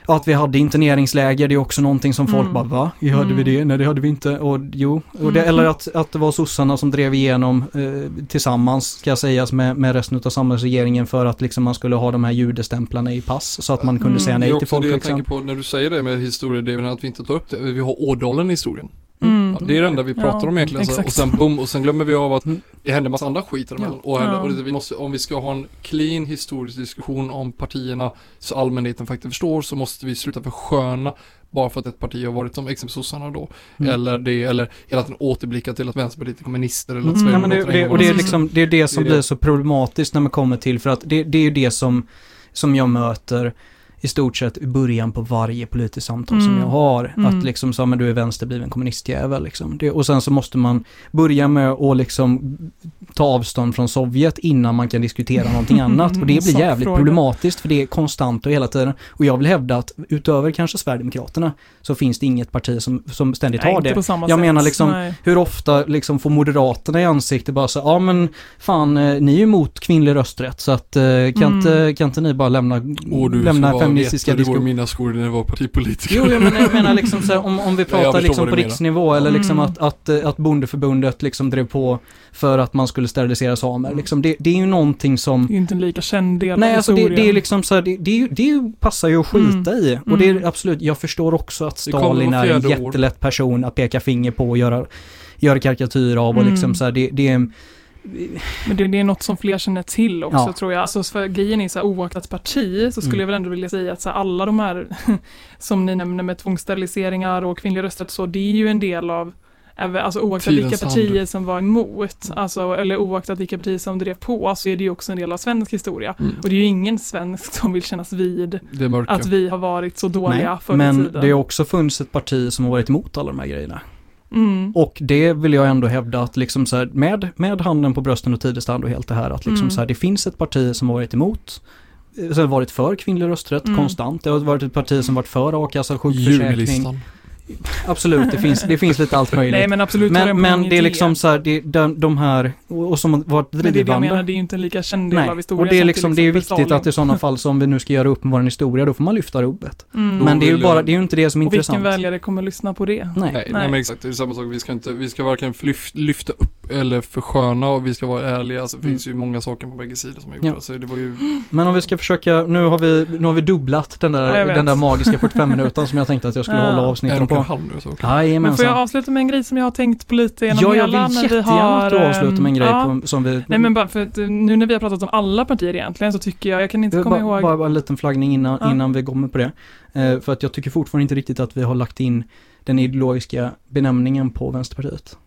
att vi hade interneringsläger, det är också någonting som folk Mm. bara va? Vi hade vi Mm. det? Nej det hade vi inte. Och jo, och det, Mm. eller att, att det var sossarna som drev igenom eh, tillsammans, ska sägas, med, med resten av samhällsregeringen för att liksom man skulle ha de här judestämplarna i pass så att man kunde Mm. säga Det nej är till också folk det jag liksom. tänker på när du säger det med historia, det är väl att vi inte tar upp det. Vi har Ådalen i historien. Mm. Ja, det är det enda vi pratar Ja, om egentligen. Exakt. och sen boom, och sen glömmer vi av att Mm. det händer massa andra skit däremellan. Och, händer, Ja. och det, vi måste, om vi ska ha en clean historisk diskussion om partierna så allmänheten faktiskt förstår så måste vi sluta försköna bara för att ett parti har varit som exempelvis sossarna då. Mm. Eller det, eller hela tiden återblicka till att Vänsterpartiet är kommunister eller att Mm. Ja, men det, Sverigedemokraterna det, är och det är, liksom, det är det som Det är det. blir så problematiskt när man kommer till, för att det, det är ju det som, som jag möter i stort sett i början på varje politiskt samtal som Mm. jag har. Mm. Att liksom så, men du är vänsterbliven kommunistjävel liksom. Det, och sen så måste man börja med att liksom ta avstånd från Sovjet innan man kan diskutera någonting annat. Och det blir jävligt Sakfråga. problematiskt för det är konstant och hela tiden. Och jag vill hävda att utöver kanske Sverigedemokraterna så finns det inget parti som, som ständigt Nej, har det. Jag sätt. menar liksom, Nej. hur ofta liksom får Moderaterna i ansiktet bara så ja men fan, eh, ni är ju emot kvinnlig rösträtt så att eh, kan, Mm. inte, kan inte ni bara lämna, du lämna feministiska det diskussioner? mina skor när jag var partipolitiker. Jo, jag menar, jag menar liksom så här, om, om vi jag pratar förstår liksom på du menar. riksnivå eller liksom Mm. att, att, eh, att bondeförbundet liksom drev på för att man skulle sterilisera samer. Mm. Liksom, det, det är ju någonting som Det är inte en lika känd del Nej, av alltså det, historien. det är liksom så här, det, det, det passar ju att skita i. Och det är Mm. absolut, jag förstår också att Det Stalin är en fjärde år. jättelätt person att peka finger på och göra, göra karikatyr av och Mm. liksom så här, det, det är Men det, det är något som fler känner till också Ja. tror jag. Alltså för grejen är så här, oaktat parti så skulle Mm. jag väl ändå vilja säga att så här, alla de här som ni nämner med tvångssteriliseringar och kvinnlig rösträtt så, det är ju en del av Alltså oaktat vilka partier som var emot, alltså, eller oaktat vilka partier som drev på, så är det ju också en del av svensk historia. Mm. Och det är ju ingen svensk som vill kännas vid att vi har varit så dåliga Nej, förr i men tiden. det har också funnits ett parti som har varit emot alla de här grejerna. Mm. Och det vill jag ändå hävda att liksom så här, med, med handen på brösten och tidestand och helt det här att liksom Mm. så här, det finns ett parti som har varit emot eh, som har varit för kvinnlig rösträtt Mm. konstant. Det har varit ett parti som varit för a-kassa, sjukförsäkring. Absolut, det finns, det finns lite allt möjligt. Nej men absolut men, en men det är liksom så här, det, de, de här, och som har varit Men det är det jag drivande. menar, det är ju inte en lika känd del Nej, av historien och det är som liksom, det är viktigt Stalin. att i sådana fall så om vi nu ska göra upp med vår historia, då får man lyfta rubbet. Mm. Men det är ju bara, det är ju inte det som är Och vilken intressant. väljare kommer lyssna på det? Nej. Nej, nej. Men exakt, det är samma sak. Vi ska inte, vi ska varken lyf- lyfta upp eller försköna och vi ska vara ärliga. Alltså, det Mm. finns ju många saker på bägge sidor som är Ja. gjorda. Så det var ju, Men om vi ska försöka, nu har vi, nu har vi dubblat den Ja, där, den där magiska 45 minuter som jag tänkte att jag skulle Ja. hålla en avsnitten och halv nu så. Okay. Men får jag Jajamensan. avsluta med en grej som jag har tänkt på lite genom Ja, jag hela vill när vi jättegärna har... att du avslutar med en grej ja. på, som vi... Nej men bara för att eh, nu när vi har pratat om alla partier egentligen så tycker jag, jag kan inte Det komma bara, ihåg... bara, bara en liten flaggning innan, Ja. innan vi kommer på det. Eh, för att jag tycker fortfarande inte riktigt att vi har lagt in den ideologiska benämningen på Vänsterpartiet.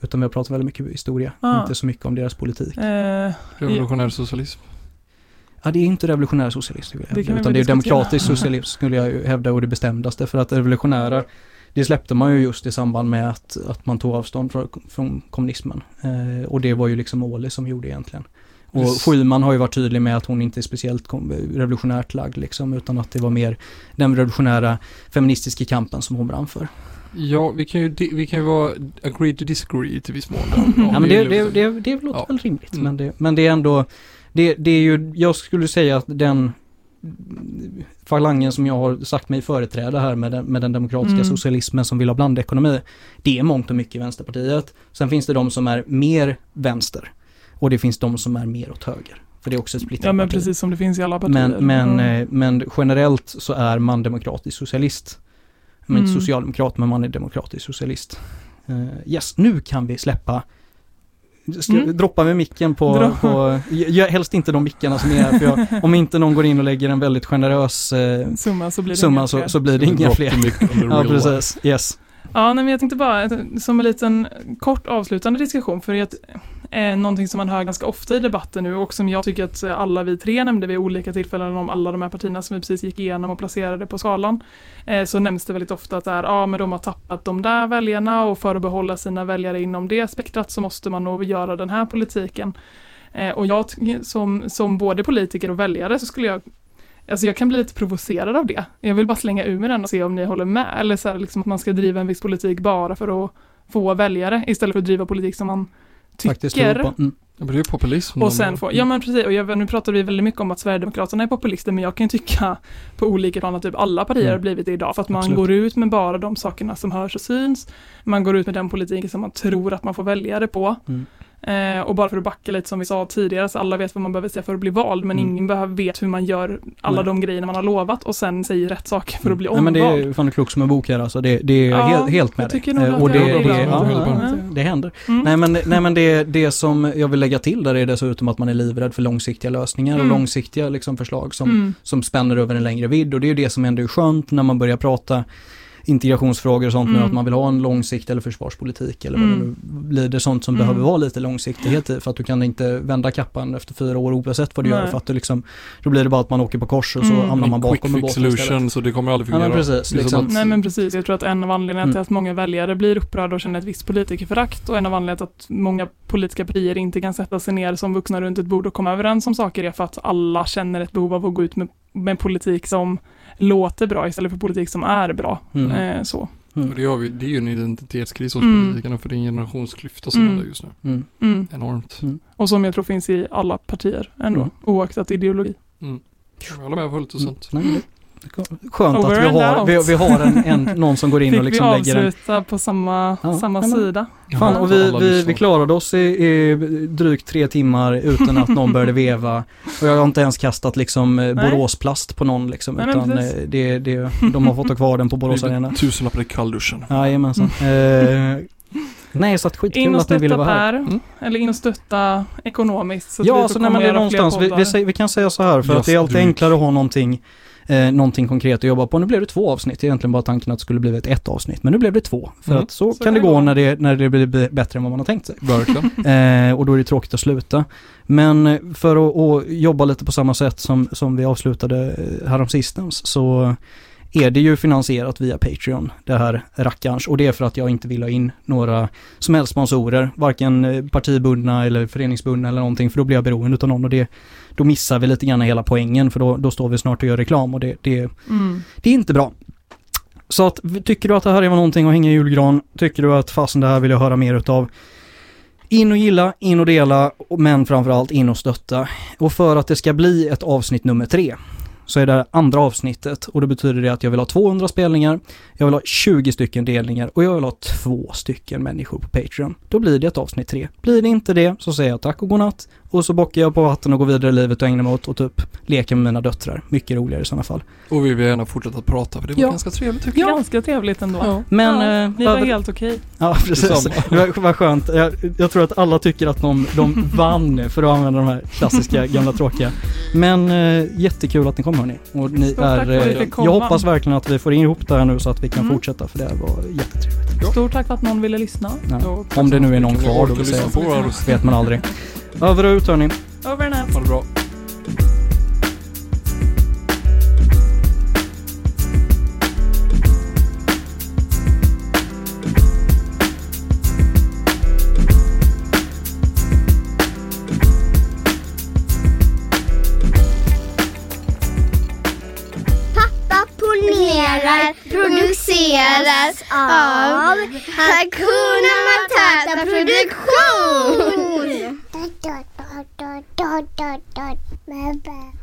Utan vi har pratat väldigt mycket historia, Ja. inte så mycket om deras politik. Eh, Revolutionär socialism. Ja, det är inte revolutionär socialism, Det utan det är diskutera. demokratisk socialism skulle jag ju hävda och det bestämdaste. För att revolutionära, det släppte man ju just i samband med att, att man tog avstånd från, från kommunismen. Eh, och det var ju liksom Åhli som gjorde egentligen. Och. Schyman har ju varit tydlig med att hon inte är speciellt revolutionärt lagd liksom, utan att det var mer den revolutionära feministiska kampen som hon brann för. Ja, vi kan ju, vi kan ju vara agree to disagree till viss mån. Ja, men det, är det, det, det låter Ja. väl rimligt, Mm. men, det, men det är ändå, det, det är ju, jag skulle säga att den falangen som jag har sagt mig företräda här med den, med den demokratiska Mm. socialismen som vill ha blandekonomi, det är mångt och mycket Vänsterpartiet. Sen finns det de som är mer vänster och det finns de som är mer åt höger. För det är också ett splittrat ja men parti. precis som det finns i alla partier. Men, men, eh, men generellt så är man demokratisk socialist. Man är inte Mm. socialdemokrat, men man är demokratisk socialist. Eh, yes, nu kan vi släppa Ska, Mm. Droppa med micken på, på jag, helst inte de mickarna som är här, för jag, om inte någon går in och lägger en väldigt generös eh, summa så blir det summa inga så, fler. så blir det inga fler. Ja, precis. Yes. Ja, nej, men jag tänkte bara eh, som en liten kort avslutande diskussion för att eh, någonting som man hör ganska ofta i debatten nu och som jag tycker att eh, alla vi tre nämnde vid olika tillfällen om alla de här partierna som vi precis gick igenom och placerade på skalan eh, så nämns det väldigt ofta att det är, ja men de har tappat de där väljarna och för att behålla sina väljare inom det spektrat så måste man nog göra den här politiken. Eh, och jag som, som både politiker och väljare så skulle jag Alltså jag kan bli lite provocerad av det. Jag vill bara slänga ur mig den och se om ni håller med. Eller så här, liksom att man ska driva en viss politik bara för att få väljare istället för att driva politik som man tycker. på. Mm. Det är ju populism. Och sen få, ja men precis, och jag, nu pratar vi väldigt mycket om att Sverigedemokraterna är populister, men jag kan ju tycka på olika plan att typ alla partier Mm. har blivit det idag, för att man Absolut. går ut med bara de sakerna som hörs och syns, man går ut med den politiken som man tror att man får väljare på. Mm. Eh, och bara för att backa lite som vi sa tidigare, så alla vet vad man behöver säga för att bli vald, men Mm. ingen behöver vet hur man gör alla Nej. de grejerna man har lovat och sen säger rätt saker för att bli Nej omvald. men det är fan klok som en bok här alltså. Det, det är Ja, helt, helt med jag tycker dig. Eh, att Och det, det det, ja, det händer. Mm. Nej men, nej, men det, det som jag vill lägga till där är dessutom att man är livrädd för långsiktiga lösningar och Mm. långsiktiga liksom, förslag som, Mm. som spänner över en längre vidd. Och det är ju det som ändå är skönt när man börjar prata integrationsfrågor och sånt nu, Mm. att man vill ha en långsikt eller försvarspolitik eller vad Mm. det nu blir. Det sånt som Mm. behöver vara lite långsiktighet i för att du kan inte vända kappan efter fyra år oavsett vad du Nej. gör för att du liksom, då blir det bara att man åker på kors och så Mm. hamnar man bakom en båt solution så det kommer aldrig Ja, men fungera. precis, liksom. att- Nej men precis, jag tror att en av anledningarna Mm. till att många väljare blir upprörda och känner ett visst politikerförakt och en av anledningarna till att många politiska partier inte kan sätta sig ner som vuxna runt ett bord och komma överens om saker är för att alla känner ett behov av att gå ut med, med politik som låter bra istället för politik som är bra. Mm. Eh, så. Och det, har vi, det är ju en identitetskris hos Mm. politikerna för det är en generationsklyfta som Mm. just nu. Mm. Mm. Enormt. Och som jag tror finns i alla partier ändå, Mm. oaktat ideologi. Mm. Jag håller med fullt och sant. Skönt Over att vi har, vi, vi har en, en, någon som går in Fick och liksom vi lägger en avsluta på samma, Ja, samma men- sida? Fan, och vi, vi, vi klarade oss i, i drygt tre timmar utan att någon började veva. Och jag har inte ens kastat liksom eh, Nej. Boråsplast på någon liksom. Nej, men utan eh, det, det, de har fått ha kvar den på Borås Arena. Tusenlappar i kallduschen. Jajamensan. Eh, nej, så att skitkul att ni ville vara här. Mm. eller in och stötta ekonomiskt. Så att Ja, vi alltså, nej, men det är någonstans, vi, vi, säger, vi kan säga så här för att det är alltid enklare att ha någonting eh, någonting konkret att jobba på. Nu blev det två avsnitt, egentligen bara tanken att det skulle blivit ett avsnitt. Men nu blev det två. För Mm. att så, Så kan det gå när det, när det blir bättre än vad man har tänkt sig. Eh, och då är det tråkigt att sluta. Men för att, att jobba lite på samma sätt som, som vi avslutade eh, häromsistens så är det ju finansierat via Patreon, det här rackarns. Och det är för att jag inte vill ha in några som helst sponsorer, varken eh, partibundna eller föreningsbundna eller någonting, för då blir jag beroende av någon och det, då missar vi lite grann hela poängen, för då, då står vi snart och gör reklam och det, det, Mm. det är inte bra. Så att, tycker du att det här är någonting att hänga i julgran, tycker du att fasen det här vill jag höra mer utav, in och gilla, in och dela, men framförallt in och stötta. Och för att det ska bli ett avsnitt nummer tre, så är det andra avsnittet och det betyder det att jag vill ha 200 spelningar, jag vill ha 20 stycken delningar och jag vill ha två stycken människor på Patreon. Då blir det ett avsnitt tre. Blir det inte det så säger jag tack och godnatt och så bockar jag på vatten och går vidare i livet och ägnar mig åt att typ leka med mina döttrar. Mycket roligare i sådana fall. Och vi vill gärna fortsätta att prata för det var Ja. ganska trevligt tycker jag. Ganska trevligt ändå. Men, ja, eh, ni var över- helt okej. Ja, precis. Var skönt. Jag, jag tror att alla tycker att de, de vann, för att använda de här klassiska gamla tråkiga. Men eh, jättekul att ni kom hörni. Och ni Stort tack är, för att vi eh, jag hoppas verkligen att vi får ihop det här nu så att vi kan Mm. fortsätta, för det här var jättetrevligt. Stort tack för att någon ville lyssna. Ja. Om det nu är någon kvar då, vill säga. Vet man aldrig. Över och ut hörni. Over and out. Ha det bra. Pappa ponerar produceras av Hakuna Matata Produktion. dot dot dot dot dot dot. Bye bye.